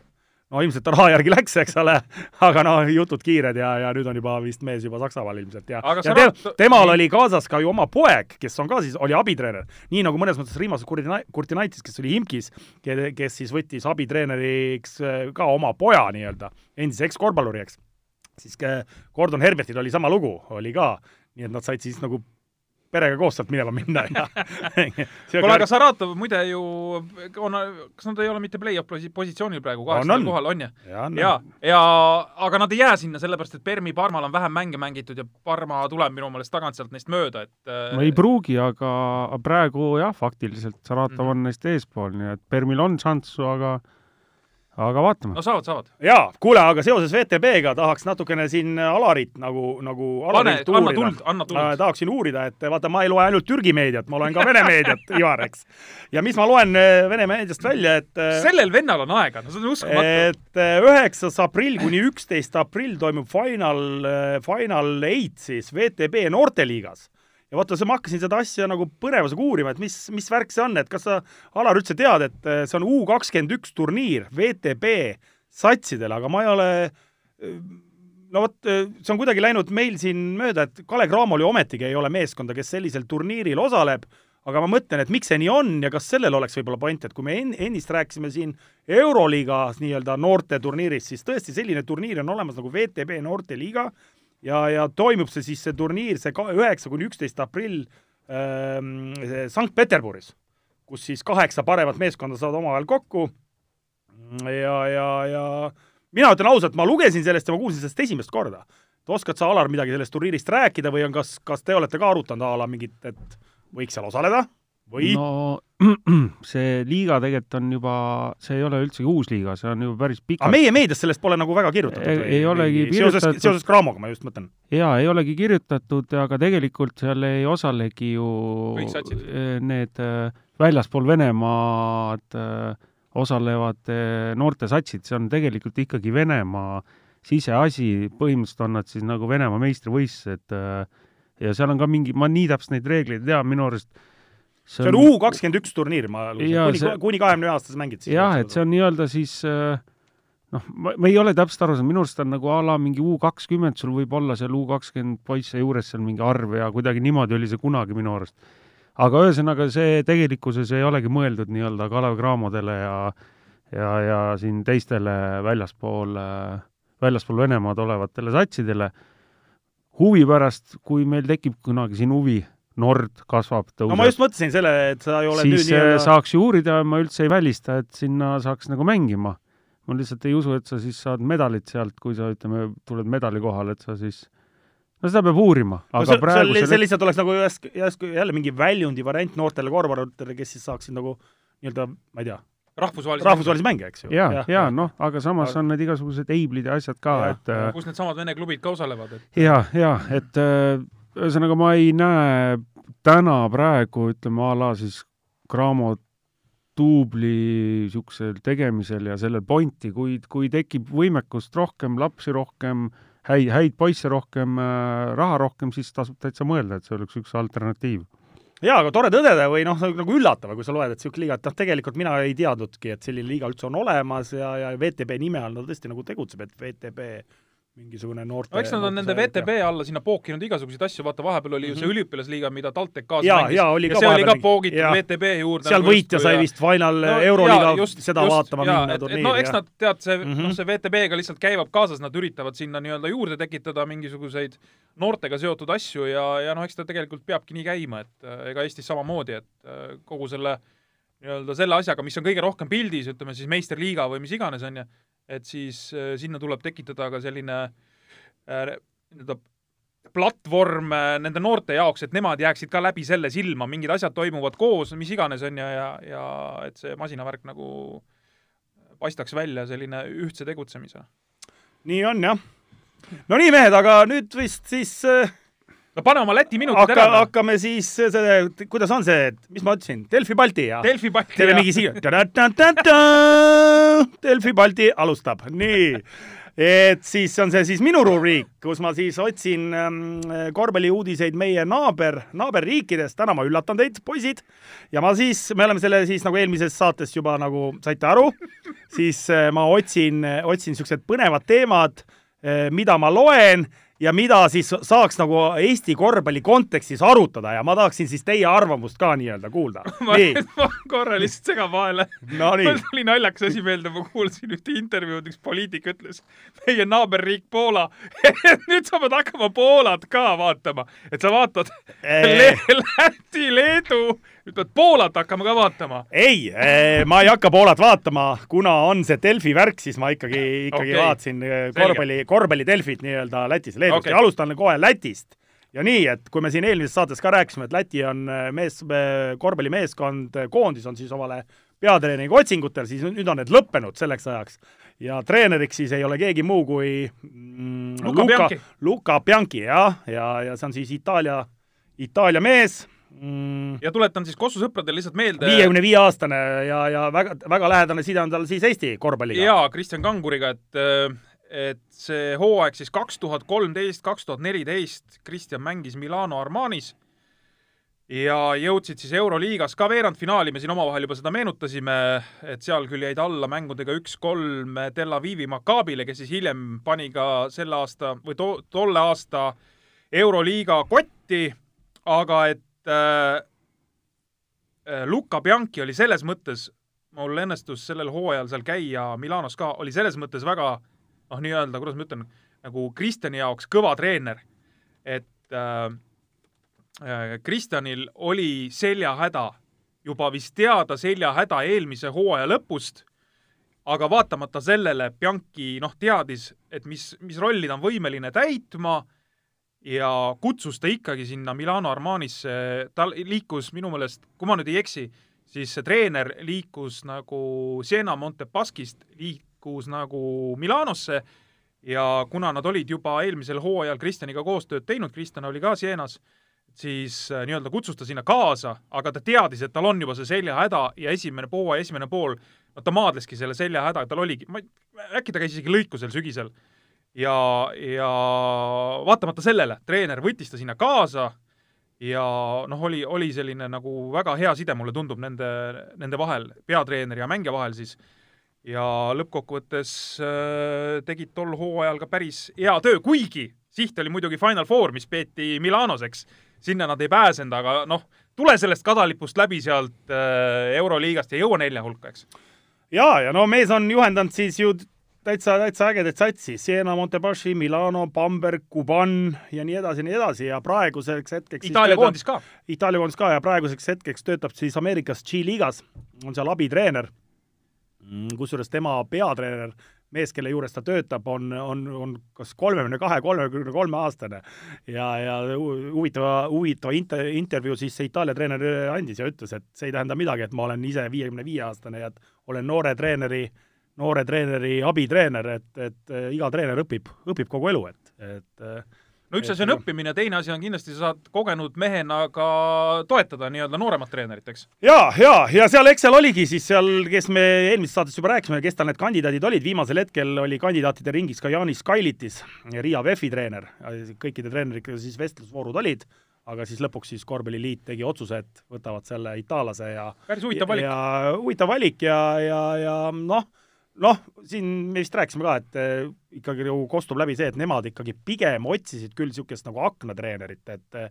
no ilmselt ta raha järgi läks, eks ole, aga no jutud kiired ja, ja nüüd on juba vist mees juba Saksamaal ilmselt ja, ja te, raat... temal oli kaasas ka ju oma poeg, kes on ka siis, oli abitreener. nii nagu mõnes mõttes Rimas Kurtinaitis, kes oli Imkis, kes siis võttis abitreeneriks äh, ka oma poja nii-öelda, endise ekskorvpalluri, eks. siis Gordon Herbertil oli sama lugu, oli ka nii et nad said siis nagu perega koos sealt minema minna ja kuule, aga Saratov muide ju on, kas nad ei ole mitte play-off positsioonil praegu kaheksandal kohal, on ju? ja, ja, ja aga nad ei jää sinna, sellepärast et Permi Parmal on vähem mänge mängitud ja Parma tuleb minu meelest tagant sealt neist mööda, et no ei pruugi, aga praegu jah, faktiliselt Saratov mm -hmm. on neist eespool, nii et Permil on šanssu, aga aga vaatame. no saavad, saavad. jaa, kuule, aga seoses VTB-ga tahaks natukene siin Alarit nagu, nagu Alarit Pane, anna tuld, anna tuld äh,. tahaksin uurida, et vaata, ma ei loe ainult Türgi meediat, ma loen ka Vene meediat, Ivar, eks. ja mis ma loen äh, Vene meediast välja, et äh, sellel vennal on aega, no see on uskumatu. et äh, üheksas aprill kuni üksteist aprill toimub Final, Final Eight siis VTB noorteliigas ja vaata, ma hakkasin seda asja nagu põnevusega uurima, et mis, mis värk see on, et kas sa, Alar, üldse tead, et äh, see on U kakskümmend üks turniir VTB satsidele, aga ma ei ole äh, no vot, äh, see on kuidagi läinud meil siin mööda, et Kalev Cramol ju ometigi ei ole meeskonda, kes sellisel turniiril osaleb, aga ma mõtlen, et miks see nii on ja kas sellel oleks võib-olla point, et kui me en-, ennist rääkisime siin Euroliiga nii-öelda noorteturniirist, siis tõesti selline turniir on olemas nagu VTB noorteliiga, ja, ja toimub see siis, see turniir, see üheksa kuni üksteist aprill ähm, Sankt-Peterburis, kus siis kaheksa paremat meeskonda saavad omavahel kokku ja, ja, ja mina ütlen ausalt, ma lugesin sellest ja ma kuulsin sellest esimest korda. oskad sa, Alar, midagi sellest turniirist rääkida või on, kas, kas te olete ka arutanud a la mingit, et võiks seal osaleda? Või? no see liiga tegelikult on juba, see ei ole üldsegi uus liiga, see on juba päris pikk. aga meie meedias sellest pole nagu väga kirjutatud? ei, ei olegi kirjutatud. seoses, seoses Craamoga ma just mõtlen. jaa, ei olegi kirjutatud, aga tegelikult seal ei osalegi ju eh, need eh, väljaspool Venemaad eh, osalevad noortesatsid, see on tegelikult ikkagi Venemaa siseasi, põhimõtteliselt on nad siis nagu Venemaa meistrivõistlused ja seal on ka mingi, ma nii täpselt neid reegleid ei tea, minu arust see on, U kakskümmend üks turniir, ma lugesin, kuni, kuni kahekümne ühe aastased mängid siis. jah, et see on nii-öelda siis äh, noh, ma, ma ei ole täpselt aru saanud, minu arust on nagu a la mingi U kakskümmend, sul võib olla seal U kakskümmend poisse juures seal mingi arv ja kuidagi niimoodi oli see kunagi minu arust. aga ühesõnaga, see tegelikkuses ei olegi mõeldud nii-öelda Kalev Cramodele ja ja, ja siin teistele väljaspool, äh, väljaspool Venemaad olevatele satsidele. huvi pärast, kui meil tekib kunagi siin huvi Nord kasvab, tõuseb. no ma just mõtlesin selle, et sa ei ole siis nüüd nii-öelda saaks ju uurida, ma üldse ei välista, et sinna saaks nagu mängima. ma lihtsalt ei usu, et sa siis saad medalit sealt, kui sa, ütleme, tuled medali kohale, et sa siis no seda peab uurima, aga no, see, praegu see, see lihtsalt oleks nagu järsku, järsku jälle mingi väljundi variant noortele korvpalluritele, kes siis saaksid nagu nii-öelda, ma ei tea, rahvusvahelisi rahvusvahelisi mänge, eks ju. ja, ja, ja noh, aga samas aga... on need igasugused eiblid ja asjad ka, et kus needsamad Vene klubid ka osalevad, et ja, ja et äh, ühesõnaga, ma ei näe täna praegu, ütleme a la siis Cramo duubli niisugusel tegemisel ja sellel pointi, kui, kui tekib võimekust rohkem, lapsi rohkem, häid, häid poisse rohkem äh,, raha rohkem, siis tasub täitsa mõelda, et see oleks üks alternatiiv. jaa, aga tore tõdeda või noh, nagu üllatav, kui sa loed, et niisugune liiga, et noh, tegelikult mina ei teadnudki, et selline liiga üldse on olemas ja, ja VTB nime all ta tõesti nagu tegutseb, et VTB mingisugune noorte no eks nad on nende VTB alla sinna pookinud igasuguseid asju, vaata vahepeal oli ju see üliõpilasliiga, mida TalTech kaasa Jaa, mängis ka ja see oli ka poogitud jaa. VTB juurde. seal võitja sai vist final no, Euroliiga seda just, vaatama jaa, minna turniiri. no eks nad, tead, see mm, Mhm. -hmm. noh, see VTB-ga lihtsalt käivab kaasas, nad üritavad sinna nii-öelda juurde tekitada mingisuguseid noortega seotud asju ja, ja noh, eks ta tegelikult peabki nii käima, et äh, ega Eestis samamoodi, et äh, kogu selle nii-öelda selle asjaga, mis on kõige rohkem pildis, ütleme siis meisterliiga või mis iganes, on ju, et siis äh, sinna tuleb tekitada ka selline äh, nii-öelda platvorm äh, nende noorte jaoks, et nemad jääksid ka läbi selle silma, mingid asjad toimuvad koos, mis iganes, on ju, ja, ja et see masinavärk nagu paistaks välja selline ühtse tegutsemise. nii on jah. no nii, mehed, aga nüüd vist siis äh, no pane oma Läti minutid hakka, ära. hakkame siis kuidas on see, mis ma ütlesin, Delfi Balti ja Delfi Balti teeme mingi siia. Delfi Balti alustab, nii. et siis on see siis minu rubriik, kus ma siis otsin ähm, korvpalliuudiseid meie naaber, naaberriikidest. täna ma üllatan teid, poisid. ja ma siis, me oleme selle siis nagu eelmises saates juba nagu saite aru, siis äh, ma otsin, otsin siuksed põnevad teemad, mida ma loen ja mida siis saaks nagu Eesti korvpalli kontekstis arutada ja ma tahaksin siis teie arvamust ka nii-öelda kuulda. ma, ma korra lihtsalt segan vahele. No mul tuli naljakas asi meelde, ma kuulsin ühte intervjuud, üks poliitik ütles, meie naaberriik Poola. Nüüd sa pead hakkama Poolat ka vaatama, et sa vaatad Läti, Leedu, nüüd pead Poolat hakkama ka vaatama. ei, ma ei hakka Poolat vaatama, kuna on see Delfi värk, siis ma ikkagi, ikkagi okay. vaatasin eh, korvpalli, korvpalli Delfit nii-öelda Lätis, Leedust Okei. okay. ja alustan kohe Lätist. ja nii, et kui me siin eelmises saates ka rääkisime, et Läti on eh, mees, korvpallimeeskond, eh, koondis on siis omale peatreeneriga otsingutel, siis nüüd on need lõppenud selleks ajaks. ja treeneriks siis ei ole keegi muu kui mm, Bianchi. Luca Bianchi, jah, ja, ja see on siis Itaalia, Itaalia mees mm, ja tuletan siis Kossu sõpradele lihtsalt meelde. viiekümne viie aastane ja, ja väga, väga lähedane side on tal siis Eesti korvpalliga. jaa, Kristjan Kanguriga, et, et see hooaeg siis kaks tuhat kolmteist, kaks tuhat neliteist, Kristjan mängis Milano Armanis ja jõudsid siis Euroliigas ka veerandfinaali, me siin omavahel juba seda meenutasime, et seal küll jäid alla mängudega üks-kolm Tel Avivi Maccabile, kes siis hiljem pani ka selle aasta või to, tolle aasta Euroliiga kotti, aga et äh, äh, Luca Bianchi oli selles mõttes, mul õnnestus sellel hooajal seal käia Milanos ka, oli selles mõttes väga noh, nii-öelda, kuidas ma ütlen, nagu Kristjani jaoks kõva treener. et äh, äh, Kristjanil oli seljahäda, juba vist teada seljahäda eelmise hooaja lõpust, aga vaatamata sellele Bianchi noh, teadis, et mis, mis rolli ta on võimeline täitma ja kutsus ta ikkagi sinna Milano Armanisse, ta liikus minu meelest, kui ma nüüd ei eksi, siis see treener liikus nagu Siena Montepaskist, liikus nagu Milanosse. Ja kuna nad olid juba eelmisel hooajal Kristjaniga koostööd teinud, Kristjan oli ka Sienas, siis äh, nii-öelda kutsus ta sinna kaasa, aga ta teadis, et tal on juba see seljahäda ja esimene poole, esimene pool, no ta maadleski selle seljahäda, tal oligi, ma ei, äkki ta käis isegi lõikusel sügisel ja, ja vaatamata sellele, treener võttis ta sinna kaasa ja noh, oli, oli selline nagu väga hea side, mulle tundub, nende, nende vahel, peatreeneri ja mängija vahel siis. ja lõppkokkuvõttes äh, tegid tol hooajal ka päris hea töö, kuigi siht oli muidugi Final Four, mis peeti Milanos, eks. sinna nad ei pääsenud, aga noh, tule sellest kadalipust läbi sealt äh, Euroliigast ja jõua nelja hulka, eks. ja, ja no mees on juhendanud siis ju täitsa, täitsa ägedaid satsi, Siena, Montepaschi, Milano, Bamberg, Kuban ja nii edasi ja nii edasi ja praeguseks hetkeks Itaalia koondis ka. Itaalia koondis ka ja praeguseks hetkeks töötab siis Ameerikas G-liigas, on seal abitreener. kusjuures tema peatreener, mees, kelle juures ta töötab, on, on, on kas kolmekümne kahe, kolmekümne kolme aastane ja, ja hu- huvitava, huvitava inter, intervjuu siis see Itaalia treener andis ja ütles, et see ei tähenda midagi, et ma olen ise viiekümne viie aastane ja et olen noore treeneri noore treeneri abitreener, et, et äh, iga treener õpib, õpib kogu elu, et, et äh, no üks asi on õppimine, teine asi on kindlasti sa saad kogenud mehena ka toetada nii-öelda nooremat treenerit, eks. ja, ja, ja seal, seal oligi siis seal, kes me eelmises saates juba rääkisime, kes tal need kandidaadid olid, viimasel hetkel oli kandidaatide ringis ka Jaanis Kailitis, Riia VEF-i treener, kõikide treeneritega siis vestlusvoorud olid, aga siis lõpuks siis korvpalliliit tegi otsuse, et võtavad selle itaallase ja päris huvitav valik. ja huvitav valik ja, ja, ja noh, noh, siin me vist rääkisime ka, et eh, ikkagi nagu kostub läbi see, et nemad ikkagi pigem otsisid küll niisugust nagu aknatreenerit, et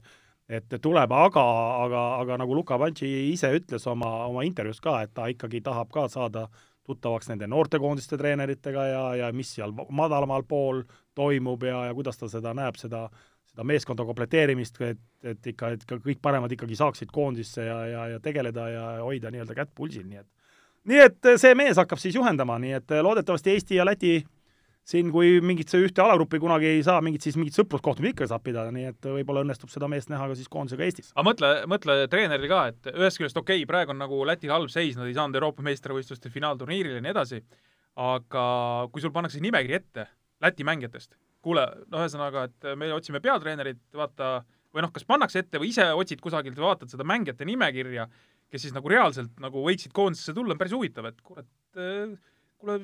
et tuleb, aga, aga, aga nagu Luka Pantši ise ütles oma, oma intervjuus ka, et ta ikkagi tahab ka saada tuttavaks nende noortekoondiste treeneritega ja, ja mis seal madalamal pool toimub ja, ja kuidas ta seda näeb, seda, seda meeskonda komplekteerimist, et, et ikka, et ka kõik paremad ikkagi saaksid koondisse ja, ja, ja tegeleda ja hoida nii-öelda kätt pulsil, nii et nii et see mees hakkab siis juhendama, nii et loodetavasti Eesti ja Läti siin, kui mingit ühte alagruppi kunagi ei saa, mingit siis mingit sõpruskohtumist ikka saab pidada, nii et võib-olla õnnestub seda meest näha ka siis koondisega Eestis. aga mõtle, mõtle treeneril ka, et ühest küljest okei okay,, praegu on nagu Lätil halb seis, nad ei saanud Euroopa meistrivõistluste finaalturniirile ja nii edasi, aga kui sul pannakse nimekiri ette Läti mängijatest, kuule, no ühesõnaga, et me otsime peatreenerit, vaata, või noh, kas pannakse ette või ise otsid kusagilt või vaatad seda mängijate nimekirja, kes siis nagu reaalselt nagu võiksid koondisesse tulla, on päris huvitav, et kurat, kuule,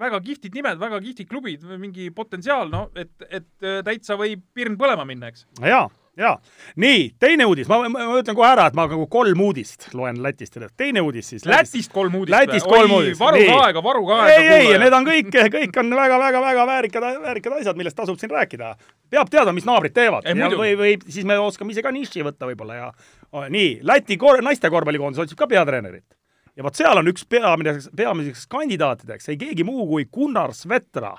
väga kihvtid nimed, väga kihvtid klubid, mingi potentsiaal, no et, et äh, täitsa võib pirn põlema minna, eks. jaa, jaa. nii, teine uudis, ma, ma, ma ütlen kohe ära, et ma nagu kolm uudist loen Lätist teine uudis siis. Lätist kolm uudist? Lätist kolm uudist. varuge aega, varuge aega. ei, ei, need on kõik, kõik on väga-väga-väga väärikad, väärikad asjad, millest tasub siin rääkida. peab teadma, mis naabrid teevad. või, või siis me oskame ise ka niši võtta võib-olla ja nii, Läti kor-, naiste korvpallikoondis otsib ka peatreenerit ja vot seal on üks peamiseks, peamiseks kandidaatideks ei keegi muu kui Gunnar Svetra,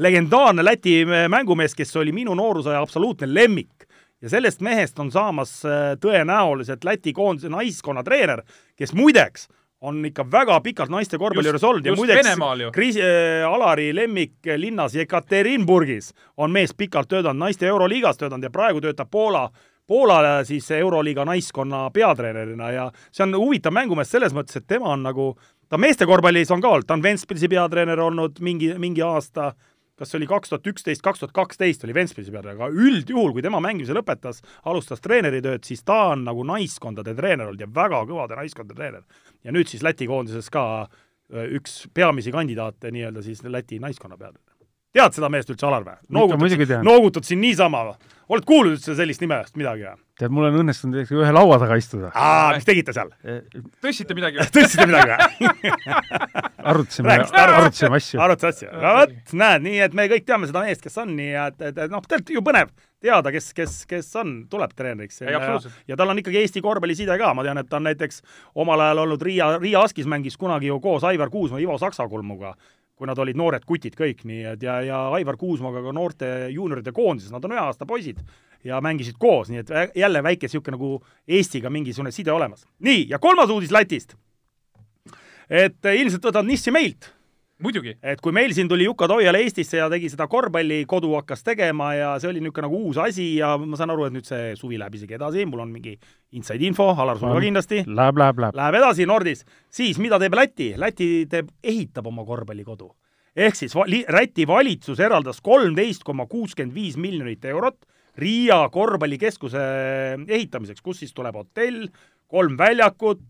legendaarne Läti mängumees, kes oli minu noorusaja absoluutne lemmik. Ja sellest mehest on saamas äh, tõenäoliselt Läti koondise naiskonna treener, kes muideks on ikka väga pikalt naiste korvpalli juures olnud ja muideks Kris- äh,, Alari lemmiklinnas Jekaterinburgis on mees pikalt töötanud, naiste Euroliigas töötanud ja praegu töötab Poola Poolale siis Euroliiga naiskonna peatreenerina ja see on huvitav mängumees selles mõttes, et tema on nagu, ta meeste korvpallis on ka olnud, ta on Ventspilsi peatreener olnud mingi, mingi aasta, kas see oli kaks tuhat üksteist, kaks tuhat kaksteist oli Ventspilsi peatreener, aga üldjuhul, kui tema mängimise lõpetas, alustas treeneritööd, siis ta on nagu naiskondade treener olnud ja väga kõvade naiskondade treener. ja nüüd siis Läti koondises ka üks peamisi kandidaate nii-öelda siis Läti naiskonna peale tead seda meest üldse, Alar või? noogutad, noogutad siin niisama või? oled kuulnud üldse sellist nimest midagi või? tead, mul on õnnestunud ühe laua taga istuda. aa, mis tegite seal? E, tõstsite midagi või? tõstsite midagi või? arutasime, arutasime asju. arutasime asju. no vot, näed, nii et me kõik teame seda meest, kes on, nii et, et, et noh, tegelikult ju põnev teada, kes, kes, kes on, tuleb treeneriks. ja, ja, ja tal on ikkagi Eesti korvpalliside ka, ma tean, et ta on näiteks omal ajal olnud Riia, Riia Askis mängis kunagi ju koos Aivar Kuusma, Ivo Saksakulmuga kui nad olid noored kutid kõik, nii et ja, ja Aivar Kuusmaga ka noorte juunioride koondises, nad on ühe aasta poisid ja mängisid koos, nii et jälle väike niisugune nagu Eestiga mingisugune side olemas. nii, ja kolmas uudis Lätist. et ilmselt võtavad Nissi meilt muidugi. et kui meil siin tuli Juka Toiala Eestisse ja tegi seda korvpallikodu hakkas tegema ja see oli niisugune nagu uus asi ja ma saan aru, et nüüd see suvi läheb isegi edasi, mul on mingi inside info, Alar, sul ka kindlasti. Läheb, läheb, läheb. Läheb edasi Nordis. siis mida teeb Läti? Läti teeb, ehitab oma korvpallikodu. ehk siis vali, Läti valitsus eraldas kolmteist koma kuuskümmend viis miljonit eurot Riia korvpallikeskuse ehitamiseks, kus siis tuleb hotell, kolm väljakut,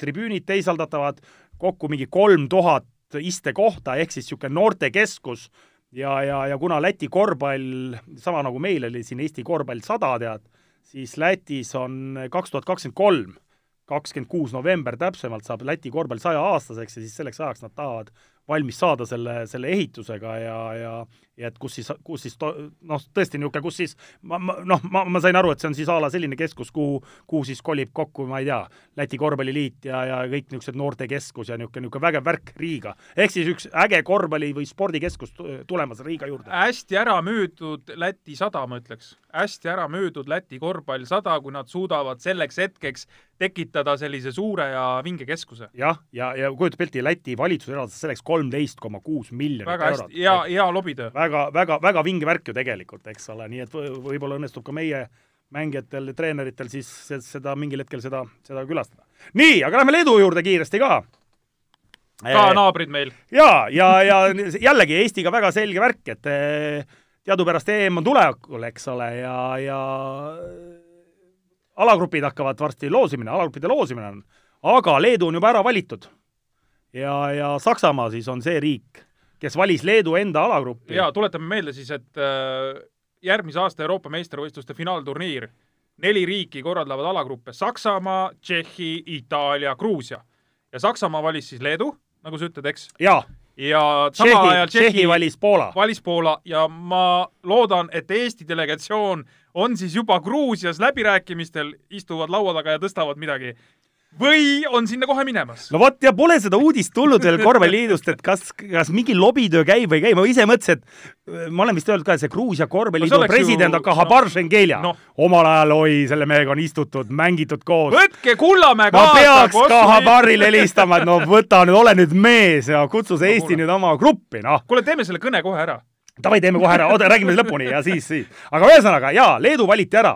tribüünid teisaldatavad, kokku mingi kolm tuhat istekohta, ehk siis niisugune noortekeskus ja, ja, ja kuna Läti korvpall, sama nagu meil oli siin Eesti korvpall sada, tead, siis Lätis on kaks tuhat kakskümmend kolm, kakskümmend kuus november täpsemalt saab Läti korvpall sajaaastaseks ja siis selleks ajaks nad tahavad valmis saada selle, selle ehitusega ja, ja ja et kus siis, kus siis to-, noh, tõesti niisugune, kus siis ma, ma noh, ma, ma sain aru, et see on siis a la selline keskus, kuhu, kuhu siis kolib kokku, ma ei tea, Läti korvpalliliit ja, ja kõik niisugused noortekeskus ja niisugune, niisugune vägev värk Riiga. ehk siis üks äge korvpalli- või spordikeskus tulemas Riiga juurde. hästi ära müüdud Läti sada, ma ütleks. hästi ära müüdud Läti korvpall sada, kui nad suudavad selleks hetkeks tekitada sellise suure ja vinge keskuse. jah, ja, ja, ja kujuta pilti, Läti valitsus eraldas selleks kolmteist koma kuus miljonit väga eurot. hea, hea lobitöö. väga, väga, väga vinge värk ju tegelikult, eks ole, nii et võib-olla õnnestub ka meie mängijatel ja treeneritel siis seda mingil hetkel seda, seda külastada. nii, aga lähme Leedu juurde kiiresti ka. ka naabrid meil. ja, ja, ja jällegi Eestiga väga selge värk, et eh, teadupärast EM on tulekul, eks ole, ja, ja alagrupid hakkavad varsti loosimine, alagruppide loosimine on, aga Leedu on juba ära valitud ja, ja Saksamaa siis on see riik, kes valis Leedu enda alagruppi. jaa, tuletame meelde siis, et äh, järgmise aasta Euroopa meistrivõistluste finaalturniir, neli riiki korraldavad alagruppe Saksamaa, Tšehhi, Itaalia, Gruusia. ja Saksamaa valis siis Leedu, nagu sa ütled, eks. jaa, ja samal Tšehhi ajal, Tšehhi valis Poola. valis Poola ja ma loodan, et Eesti delegatsioon on siis juba Gruusias läbirääkimistel, istuvad laua taga ja tõstavad midagi. Või on sinna kohe minemas? no vot ja pole seda uudist tulnud veel korvpalliliidust, et kas, kas mingi lobitöö käib või ei käi, ma ise mõtlesin, et ma olen vist öelnud ka, et see Gruusia No korvpalliliidu oleks president ju- on Kahabar Šengelja noh. omal ajal, oi, selle mehega on istutud, mängitud koos. võtke Kullamäe ma kaasa, peaks Kahabarile helistama, et no võta nüüd, ole nüüd mees ja kutsu see Eesti nüüd oma gruppi, noh. kuule, teeme selle kõne kohe ära. davai, teeme kohe ära, oota, räägime lõpuni ja siis, siis. aga ühesõnaga jaa, Leedu valiti ära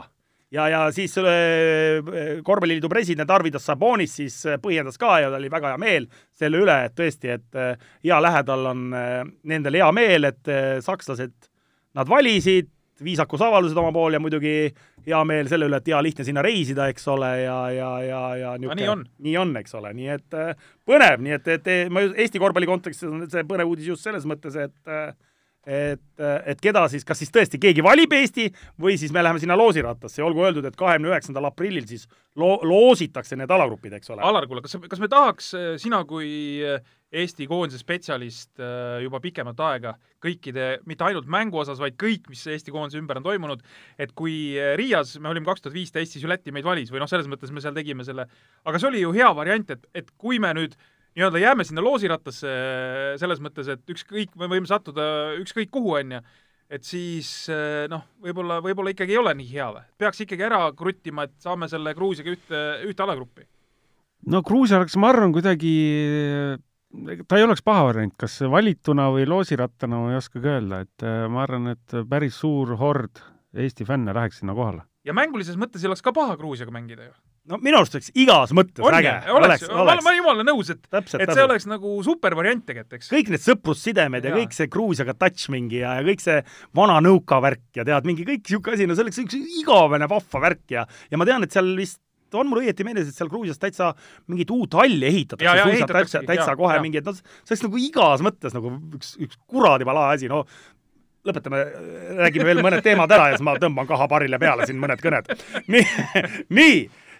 ja, ja siis äh, korvpalliliidu president Arvidas Sabonis siis äh, põhjendas ka ja tal oli väga hea meel selle üle, et tõesti, et äh, hea lähedal on äh, nendel hea meel, et äh, sakslased nad valisid, viisakusavaldused oma pool ja muidugi hea meel selle üle, et hea lihtne sinna reisida, eks ole, ja, ja, ja, ja niisugune- nii on. nii on, eks ole, nii et äh, põnev, nii et, et ma Eesti korvpalli kontekstis on see põnev uudis just selles mõttes, et äh, et, et keda siis, kas siis tõesti keegi valib Eesti või siis me läheme sinna loosirattasse ja olgu öeldud, et kahekümne üheksandal aprillil siis loo-, loositakse need alagrupid, eks ole. Alar, kuule, kas, kas me tahaks, sina kui äh, Eesti koondise spetsialist äh, juba pikemat aega kõikide, mitte ainult mängu osas, vaid kõik, mis Eesti koondise ümber on toimunud, et kui äh, Riias me olime kaks tuhat viisteist, siis ju Läti meid valis või noh, selles mõttes me seal tegime selle, aga see oli ju hea variant, et, et kui me nüüd nii-öelda jääme sinna loosirattasse äh, selles mõttes, et ükskõik, me võime sattuda ükskõik kuhu, on ju, et siis äh, noh, võib-olla, võib-olla ikkagi ei ole nii hea või? peaks ikkagi ära kruttima, et saame selle Gruusiaga ühte, ühte alagruppi no Gruusia oleks, ma arvan, kuidagi, ta ei oleks paha variant, kas valituna või loosirattana, ma ei oskagi öelda, et äh, ma arvan, et päris suur hord Eesti fänne läheks sinna kohale. ja mängulises mõttes ei oleks ka paha Gruusiaga mängida ju. No minu arust oleks igas mõttes on äge oleks, ma olen, ma olen jumala nõus, et, et see täpselt. oleks nagu super variant tegelikult, eks. kõik need sõprussidemed ja, ja kõik see Gruusiaga touch mingi ja, ja kõik see vana nõukavärk ja tead, mingi kõik niisugune asi, no see oleks üks igavene vahva värk ja, ja ma tean, et seal vist on mul õieti meeles, et seal Gruusias täitsa mingit uut halli ehitatakse suisa täitsa, ehitataksegi, täitsa jaa, kohe jaa. mingi, et noh, see oleks nagu igas mõttes nagu üks, üks kuradi vala asi, no lõpetame, räägime veel mõned teemad ära ja siis ma tõmban kahaparile peale siin mõned kõned. nii, nii,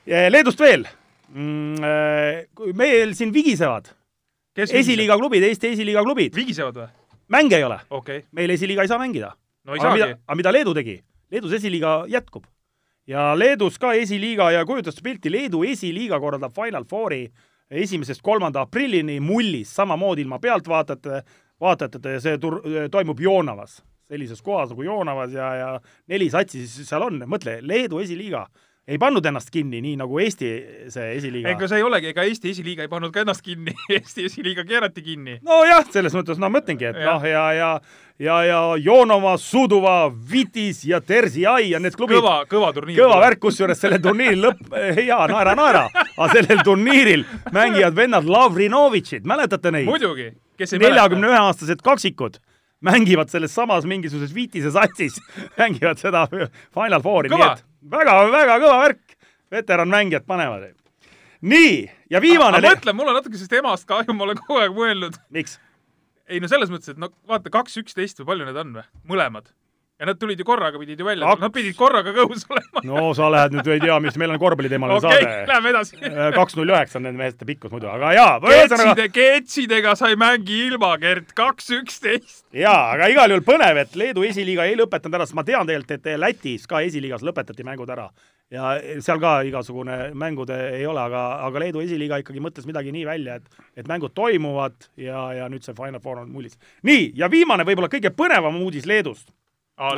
Leedust veel mm,. meil siin vigisevad esiliiga klubid, Eesti esiliiga klubid, vigisevad või? mänge ei ole, okay., meil esiliiga ei saa mängida. no ei aga mida saagi,. aga mida Leedu tegi? Leedus esiliiga jätkub ja Leedus ka esiliiga ja kujutas pilti, Leedu esiliiga korraldab Final Fouri esimesest kolmanda aprillini mullis, samamoodi ilma pealtvaatajate, vaatajateta ja see tur-, toimub Joonavas, sellises kohas nagu Joonavas ja, ja neli satsi siis seal on, mõtle, Leedu esiliiga ei pannud ennast kinni, nii nagu Eesti see esiliiga. ega see ei olegi, ega Eesti esiliiga ei pannud ka ennast kinni, Eesti esiliiga keerati kinni. nojah, selles mõttes no ma mõtlengi, et noh, ja, ja ja, ja Joonova, Suduva, Vitis ja Terziai ja need klubid kõva, kõva turniir. kõva värk, kusjuures selle turniiri lõpp, jaa, naera, naera, aga sellel turniiril mängivad vennad Lavrinovitšid, mäletate neid? muidugi, kes ei neljakümne ühe aastased kaksikud mängivad selles samas mingisuguses Vitise satsis, mängivad seda Final Fouri, nii Kõva. Väga-väga kõva värk, veteranmängijad panevad. nii, ja viimane ma mõtlen, mul on natuke sellest emast kahju, ma olen kogu aeg mõelnud. miks? ei no selles mõttes, et no vaata, kaks üksteist või palju need on või? mõlemad. Ja nad tulid ju korraga, pidid ju välja Kaks., nad pidid korraga kõhus olema. no sa lähed nüüd, ei tea, mis, meil on korvpalliteemaline okei, saade. lähme edasi. kaks null üheksa on nende meeste pikkus muidu, aga jaa, Ketside, ketsidega sa ei mängi ilma, Gert, kaks üksteist. jaa, aga igal juhul põnev, et Leedu esiliiga ei lõpetanud ära, sest ma tean tegelikult, et Lätis ka esiliigas lõpetati mängud ära. ja seal ka igasugune mängud ei ole, aga, aga Leedu esiliiga ikkagi mõtles midagi nii välja, et et mängud toimuvad ja, ja nüüd see Final Four on mullis. nii, ja viimane võib-olla kõige põnevam uudis Leedust.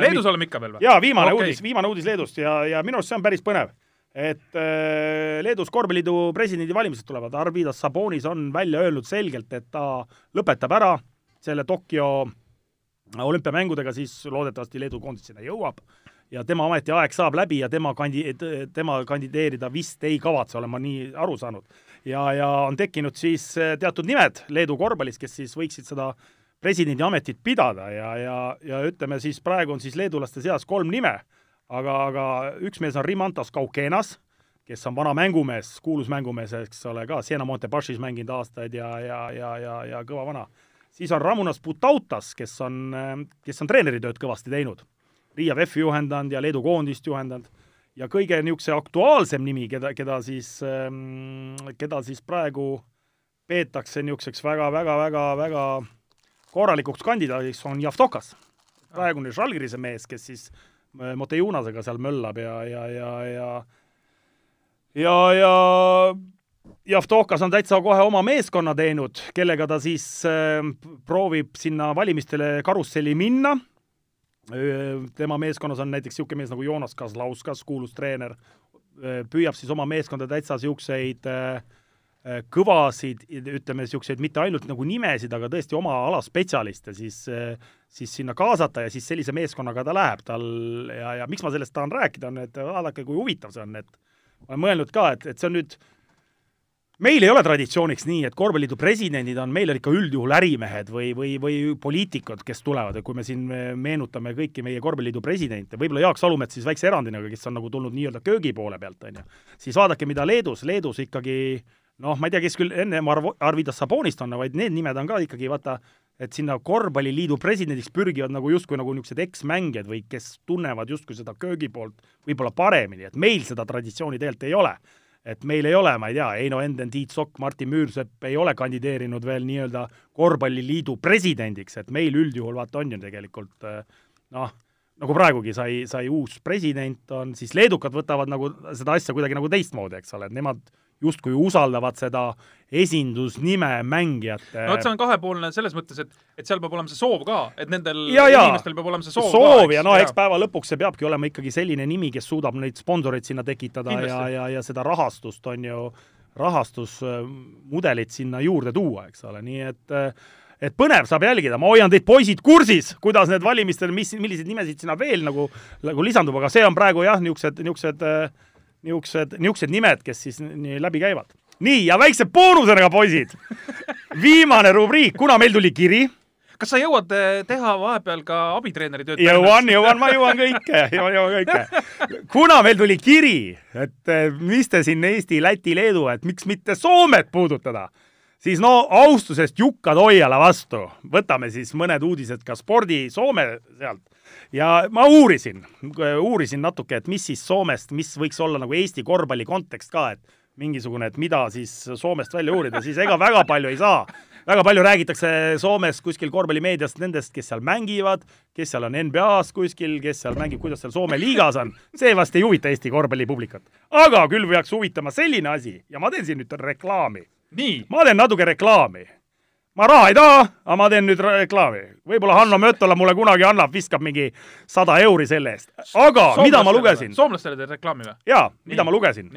Leedus oleme ikka veel või? jaa, viimane okay. Uudis, viimane uudis Leedust ja, ja minu arust see on päris põnev. et äh, Leedus korvpalliliidu presidendivalimised tulevad, Arvidas Sabonis on välja öelnud selgelt, et ta lõpetab ära selle Tokyo olümpiamängudega, siis loodetavasti Leedu koondis sinna jõuab ja tema ametiaeg saab läbi ja tema kandi-, tema kandideerida vist ei kavatse, olen ma nii aru saanud. ja, ja on tekkinud siis äh, teatud nimed Leedu korvpallis, kes siis võiksid seda presidendi ametit pidada ja, ja, ja ütleme siis praegu on siis leedulaste seas kolm nime, aga, aga üks mees on Rimantas Kaukenas, kes on vana mängumees, kuulus mängumees, eks ole ka, Siena Montebašis mänginud aastaid ja, ja, ja, ja, ja kõva vana. siis on Ramunas Putautas, kes on, kes on treeneritööd kõvasti teinud. Riia VEF-i juhendanud ja Leedu koondist juhendanud ja kõige niisuguse aktuaalsem nimi, keda, keda siis, keda siis praegu peetakse niisuguseks väga-väga-väga-väga korralikuks kandidaadiks, on Javtokas. praegune Žalgirise mees, kes siis äh, Motejunasega seal möllab ja, ja, ja, ja ja, ja Javtokas on täitsa kohe oma meeskonna teinud, kellega ta siis äh, proovib sinna valimistele karusselli minna. tema meeskonnas on näiteks niisugune mees nagu Joonas Kazlauskas, kuulus treener, püüab siis oma meeskonda täitsa niisuguseid äh, kõvasid, ütleme niisuguseid mitte ainult nagu nimesid, aga tõesti oma ala spetsialiste siis, siis sinna kaasata ja siis sellise meeskonnaga ta läheb, tal ja, ja miks ma sellest tahan rääkida, on, et vaadake, kui huvitav see on, et ma olen mõelnud ka, et, et see on nüüd meil ei ole traditsiooniks nii, et korvpalliliidu presidendid on meil ikka üldjuhul ärimehed või, või, või poliitikud, kes tulevad ja kui me siin meenutame kõiki meie korvpalliliidu presidente, võib-olla Jaak Salumets siis väikse erandina, kes on nagu tulnud nii-öelda köögi poole pealt, on ju, siis vaadake, mida Leedus, Leedus ikkagi noh, ma ei tea, kes küll ennem Arv-, Arvidas Sabonist on, vaid need nimed on ka ikkagi vaata, et sinna korvpalliliidu presidendiks pürgivad nagu justkui nagu niisugused eksmängijad või kes tunnevad justkui seda köögi poolt võib-olla paremini, et meil seda traditsiooni tegelikult ei ole. Et meil ei ole, ma ei tea, Heino Enden, Tiit Sokk, Martin Müürsepp ei ole kandideerinud veel nii-öelda korvpalliliidu presidendiks, et meil üldjuhul vaata on ju tegelikult eh, noh, nagu praegugi sai, sai uus president, on siis leedukad võtavad nagu seda asja kuidagi nagu teistmoodi, eks ole, et nemad justkui usaldavad seda esindusnime mängijate no vot, see on kahepoolne selles mõttes, et, et seal peab olema see soov ka, et nendel ja, ja, inimestel peab olema see soov, soov ka, ja no eks päeva lõpuks see peabki olema ikkagi selline nimi, kes suudab neid sponsoreid sinna tekitada Kindlasti. ja, ja, ja seda rahastust on ju, rahastusmudelit sinna juurde tuua, eks ole, nii et et põnev saab jälgida, ma hoian teid poisid kursis, kuidas need valimistel, mis, milliseid nimesid sinna veel nagu, nagu lisandub, aga see on praegu jah, niisugused, niisugused äh, niisugused, niisugused nimed, kes siis nii läbi käivad. nii, ja väikse boonusena, poisid, viimane rubriik, kuna meil tuli kiri kas sa jõuad eh, teha vahepeal ka abitreeneri tööd? jõuan, jõuan, ma jõuan kõike, jõuan, jõuan kõike. kuna meil tuli kiri, et eh, mis te siin Eesti, Läti, Leedu, et miks mitte Soomet puudutada, siis no austusest Jukka Toiala vastu võtame siis mõned uudised ka spordi Soome sealt ja ma uurisin, uurisin natuke, et mis siis Soomest, mis võiks olla nagu Eesti korvpalli kontekst ka, et mingisugune, et mida siis Soomest välja uurida, siis ega väga palju ei saa. väga palju räägitakse Soomes kuskil korvpallimeediast nendest, kes seal mängivad, kes seal on NBA-s kuskil, kes seal mängib, kuidas seal Soome liigas on, see vast ei huvita Eesti korvpallipublikat. aga küll peaks huvitama selline asi ja ma teen siin nüüd reklaami. ma teen natuke reklaami ma raha ei taha, aga ma teen nüüd reklaami. võib-olla Hanno Mötola mulle kunagi annab, viskab mingi sada euri selle eest. aga Soomlastele mida ma lugesin? soomlastele teed reklaami või? jaa, mida ma lugesin?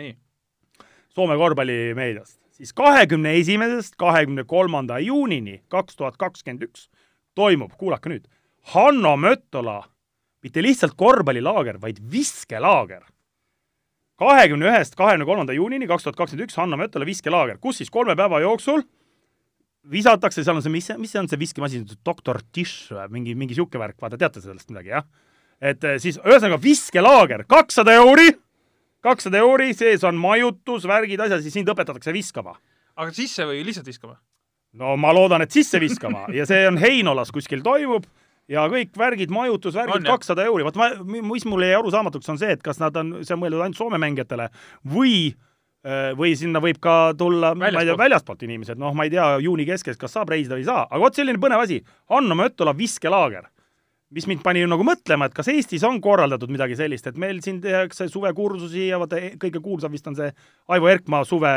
Soome korvpallimeediast. siis kahekümne esimesest kahekümne kolmanda juunini kaks tuhat kakskümmend üks toimub, kuulake nüüd, Hanno Mötola mitte lihtsalt korvpallilaager, vaid viskelaager. kahekümne ühest kahekümne kolmanda juunini kaks tuhat kakskümmend üks Hanno Mötola viskelaager, kus siis kolme päeva jooksul visatakse, seal on see, mis, mis see on see viskemasin, doktor Tish või mingi, mingi niisugune värk, vaata, teate sellest midagi, jah? et eh, siis ühesõnaga viskelaager, kakssada euri, kakssada euri, sees on majutus, värgid, asjad, siis sind õpetatakse viskama. aga sisse või lihtsalt viskama? no ma loodan, et sisse viskama ja see on Heinolas kuskil toimub ja kõik värgid, majutus, värgid, kakssada euri, vot ma, mis mulle jäi arusaamatuks, on see, et kas nad on, see on mõeldud ainult Soome mängijatele või Äh, või sinna võib ka tulla, ma ei tea, väljastpoolt. inimesed, noh, ma ei tea, juuni keskes, kas saab reisida või ei saa, aga vot selline põnev asi, Hanno Mötola viskelaager, mis mind pani nagu mõtlema, et kas Eestis on korraldatud midagi sellist, et meil siin tehakse suvekursusi ja vaata, kõige kuulsam vist on see Aivo Erkmaa suve,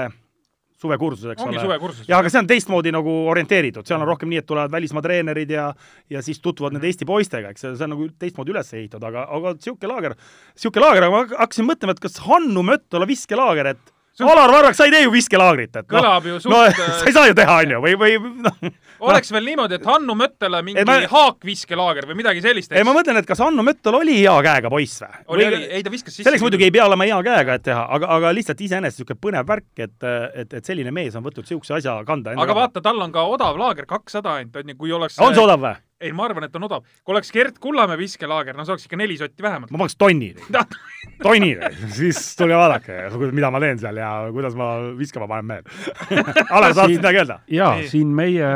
suvekursus, eks Ongi ole. jah, aga see on teistmoodi nagu orienteeritud, seal on rohkem nii, et tulevad välismaa treenerid ja ja siis tutvuvad nende Eesti poistega, eks see on nagu teistmoodi üles ehitatud, aga, aga niisugune laager, niisugune laager, aga ma hakkasin mõtlema, et kas Hannu Mötola viskelaager, et Alar Varrak, sa ei tee ju viskelaagrit, et noh. kõlab ju suht no, sa ei saa ju teha, on ju, või, või noh. oleks veel niimoodi, et Hannu Möttele mingi ma... haakviskelaager või midagi sellist. ei, ma mõtlen, et kas Hannu Möttel oli hea käega poiss või? oli, oli, ei ta viskas sisse. selleks muidugi ei pea olema hea käega, et teha, aga, aga lihtsalt iseenesest niisugune põnev värk, et, et, et selline mees on võtnud niisuguse asja kanda. aga vaata, tal on ka odav laager, kakssada ainult, on ju, kui oleks on see odav või? Ei, ma arvan, et on odav. kui oleks Gert Kullamäe viskelaager, no see oleks ikka neli sotti vähemalt. ma paneks tonni tonni, siis tulge vaadake, mida ma teen seal ja kuidas ma viskama panen mehel Alar, sa tahtsid midagi öelda? jaa, siin meie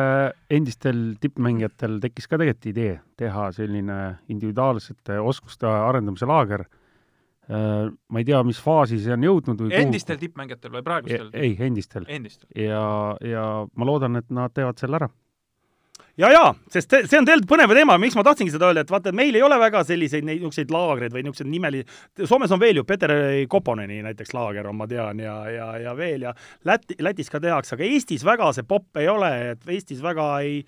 endistel tippmängijatel tekkis ka tegelikult idee teha selline individuaalsete oskuste arendamise laager ma ei tea, mis faasi see on jõudnud või endistel tippmängijatel või praegustel? ei, endistel. endistel. ja, ja ma loodan, et nad teevad selle ära ja, ja, sest see on tegelikult põnev teema, miks ma tahtsingi seda öelda, et vaata, et meil ei ole väga selliseid neid niisuguseid laagreid või niisuguseid nimeli-, Soomes on veel ju Peter Koponeni näiteks laager on, ma tean, ja, ja, ja veel ja Läti, Lätis ka tehakse, aga Eestis väga see popp ei ole, et Eestis väga ei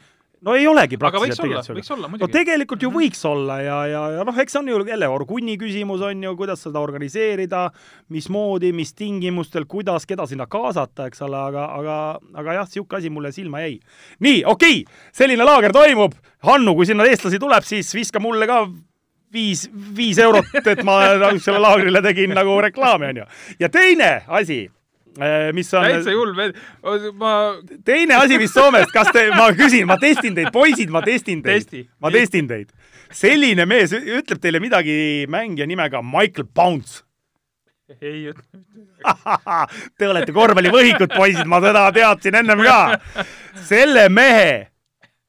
no ei olegi praktiliselt võiks olla, olla no tegelikult ju mm -hmm. võiks olla ja, ja, ja noh, eks see on ju jälle Orgunni küsimus on ju, kuidas seda organiseerida, mismoodi, mis tingimustel, kuidas, keda sinna kaasata, eks ole, aga, aga, aga jah, niisugune asi mulle silma jäi. nii, okei okay,, selline laager toimub, Hannu, kui sinna eestlasi tuleb, siis viska mulle ka viis, viis eurot, et ma selle laagrile tegin nagu reklaami, on ju. ja teine asi mis on täitsa hull vend, ma teine asi, mis Soomest, kas te, ma küsin, ma testin teid, poisid, ma testin teid. Testi. ma testin teid. selline mees ütleb teile midagi mängija nimega Michael Bounce. ei ütle Te olete korvpallivõhikud, poisid, ma seda teadsin ennem ka. selle mehe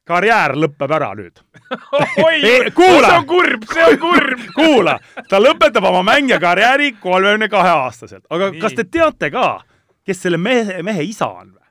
karjäär lõpeb ära nüüd. Oi! Kuula, see on kurb, see on kurb! Kuula, ta lõpetab oma mängija karjääri kolmekümne kahe aastaselt, aga Nii. kas te teate ka, kes selle mehe, mehe isa on või?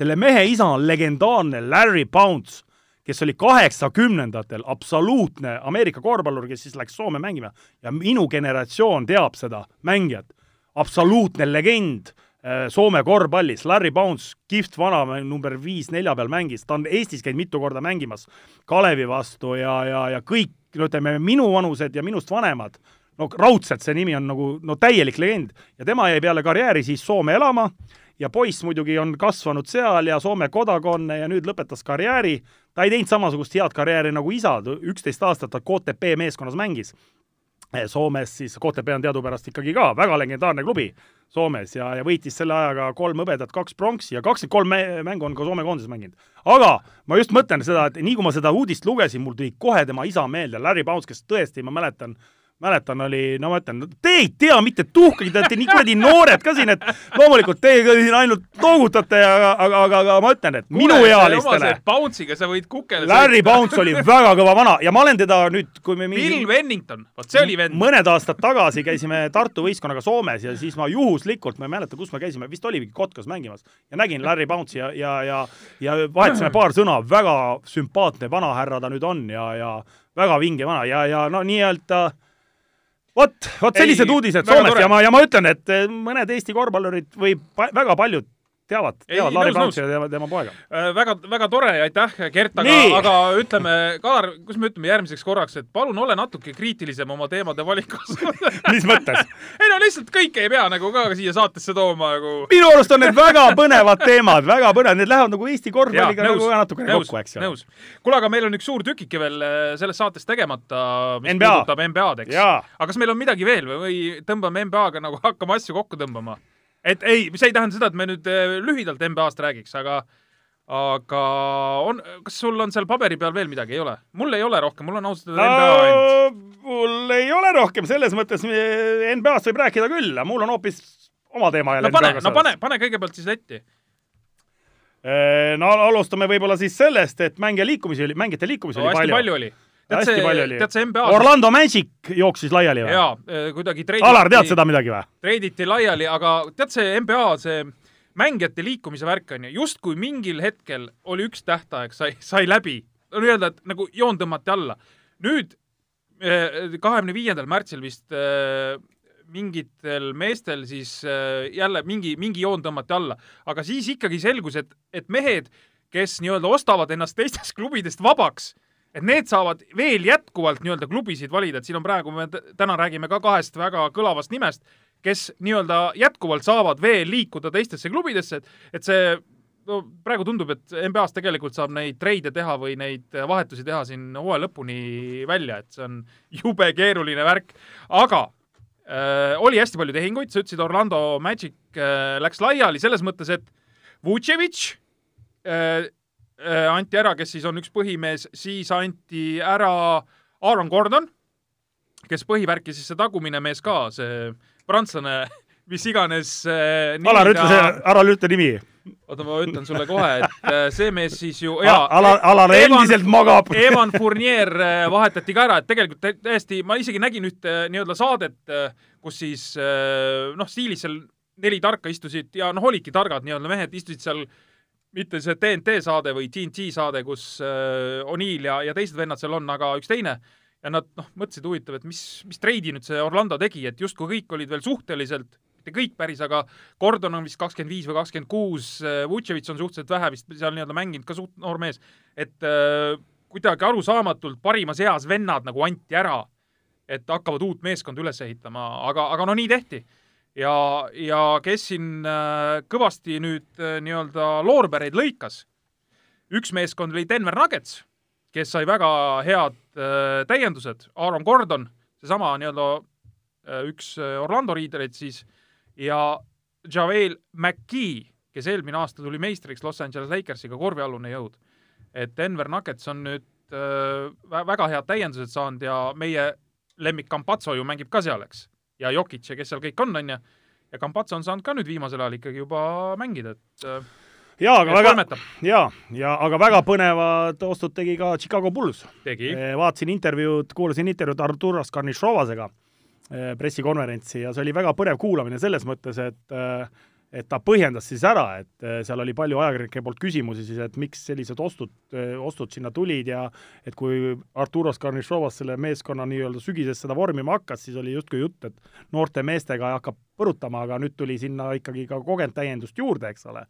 selle mehe isa on legendaarne Larry Bounce, kes oli kaheksakümnendatel absoluutne Ameerika korvpallur, kes siis läks Soome mängima ja minu generatsioon teab seda mängijat. absoluutne legend äh, Soome korvpallis, Larry Bounce, kihvt vana number viis nelja peal mängis, ta on Eestis käinud mitu korda mängimas Kalevi vastu ja, ja, ja kõik, no ütleme, minuvanused ja minust vanemad no raudselt see nimi on nagu no täielik legend ja tema jäi peale karjääri siis Soome elama ja poiss muidugi on kasvanud seal ja Soome kodakonne ja nüüd lõpetas karjääri. ta ei teinud samasugust head karjääri nagu isa, üksteist aastat ta KTP meeskonnas mängis. Soomes siis, KTP on teadupärast ikkagi ka väga legendaarne klubi Soomes ja, ja võitis selle ajaga kolm hõbedat, kaks pronksi ja kakskümmend kolm mängu on ka Soome koondises mänginud. aga ma just mõtlen seda, et nii kui ma seda uudist lugesin, mul tuli kohe tema isa meelde, Larry Bounce, kes tõesti, ma mäletan, mäletan, oli, no ma ütlen, te ei tea mitte tuhkagi, te olete nii kuradi noored ka siin, et loomulikult teie ka siin ainult noogutate, aga, aga, aga, aga ma ütlen, et minuealistele. Bounce'iga sa võid kukele Larry Bounce oli väga kõva vana ja ma olen teda nüüd, kui me mingi... Bill Wennington, vot see oli vend. mõned aastad tagasi käisime Tartu võistkonnaga Soomes ja siis ma juhuslikult, ma ei mäleta, kus me käisime, vist oligi Kotkas mängimas ja nägin Larry Bounce'i ja, ja, ja, ja vahetasime paar sõna, väga sümpaatne vanahärra ta nüüd on ja, ja väga vinge vana ja, ja no nii-öelda vot, vot sellised uudised Soomest ja ma, ja ma ütlen, et eh, mõned Eesti korvpallurid või pa, väga paljud teavad, teavad Laari Pranksi ja tema, tema poega äh,. väga, väga tore ja aitäh, Gert, aga, aga ütleme, Kalar, kus me ütleme järgmiseks korraks, et palun ole natuke kriitilisem oma teemade valikus mis mõttes ei no lihtsalt kõike ei pea nagu ka siia saatesse tooma nagu. minu arust on need väga põnevad teemad, väga põnevad, need lähevad nagu Eesti korvpalliga nagu ka natukene kokku, eks ju. nõus. kuule, aga meil on üks suur tükike veel äh, selles saates tegemata, mis NBA. puudutab NBA-d, eks. aga kas meil on midagi veel või, või tõmbame NBA-ga nagu, hakkame asju kokku tõmbama? Et ei, see ei tähenda seda, et me nüüd äh, lühidalt NBA-st räägiks, aga aga on, kas sul on seal paberi peal veel midagi, ei ole? mul ei ole rohkem, mul on ausalt öelda NBA ainult. mul ei ole rohkem, selles mõttes NBA-st võib rääkida küll, aga mul on hoopis oma teema jälle. no pane, no pane, pane kõigepealt siis letti. Äh, no alustame võib-olla siis sellest, et mängija liikumisi oli, mängijate liikumisi no, oli palju. palju oli hästi see, palju oli. Orlando Magic jooksis laiali või? jaa, eh, kuidagi treiditi Alar, tead seda midagi või? treiditi laiali, aga tead see NBA, see mängijate liikumise värk on ju, justkui mingil hetkel oli üks tähtaeg, sai, sai läbi. nii-öelda, et nagu joon tõmmati alla. nüüd eh, kahekümne viiendal märtsil vist eh, mingitel meestel siis jälle mingi, mingi joon tõmmati alla, aga siis ikkagi selgus, et, et mehed, kes nii-öelda ostavad ennast teistest klubidest vabaks et need saavad veel jätkuvalt nii-öelda klubisid valida, et siin on praegu, me täna räägime ka kahest väga kõlavast nimest, kes nii-öelda jätkuvalt saavad veel liikuda teistesse klubidesse, et, et see no praegu tundub, et NBA-s tegelikult saab neid treide teha või neid vahetusi teha siin hooaja lõpuni välja, et see on jube keeruline värk, aga äh, oli hästi palju tehinguid, sa ütlesid, Orlando Magic äh, läks laiali selles mõttes, et äh, Äh, anti ära, kes siis on üks põhimees, siis anti ära Aaron Gordon, kes põhivärki siis see tagumine mees ka, see prantslane, mis iganes äh,. Alar, ütle see, ära ütle nimi. oota, ma ütlen sulle kohe, et äh, see mees siis ju jaa, Alar, Alar Evan- endiselt magab. Evan Fournier äh, vahetati ka ära, et tegelikult tä- täiesti, ma isegi nägin ühte äh, nii-öelda saadet, kus siis äh, noh, stiilis seal neli tarka istusid ja noh, olidki targad nii-öelda mehed, istusid seal mitte see TNT saade või TNT saade, kus äh, O'Neill ja, ja teised vennad seal on, aga üks teine ja nad noh, mõtlesid huvitav, et mis, mis treidi nüüd see Orlando tegi, et justkui kõik olid veel suhteliselt mitte kõik päris, aga Gordon on vist kakskümmend viis või kakskümmend kuus, Vutševitš on suhteliselt vähe vist seal nii-öelda mänginud, ka suht noor mees, et äh, kuidagi arusaamatult parimas eas vennad nagu anti ära, et hakkavad uut meeskonda üles ehitama, aga, aga no nii tehti. ja, ja kes siin äh, kõvasti nüüd äh, nii-öelda loorbereid lõikas, üks meeskond oli Denver Nuggets, kes sai väga head äh, täiendused, Aaron Gordon, seesama nii-öelda üks Orlando liidereid siis ja Javel McGee, kes eelmine aasta tuli meistriks Los Angeles Lakersiga, korvialune jõud. et Denver Nuggets on nüüd vä- väga head täiendused saanud ja meie lemmik Campazzo ju mängib ka seal, eks. Ja Jokic ja kes seal kõik on, onju. ja Campazzo on saanud ka nüüd viimasel ajal ikkagi juba mängida, et äh, jaa, aga et väga, jaa, ja aga väga põnevad ostud tegi ka Chicago Bulls. tegi. vaatasin intervjuud, kuulasin intervjuud Arturas Karnišovasega eh, pressikonverentsi ja see oli väga põnev kuulamine selles mõttes, et eh, et ta põhjendas siis ära, et eh, seal oli palju ajakirjanike poolt küsimusi siis, et miks sellised ostud, ostud sinna tulid ja et kui Arturos Karnišovas selle meeskonna nii-öelda sügises seda vormima hakkas, siis oli justkui jutt, et noorte meestega hakkab põrutama, aga nüüd tuli sinna ikkagi ka kogenud täiendust juurde, eks ole.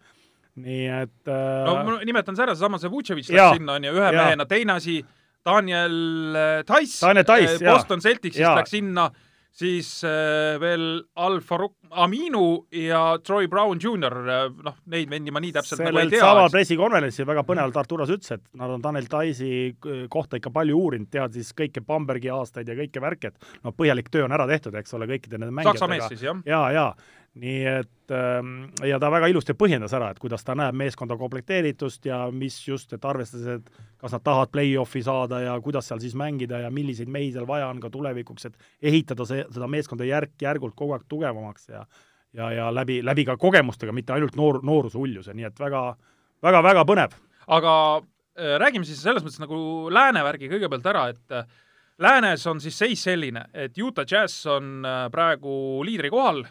nii et äh, no ma nimetan see ära, seesama see Vutševitš läks sinna onju ühe Jaa. mehena, teine asi, Daniel äh, Tice, Daniel jaa. Boston Celticsist läks sinna, siis äh, veel Al-Farouk Aminu ja Troy Brown Jr, noh, neid vendi ma nii täpselt nagu ei tea. samal pressikonverentsil väga põnevalt Arturas ütles, et nad on Tanel Taisi kohta ikka palju uurinud, teavad siis kõiki Bambergi aastaid ja kõike värki, et no põhjalik töö on ära tehtud, eks ole, kõikide nende Saksa mees mängijatega. siis jah. ja, ja nii et ähm, ja ta väga ilusti põhjendas ära, et kuidas ta näeb meeskonda komplekteeritust ja mis just, et arvestades, et kas nad tahavad play-off'i saada ja kuidas seal siis mängida ja milliseid mehi seal vaja on ka tulevikuks, et ehitada see, seda meeskonda järk-järgult kogu aeg tugevamaks ja ja, ja läbi, läbi ka kogemustega, mitte ainult noor, nooruse uljuse, nii et väga, väga, väga põnev. aga äh, räägime siis selles mõttes nagu lääne värgi kõigepealt ära, et äh, läänes on siis seis selline, et Utah Jazz on äh, praegu liidri kohal,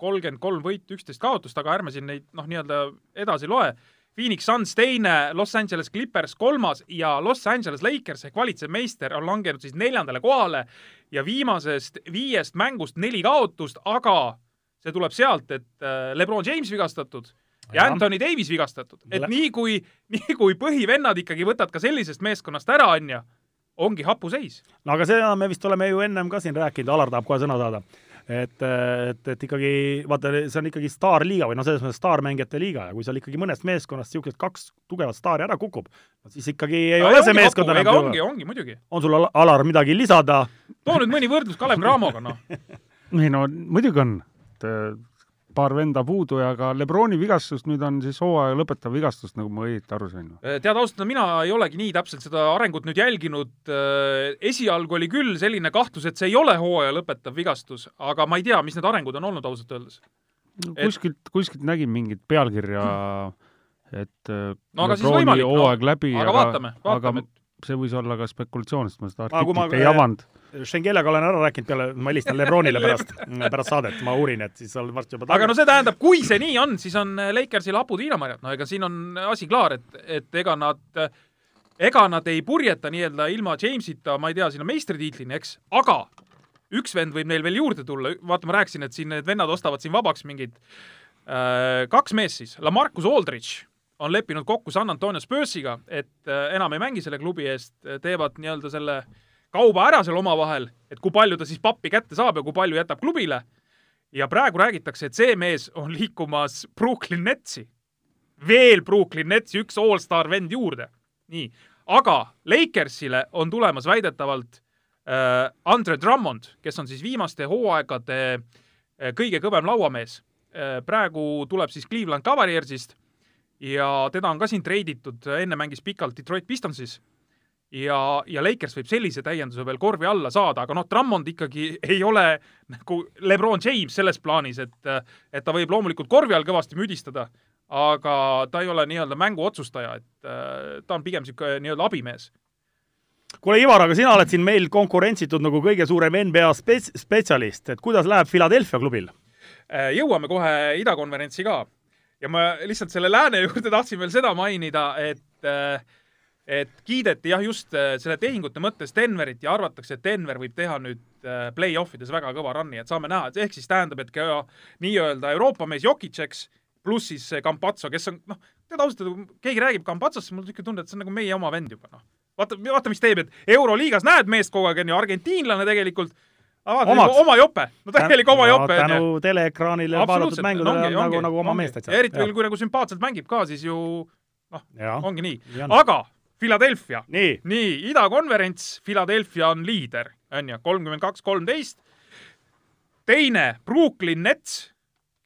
kolmkümmend kolm võitu, üksteist kaotust, aga ärme siin neid noh, nii-öelda edasi loe. Phoenix Suns teine, Los Angeles Clippers kolmas ja Los Angeles Lakers ehk valitsev meister on langenud siis neljandale kohale ja viimasest viiest mängust neli kaotust, aga see tuleb sealt, et äh, Lebron James vigastatud ja. Anthony Davis vigastatud, et nii kui, nii kui põhivennad ikkagi võtad ka sellisest meeskonnast ära, onju, ongi hapu seis. no aga seda me vist oleme ju ennem ka siin rääkinud, Alar tahab kohe sõna saada. et, et, et ikkagi vaata, see on ikkagi staarliiga või noh, selles mõttes staarmängijate liiga ja kui seal ikkagi mõnest meeskonnast niisugused kaks tugevat staari ära kukub, siis ikkagi ei ole see meeskond enam ongi, tugev. ongi muidugi. on sul, Alar, midagi lisada? too nüüd mõni võrdlus Kalev Cramoga, noh. ei no muidugi on, et paar venda puudu ja ka Lebroni vigastus nüüd on siis hooaja lõpetav vigastus, nagu ma õieti aru sain. tead ausalt, mina ei olegi nii täpselt seda arengut nüüd jälginud. esialgu oli küll selline kahtlus, et see ei ole hooaja lõpetav vigastus, aga ma ei tea, mis need arengud on olnud ausalt öeldes. Et- kuskilt, kuskilt nägin mingit pealkirja, et äh, No aga Lebroni võimalik, no. hooaeg läbi, aga vaatame, vaatame, aga see võis olla ka spekulatsioon, sest ma seda kui ma- artiklit ei avanud. Schengeliga olen ära rääkinud peale, ma helistan Lebronile pärast, pärast saadet, ma uurin, et siis seal varsti juba aga no see tähendab, kui see nii on, siis on Lakersil hapud viinamarjad, no ega siin on asi klaar, et, et ega nad, ega nad ei purjeta nii-öelda ilma Jamesita, ma ei tea, sinna meistritiitlini, eks, aga üks vend võib neil veel juurde tulla, vaata, ma rääkisin, et siin need vennad ostavad siin vabaks mingid äh, kaks meest siis, Lamarcus Aldridge on leppinud kokku San Antonio Spursiga, et äh, enam ei mängi selle klubi eest, teevad nii-öelda selle kauba ära seal omavahel, et kui palju ta siis pappi kätte saab ja kui palju jätab klubile ja praegu räägitakse, et see mees on liikumas Brooklyn Netsi. veel Brooklyn Netsi üks allstar vend juurde. nii, aga Lakersile on tulemas väidetavalt äh, Andre Drummond, kes on siis viimaste hooaegade äh, kõige kõvem lauamees äh,. praegu tuleb siis Cleveland Cavaliersist ja teda on ka siin treiditud, enne mängis pikalt Detroit Pistonsis ja, ja Lakers võib sellise täienduse veel korvi alla saada, aga noh, Drummond ikkagi ei ole nagu Lebron James selles plaanis, et, et ta võib loomulikult korvi all kõvasti müdistada, aga ta ei ole nii-öelda mängu otsustaja, et äh, ta on pigem niisugune nii-öelda abimees kuule, Ivar, aga sina oled siin meil konkurentsitud nagu kõige suurem NBA spets-, spetsialist, et kuidas läheb Philadelphia klubil? Äh, jõuame kohe idakonverentsi ka. Ja ma lihtsalt selle lääne juurde tahtsin veel seda mainida, et äh, et kiideti jah, just äh, selle tehingute mõttes Denverit ja arvatakse, et Denver võib teha nüüd play-off ides väga kõva run'i, et saame näha, et ehk siis tähendab, et ka nii-öelda Euroopa mees Jokic, eks, pluss siis Campazzo, kes on, noh, tead ausalt öelda, kui keegi räägib Campazzost, mul on niisugune tunne, et see on nagu meie oma vend juba, noh. Vaata, vaata, mis teeb, et Euroliigas näed meest kogu aeg, on ju, argentiinlane tegelikult, vaata, oma jope, no täielik oma jope. tänu teleekraanile vaadatud mängudele on nagu, nagu oma meest täitsa. eriti veel, kui nagu sümpaatselt mängib ka, siis ju noh, ongi nii. aga Philadelphia, nii, nii, idakonverents, Philadelphia on liider, on ju, kolmkümmend kaks, kolmteist. teine, Brooklyn Nets,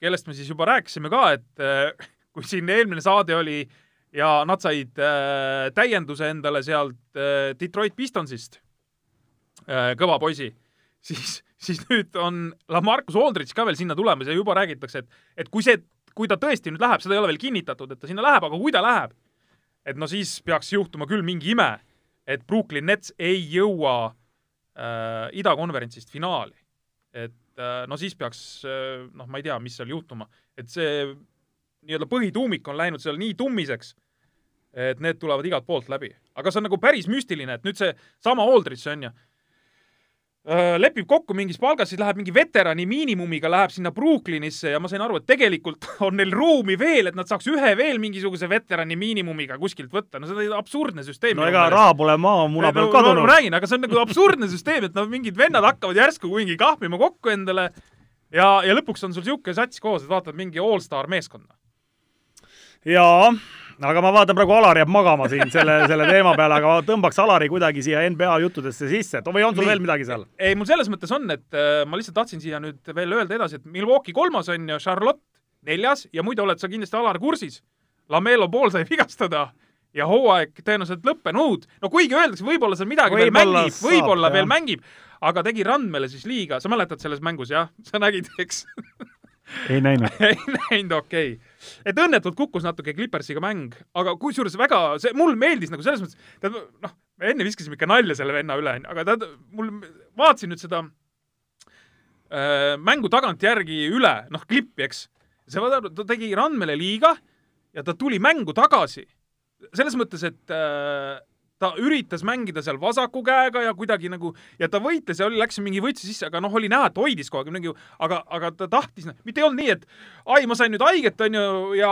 kellest me siis juba rääkisime ka, et äh, kui siin eelmine saade oli ja nad said äh, täienduse endale sealt äh, Detroit Pistonsist äh,, kõva poisi, siis, siis nüüd on Lamarcus Aldridge ka veel sinna tulemas ja juba räägitakse, et, et kui see, kui ta tõesti nüüd läheb, seda ei ole veel kinnitatud, et ta sinna läheb, aga kui ta läheb, et no siis peaks juhtuma küll mingi ime, et Brooklyn Nets ei jõua äh, idakonverentsist finaali. et äh, no siis peaks äh,, noh, ma ei tea, mis seal juhtuma, et see nii-öelda põhituumik on läinud seal nii tummiseks, et need tulevad igalt poolt läbi. aga see on nagu päris müstiline, et nüüd see sama Aldridge, on ju, lepib kokku mingis palgas, siis läheb mingi veterani miinimumiga, läheb sinna Brooklynisse ja ma sain aru, et tegelikult on neil ruumi veel, et nad saaks ühe veel mingisuguse veterani miinimumiga kuskilt võtta. no see on absurdne süsteem. no ega raha pole maamuna peal kadunud. ma räägin, aga see on nagu absurdne süsteem, et no mingid vennad hakkavad järsku mingi kahmima kokku endale ja, ja lõpuks on sul niisugune sats koos, et vaatad mingi allstar meeskonna. jaa aga ma vaatan praegu Alar jääb magama siin selle, selle teema peale, aga tõmbaks Alari kuidagi siia NBA juttudesse sisse, et või on sul Nii. veel midagi seal? ei, mul selles mõttes on, et äh, ma lihtsalt tahtsin siia nüüd veel öelda edasi, et Milwaukee kolmas on ju, Charlotte neljas ja muidu oled sa kindlasti Alar kursis. Lamelo pool sai vigastada ja hooaeg tõenäoliselt lõppenud. no kuigi öeldakse, võib-olla seal midagi võib veel mängib, võib-olla veel mängib, aga tegi Randmele siis liiga, sa mäletad selles mängus, jah? sa nägid, eks ei näinud ei näinud, okei okay et õnnetult kukkus natuke Clippersiga mäng, aga kusjuures väga, see, mul meeldis nagu selles mõttes, tead, noh, me enne viskasime ikka nalja selle venna üle, onju, aga tead, mul, vaatasin nüüd seda äh, mängu tagantjärgi üle, noh, klippi, eks. see, ta tegi Randmele liiga ja ta tuli mängu tagasi. selles mõttes, et äh, ta üritas mängida seal vasaku käega ja kuidagi nagu ja ta võitles ja oli, läks mingi võitse sisse, aga noh, oli näha, et hoidis kogu aeg mingi, aga, aga ta tahtis, mitte ei olnud nii, et ai, ma sain nüüd haiget, onju, ja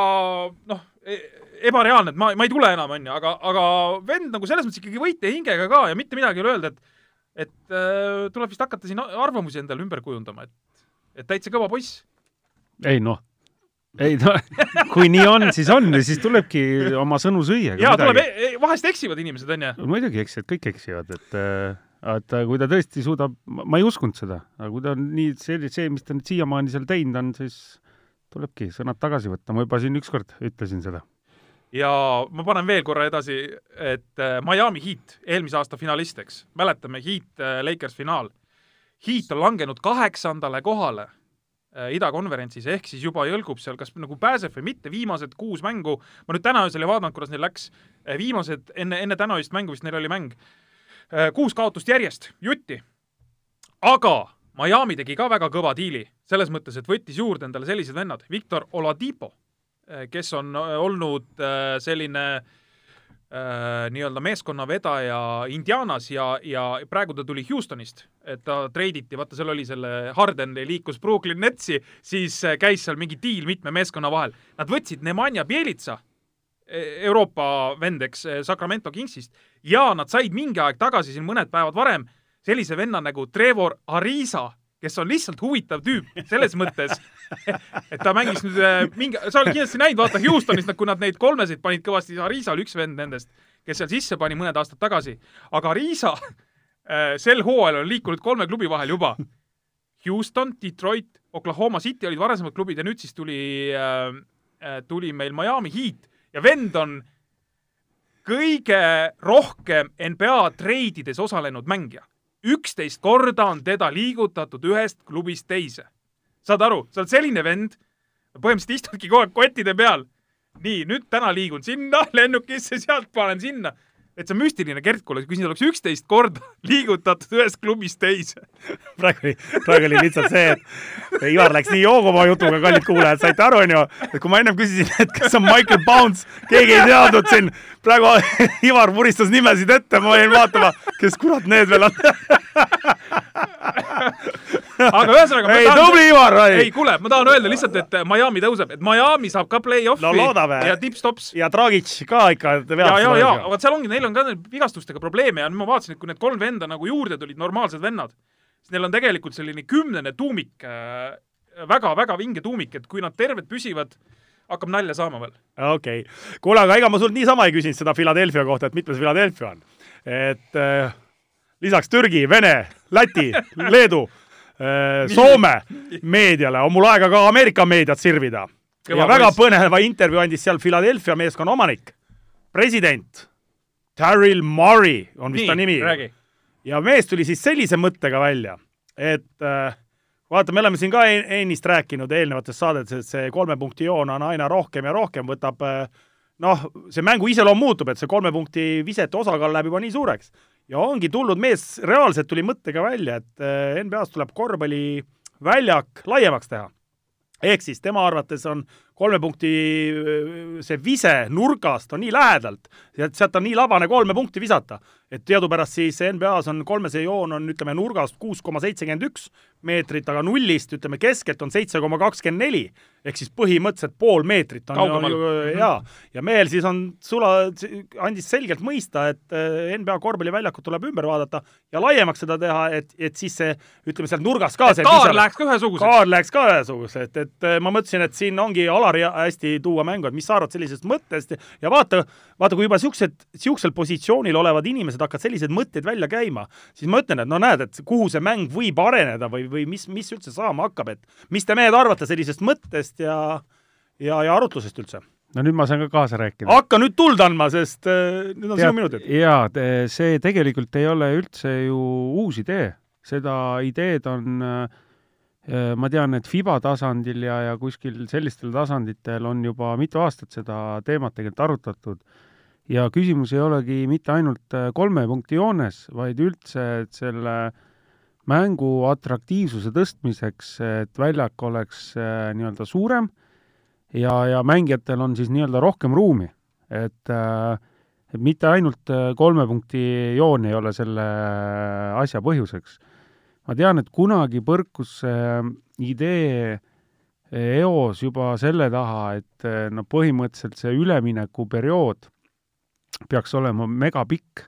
noh, e-, ebareaalne, et ma, ma ei tule enam, onju, aga, aga vend nagu selles mõttes ikkagi võitja hingega ka ja mitte midagi ei ole öelda, et et äh, tuleb vist hakata siin arvamusi endale ümber kujundama, et, et täitsa kõva poiss. ei noh ei no kui nii on, siis on siis tulebki oma sõnu süüa. jaa, tuleb, e-, e-, vahest eksivad inimesed, onju. muidugi eksivad, kõik eksivad, et äh, et kui ta tõesti suudab, ma ei uskunud seda, aga kui ta on nii, see, see, mis ta nüüd siiamaani seal teinud on, siis tulebki sõnad tagasi võtta, ma juba siin ükskord ütlesin seda. ja ma panen veel korra edasi, et äh, Miami Heat, eelmise aasta finalist, eks, mäletame, Heat äh, Lakers finaal. Heat on langenud kaheksandale kohale Äh, idakonverentsis, ehk siis juba jõlgub seal, kas nagu pääseb või mitte, viimased kuus mängu, ma nüüd täna öösel ei vaadanud, kuidas neil läks, äh, viimased, enne, enne tänaöist mängu vist neil oli mäng, äh, kuus kaotust järjest, jutti. aga Miami tegi ka väga kõva diili, selles mõttes, et võttis juurde endale sellised vennad, Victor Oladipo, kes on olnud selline äh, äh, nii-öelda meeskonnavedaja Indianas ja, ja praegu ta tuli Houstonist, et ta treiditi, vaata seal oli selle Harden liikus Brooklyn Netsi, siis äh, käis seal mingi diil mitme meeskonna vahel. Nad võtsid Nemanja Bielitsa, e, Euroopa vend, eks, e, Sacramento Kingsist, ja nad said mingi aeg tagasi, siin mõned päevad varem, sellise venna nagu Trevor Ariza kes on lihtsalt huvitav tüüp selles mõttes, et ta mängis nüüd äh, mingi, sa oled kindlasti näinud, vaata Houstonis, kui nad neid kolmesid panid kõvasti, Arisa oli üks vend nendest, kes seal sisse pani mõned aastad tagasi. aga Arisa äh, sel hooajal on liikunud kolme klubi vahel juba. Houston, Detroit, Oklahoma City olid varasemad klubid ja nüüd siis tuli äh tuli meil Miami Heat ja vend on kõige rohkem NBA treidides osalenud mängija üksteist korda on teda liigutatud ühest klubist teise. saad aru, sa oled selline vend, põhimõtteliselt istudki kogu aeg kottide peal nii, nüüd täna liigun sinna lennukisse, sealt panen sinna. Et see on müstiline, Gert, kuule, kui sind oleks üksteist korda liigutatud ühest klubist teise. praegu oli, praegu oli lihtsalt see, et Ivar läks nii jooguma oma jutuga, kallid kuulajad, saite aru, onju, et kui ma ennem küsisin, et kas on Michael Bounce, keegi ei teadnud siin, praegu Ivar vuristas nimesid ette, ma jäin vaatama, kes kurat need veel on. aga ühesõnaga. ei, tubli Ivar, ei, kuule, ma tahan öelda lihtsalt, et Miami tõuseb, et Miami saab ka play-off'i No loodame. ja tipp-stops. ja Dragic ka ikka ja, ja, ja, vot seal ongi, neil on ka need vigastustega probleeme ja nüüd ma vaatasin, et kui need kolm venda nagu juurde tulid, normaalsed vennad, siis neil on tegelikult selline kümnene tuumik äh,, väga-väga vinge tuumik, et kui nad terved püsivad, hakkab nalja saama veel. okei okay., kuule, aga ega ma sult niisama ei küsinud seda Philadelphia kohta, et mitmes Philadelphia on. et äh, lisaks Türgi, Vene, Läti, Leedu äh,, Soome meediale on mul aega ka Ameerika meediat sirvida. Ja väga põneva intervjuu andis seal Philadelphia meeskonna omanik, president Daryl Murray on vist ta nimi. ja mees tuli siis sellise mõttega välja, et äh, vaata, me oleme siin ka en- ennist rääkinud eelnevates saadetes, et see kolme punkti joon on aina rohkem ja rohkem võtab äh, noh, see mängu iseloom muutub, et see kolme punkti visete osakaal läheb juba nii suureks. ja ongi tulnud mees, reaalselt tuli mõttega välja, et äh, NBA-s tuleb korvpalliväljak laiemaks teha. ehk siis tema arvates on kolme punkti see vise nurgast on nii lähedalt, et sealt on nii labane kolme punkti visata, et teadupärast siis NBA-s on kolmese joon on ütleme nurgast kuus koma seitsekümmend üks meetrit, aga nullist ütleme keskelt on seitse koma kakskümmend neli. Ehk siis põhimõtteliselt pool meetrit on Kaugemal. ju jaa, ja mehel siis on sula, andis selgelt mõista, et äh, NBA korvpalliväljakut tuleb ümber vaadata ja laiemaks seda teha, et, et siis see ütleme sealt nurgast ka see kaar läheks ka ühesuguseks. kaar läheks ka ühesuguse, et, et äh, ma mõtlesin, et siin ongi Alari hästi tuua mängu, et mis sa arvad sellisest mõttest? Ja vaata, vaata, kui juba siuksed, siuksel positsioonil olevad inimesed hakkavad selliseid mõtteid välja käima, siis ma ütlen, et no näed, et kuhu see mäng võib areneda või, või mis, mis üldse saama hakkab, et mis te mehed arvate sellisest mõttest ja ja, ja arutlusest üldse? no nüüd ma saan ka kaasa rääkida. hakka nüüd tuld andma, sest äh, nüüd on sinu minutid. jaa, see tegelikult ei ole üldse ju uus idee, seda ideed on äh, ma tean, et FIBA tasandil ja, ja kuskil sellistel tasanditel on juba mitu aastat seda teemat tegelikult arutatud ja küsimus ei olegi mitte ainult äh, kolme punkti joones, vaid üldse, selle mängu atraktiivsuse tõstmiseks, et väljak oleks äh, nii-öelda suurem ja, ja mängijatel on siis nii-öelda rohkem ruumi, et äh, et mitte ainult kolme punkti joon ei ole selle asja põhjuseks. ma tean, et kunagi põrkus see idee eos juba selle taha, et äh, no põhimõtteliselt see üleminekuperiood peaks olema megapikk,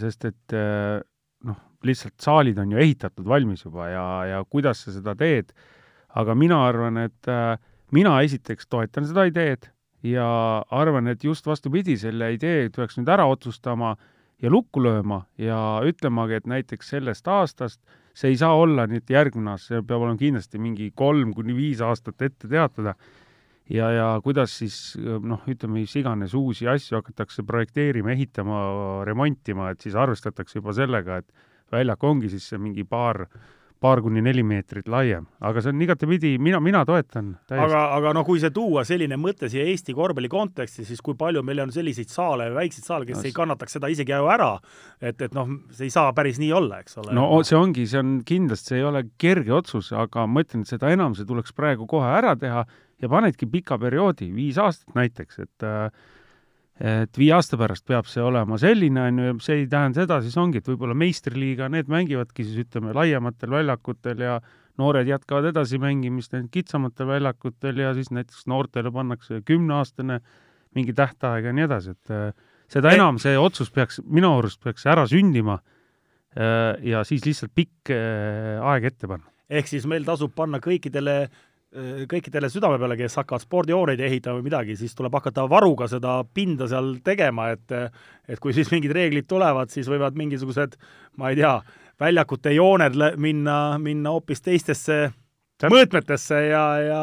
sest et äh, noh, lihtsalt saalid on ju ehitatud valmis juba ja, ja kuidas sa seda teed, aga mina arvan, et äh, mina esiteks toetan seda ideed ja arvan, et just vastupidi, selle idee peaks nüüd ära otsustama ja lukku lööma ja ütlemagi, et näiteks sellest aastast see ei saa olla nüüd järgmine aasta, see peab olema kindlasti mingi kolm kuni viis aastat ette teatada. ja, ja kuidas siis noh, ütleme mis iganes uusi asju hakatakse projekteerima, ehitama, remontima, et siis arvestatakse juba sellega, et väljak ongi siis mingi paar, paar kuni neli meetrit laiem, aga see on igatepidi, mina, mina toetan täiesti. aga, aga no kui see tuua selline mõte siia Eesti korvpalli konteksti, siis kui palju meil on selliseid saale, väikseid saale, kes No ei kannataks seda isegi ju ära, et, et noh, see ei saa päris nii olla, eks ole. no see ongi, see on kindlasti, see ei ole kerge otsus, aga ma ütlen, et seda enam see tuleks praegu kohe ära teha ja panedki pika perioodi, viis aastat näiteks, et äh, et viie aasta pärast peab see olema selline, on ju, see ei tähenda seda, siis ongi, et võib-olla meistriliiga, need mängivadki siis ütleme laiematel väljakutel ja noored jätkavad edasi mängimist ainult kitsamatel väljakutel ja siis näiteks noortele pannakse kümneaastane mingi tähtaeg ja nii edasi, et äh, seda Ei- enam see otsus peaks, minu arust peaks ära sündima äh, ja siis lihtsalt pikk äh, aeg ette panna. ehk siis meil tasub panna kõikidele kõikidele südame peale, kes hakkavad spordihooneid ehitama või midagi, siis tuleb hakata varuga seda pinda seal tegema, et et kui siis mingid reeglid tulevad, siis võivad mingisugused, ma ei tea, väljakute jooned minna, minna hoopis teistesse Täp- mõõtmetesse ja, ja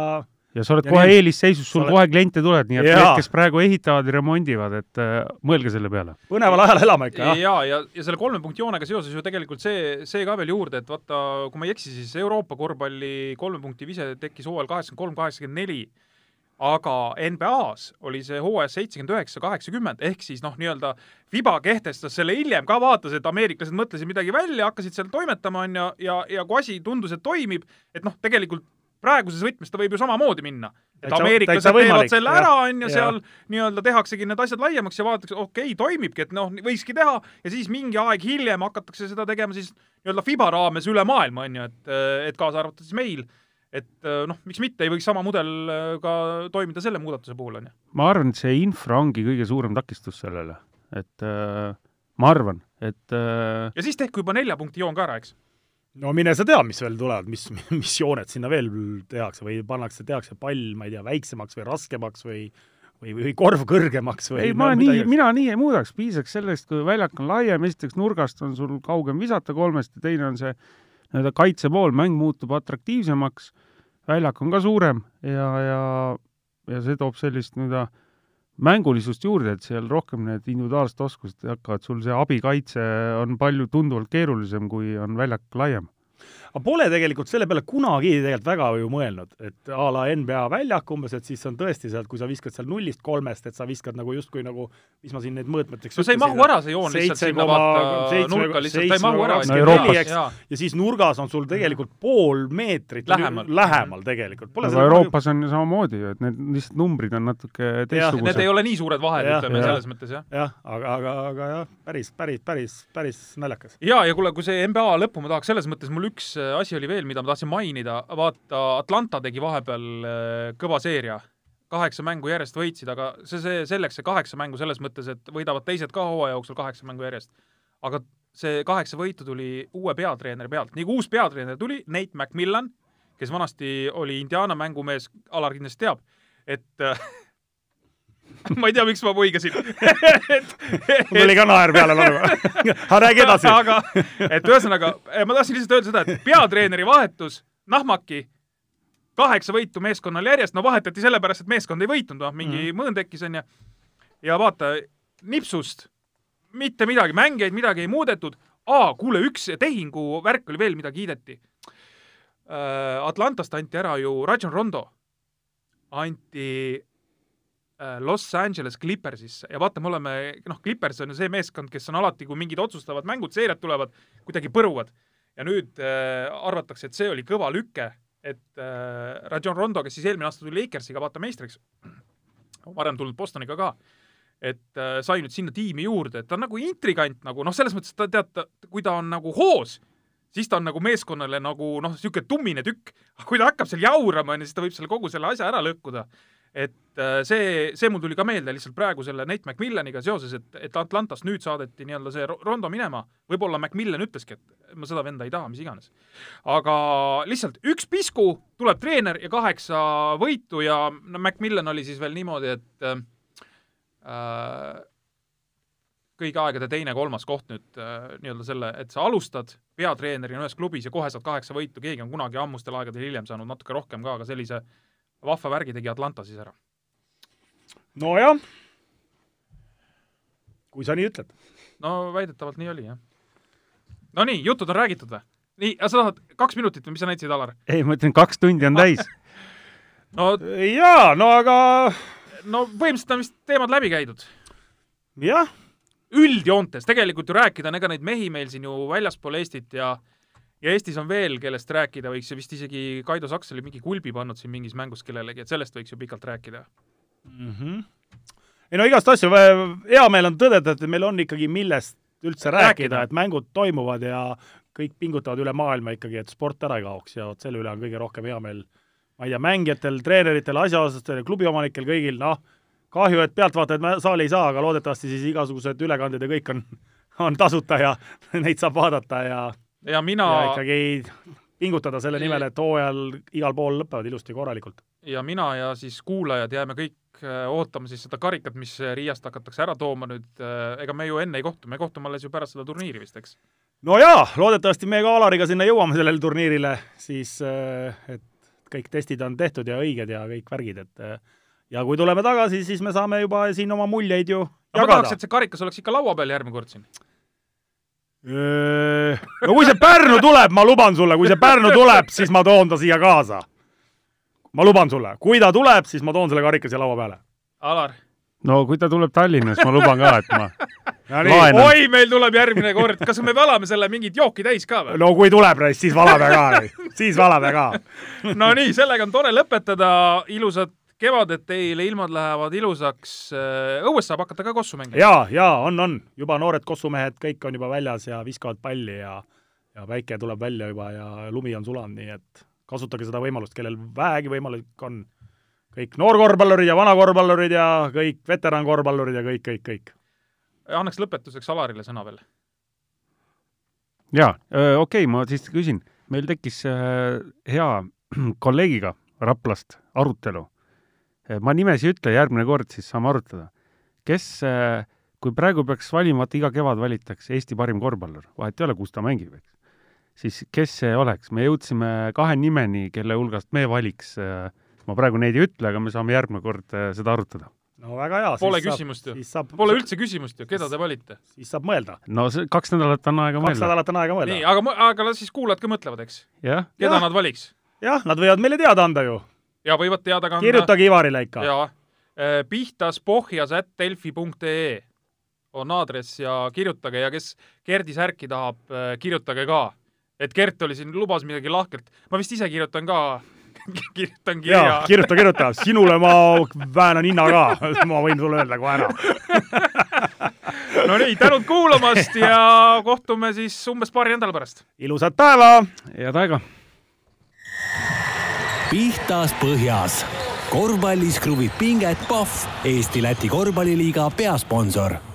ja sa oled Ja kohe nii- eelisseisus, sul oled- kohe kliente tuleb, nii et need, kes praegu ehitavad ja remondivad, et äh, mõelge selle peale. põneval ajal elama ikka, jah. ja, ja, ja selle kolme punkti joonega seoses ju tegelikult see, see ka veel juurde, et vaata, kui ma ei eksi, siis Euroopa korvpalli kolme punkti vise tekkis hooajal kaheksakümmend kolm, kaheksakümmend neli. aga NBA-s oli see hooajas seitsekümmend üheksa, kaheksakümmend, ehk siis noh, nii-öelda Fiba kehtestas selle hiljem ka, vaatas, et ameeriklased mõtlesid midagi välja, hakkasid seal toimetama, on ju, ja, ja kui asi tundus, et toimib, et noh, tegelikult praeguses võtmes ta võib ju samamoodi minna. et ameeriklased teevad selle ära, on ju, seal nii-öelda tehaksegi need asjad laiemaks ja vaadatakse, okei okay,, toimibki, et noh, võikski teha ja siis mingi aeg hiljem hakatakse seda tegema siis nii-öelda Fiba raames üle maailma, on ju, et, et kaasa arvatud siis meil. et noh, miks mitte, ei võiks sama mudel äh, ka toimida selle muudatuse puhul, on ju. ma arvan, et see infra ongi kõige suurem takistus sellele, et äh, ma arvan, et äh, ja siis tehku juba nelja punkti joon ka ära, eks. No mine sa tea, mis veel tulevad, mis, mis jooned sinna veel tehakse või pannakse, tehakse pall, ma ei tea, väiksemaks või raskemaks või või, või korv kõrgemaks või ei, ma nii, mina nii ei muudaks, piisaks sellest, kui väljak on laiem, esiteks nurgast on sul kaugem visata kolmest ja teine on see nii-öelda kaitsepool, mäng muutub atraktiivsemaks, väljak on ka suurem ja, ja, ja see toob sellist nii-öelda mängulisust juurde, et seal rohkem need individuaalsed oskused hakkavad, sul see abikaitse on palju tunduvalt keerulisem, kui on väljak laiem. Aga pole tegelikult selle peale kunagi tegelikult väga ju mõelnud, et a la NBA väljak umbes, et siis on tõesti sealt, kui sa viskad seal nullist kolmest, et sa viskad nagu justkui nagu, mis ma siin neid mõõtmeteks no see ei mahu ära, see joon lihtsalt sinna vaata nurka lihtsalt, ta ei mahu ära. No Euroopas- ja siis nurgas on sul tegelikult pool meetrit Lähemal. lähemal tegelikult. aga Euroopas on ju samamoodi ju, et need lihtsalt numbrid on natuke Need ei teistsugused. ole nii suured vahed, ütleme selles mõttes jah. jah, aga, aga, aga jah, päris, päris, päris, päris naljakas. ja, ja kuule, kui see NBA lõppu ma tahaks, selles mõttes mul üks asi oli veel, mida ma tahtsin mainida, vaata Atlanta tegi vahepeal äh, kõva seeria, kaheksa mängu järjest võitsid, aga see, see selleks, see kaheksa mängu selles mõttes, et võidavad teised ka hooaja jooksul kaheksa mängu järjest. aga see kaheksa võitu tuli uue peatreeneri pealt, nii kui uus peatreener tuli, Nate McMillan, kes vanasti oli Indiana mängumees, Alar kindlasti teab, et äh, ma ei tea, miks ma muigasin mul tuli ka naer peale laulu. aga räägi edasi. aga et ühesõnaga, ma tahtsin lihtsalt öelda seda, et peatreeneri vahetus, Nahmaki, kaheksa võitu meeskonnal järjest, no vahetati sellepärast, et meeskond ei võitnud, noh, mingi mm. mõõn tekkis, onju. ja vaata, nipsust mitte midagi, mängijaid midagi ei muudetud. aa, kuule, üks tehingu värk oli veel, mida kiideti. Atlantast anti ära ju Rajon Rondo, anti äh, Los Angeles Clippersisse ja vaata, me oleme, noh, Clippers on ju see meeskond, kes on alati, kui mingid otsustavad mängud, seeriad tulevad, kuidagi põruvad. ja nüüd äh, arvatakse, et see oli kõva lüke, et äh, Rajon Rondo, kes siis eelmine aasta tuli Lakersiga vaata meistriks, varem tulnud Bostoniga ka, et äh, sai nüüd sinna tiimi juurde, et ta on nagu intrigant nagu noh, selles mõttes, et ta tead, kui ta on nagu hoos, siis ta on nagu meeskonnale nagu noh, niisugune tummine tükk. kui ta hakkab seal jaurama, onju, siis ta võib selle kogu selle asja ära lõhkuda et äh, see, see mul tuli ka meelde lihtsalt praegu selle Nate McMillaniga seoses, et, et Atlantast nüüd saadeti nii-öelda see Ro- Rondo minema, võib-olla McMillan ütleski, et ma seda venda ei taha, mis iganes. aga lihtsalt üks pisku, tuleb treener ja kaheksa võitu ja no McMillan oli siis veel niimoodi, et äh, kõigi aegade teine-kolmas koht nüüd äh, nii-öelda selle, et sa alustad peatreenerina ühes klubis ja kohe saad kaheksa võitu, keegi on kunagi ammustel aegadel hiljem saanud natuke rohkem ka, aga sellise vahva värgi tegi Atlanta siis ära. nojah, kui sa nii ütled. no väidetavalt nii oli, jah. no nii, jutud on räägitud või? nii, sa tahad kaks minutit või mis sa näitasid, Alar? ei, ma ütlen, kaks tundi on täis. no, jaa, no aga no põhimõtteliselt on vist teemad läbi käidud. jah, üldjoontes tegelikult ju rääkida on, ega neid mehi meil siin ju väljaspool Eestit ja ja Eestis on veel, kellest rääkida võiks ja vist isegi Kaido Saks oli mingi kulbi pannud siin mingis mängus kellelegi, et sellest võiks ju pikalt rääkida. mm. -hmm. ei no igast asju, hea meel on tõdeda, et meil on ikkagi millest üldse rääkida, Rääkida. et mängud toimuvad ja kõik pingutavad üle maailma ikkagi, et sport ära ei kaoks ja vot selle üle on kõige rohkem hea meel, ma ei tea, mängijatel, treeneritel, asjaosalistel, klubiomanikel, kõigil, noh, kahju, et pealtvaatajaid saali ei saa, aga loodetavasti siis igasugused ülekanded ja kõik on, on tasuta ja neid saab vaadata ja, ja mina ja ikkagi pingutada selle nimel, et hooajal igal pool lõpevad ilusti korralikult. ja mina ja siis kuulajad jääme kõik äh, ootama siis seda karikat, mis äh, Riiast hakatakse ära tooma nüüd, ega me ju enne ei kohtu, me kohtume alles ju pärast seda turniiri vist, eks? no jaa, loodetavasti me ka Alariga sinna jõuame sellele turniirile, siis äh, et kõik testid on tehtud ja õiged ja kõik värgid, et äh, ja kui tuleme tagasi, siis me saame juba siin oma muljeid ju ma tahaks, jagada et. see karikas oleks ikka laua peal järgmine kord siin. No kui see Pärnu tuleb, ma luban sulle, kui see Pärnu tuleb, siis ma toon ta siia kaasa. ma luban sulle, kui ta tuleb, siis ma toon selle karika siia laua peale. Alar. no kui ta tuleb Tallinnas, ma luban ka, et ma no Laen- nii, oi, meil tuleb järgmine kord, kas me valame selle mingit jooki täis ka või? no kui tuleb, siis valame ka, siis valame ka. no nii, sellega on tore lõpetada, ilusat kevadet teile, ilmad lähevad ilusaks. õues saab hakata ka kossu mängima. ja, ja on, on juba noored kossumehed, kõik on juba väljas ja viskavad palli ja ja päike tuleb välja juba ja lumi on sulanud, nii et kasutage seda võimalust, kellel vähegi võimalik on. kõik noorkorvpallurid ja vanakorvpallurid ja kõik veterankorvpallurid ja kõik, kõik, kõik. annaks lõpetuseks Alarile sõna veel. jaa, okei okay,, ma siis küsin, meil tekkis äh, hea kolleegiga Raplast arutelu. Ma nimesi ei ütle, järgmine kord siis saame arutada. kes, kui praegu peaks valima, vaata iga kevad valitakse Eesti parim korvpallur, vahet ei ole, kus ta mängib, eks, siis kes see oleks, me jõudsime kahe nimeni, kelle hulgast me valiks. ma praegu neid ei ütle, aga me saame järgmine kord seda arutada. no väga hea. Pole küsimust ju. siis saab, Pole üldse küsimust ju, keda te valite. siis saab mõelda. no see kaks nädalat on aega kaks mõelda. nädalat on aega nii, mõelda. aga, aga las siis kuulajad ka mõtlevad, eks. keda Jah. nad valiks jah, nad võivad meile teada anda ju. Ja võivad teada kanda. kirjutage Ivarile ikka. ja pihtaspohjas.delfi.ee on aadress ja kirjutage ja kes Gerdi särki tahab, kirjutage ka. et Gert oli siin, lubas midagi lahkelt. ma vist ise kirjutan ka, kirjutan ja kirja. kirjuta, kirjuta, sinule ma väänan hinna ka, ma võin sulle öelda kohe ära. no nii, tänud kuulamast ja kohtume siis umbes paari nädala pärast. ilusat päeva head aega pihtas põhjas. korvpallis kruvib pinget Pahv, Eesti-Läti korvpalliliiga peasponsor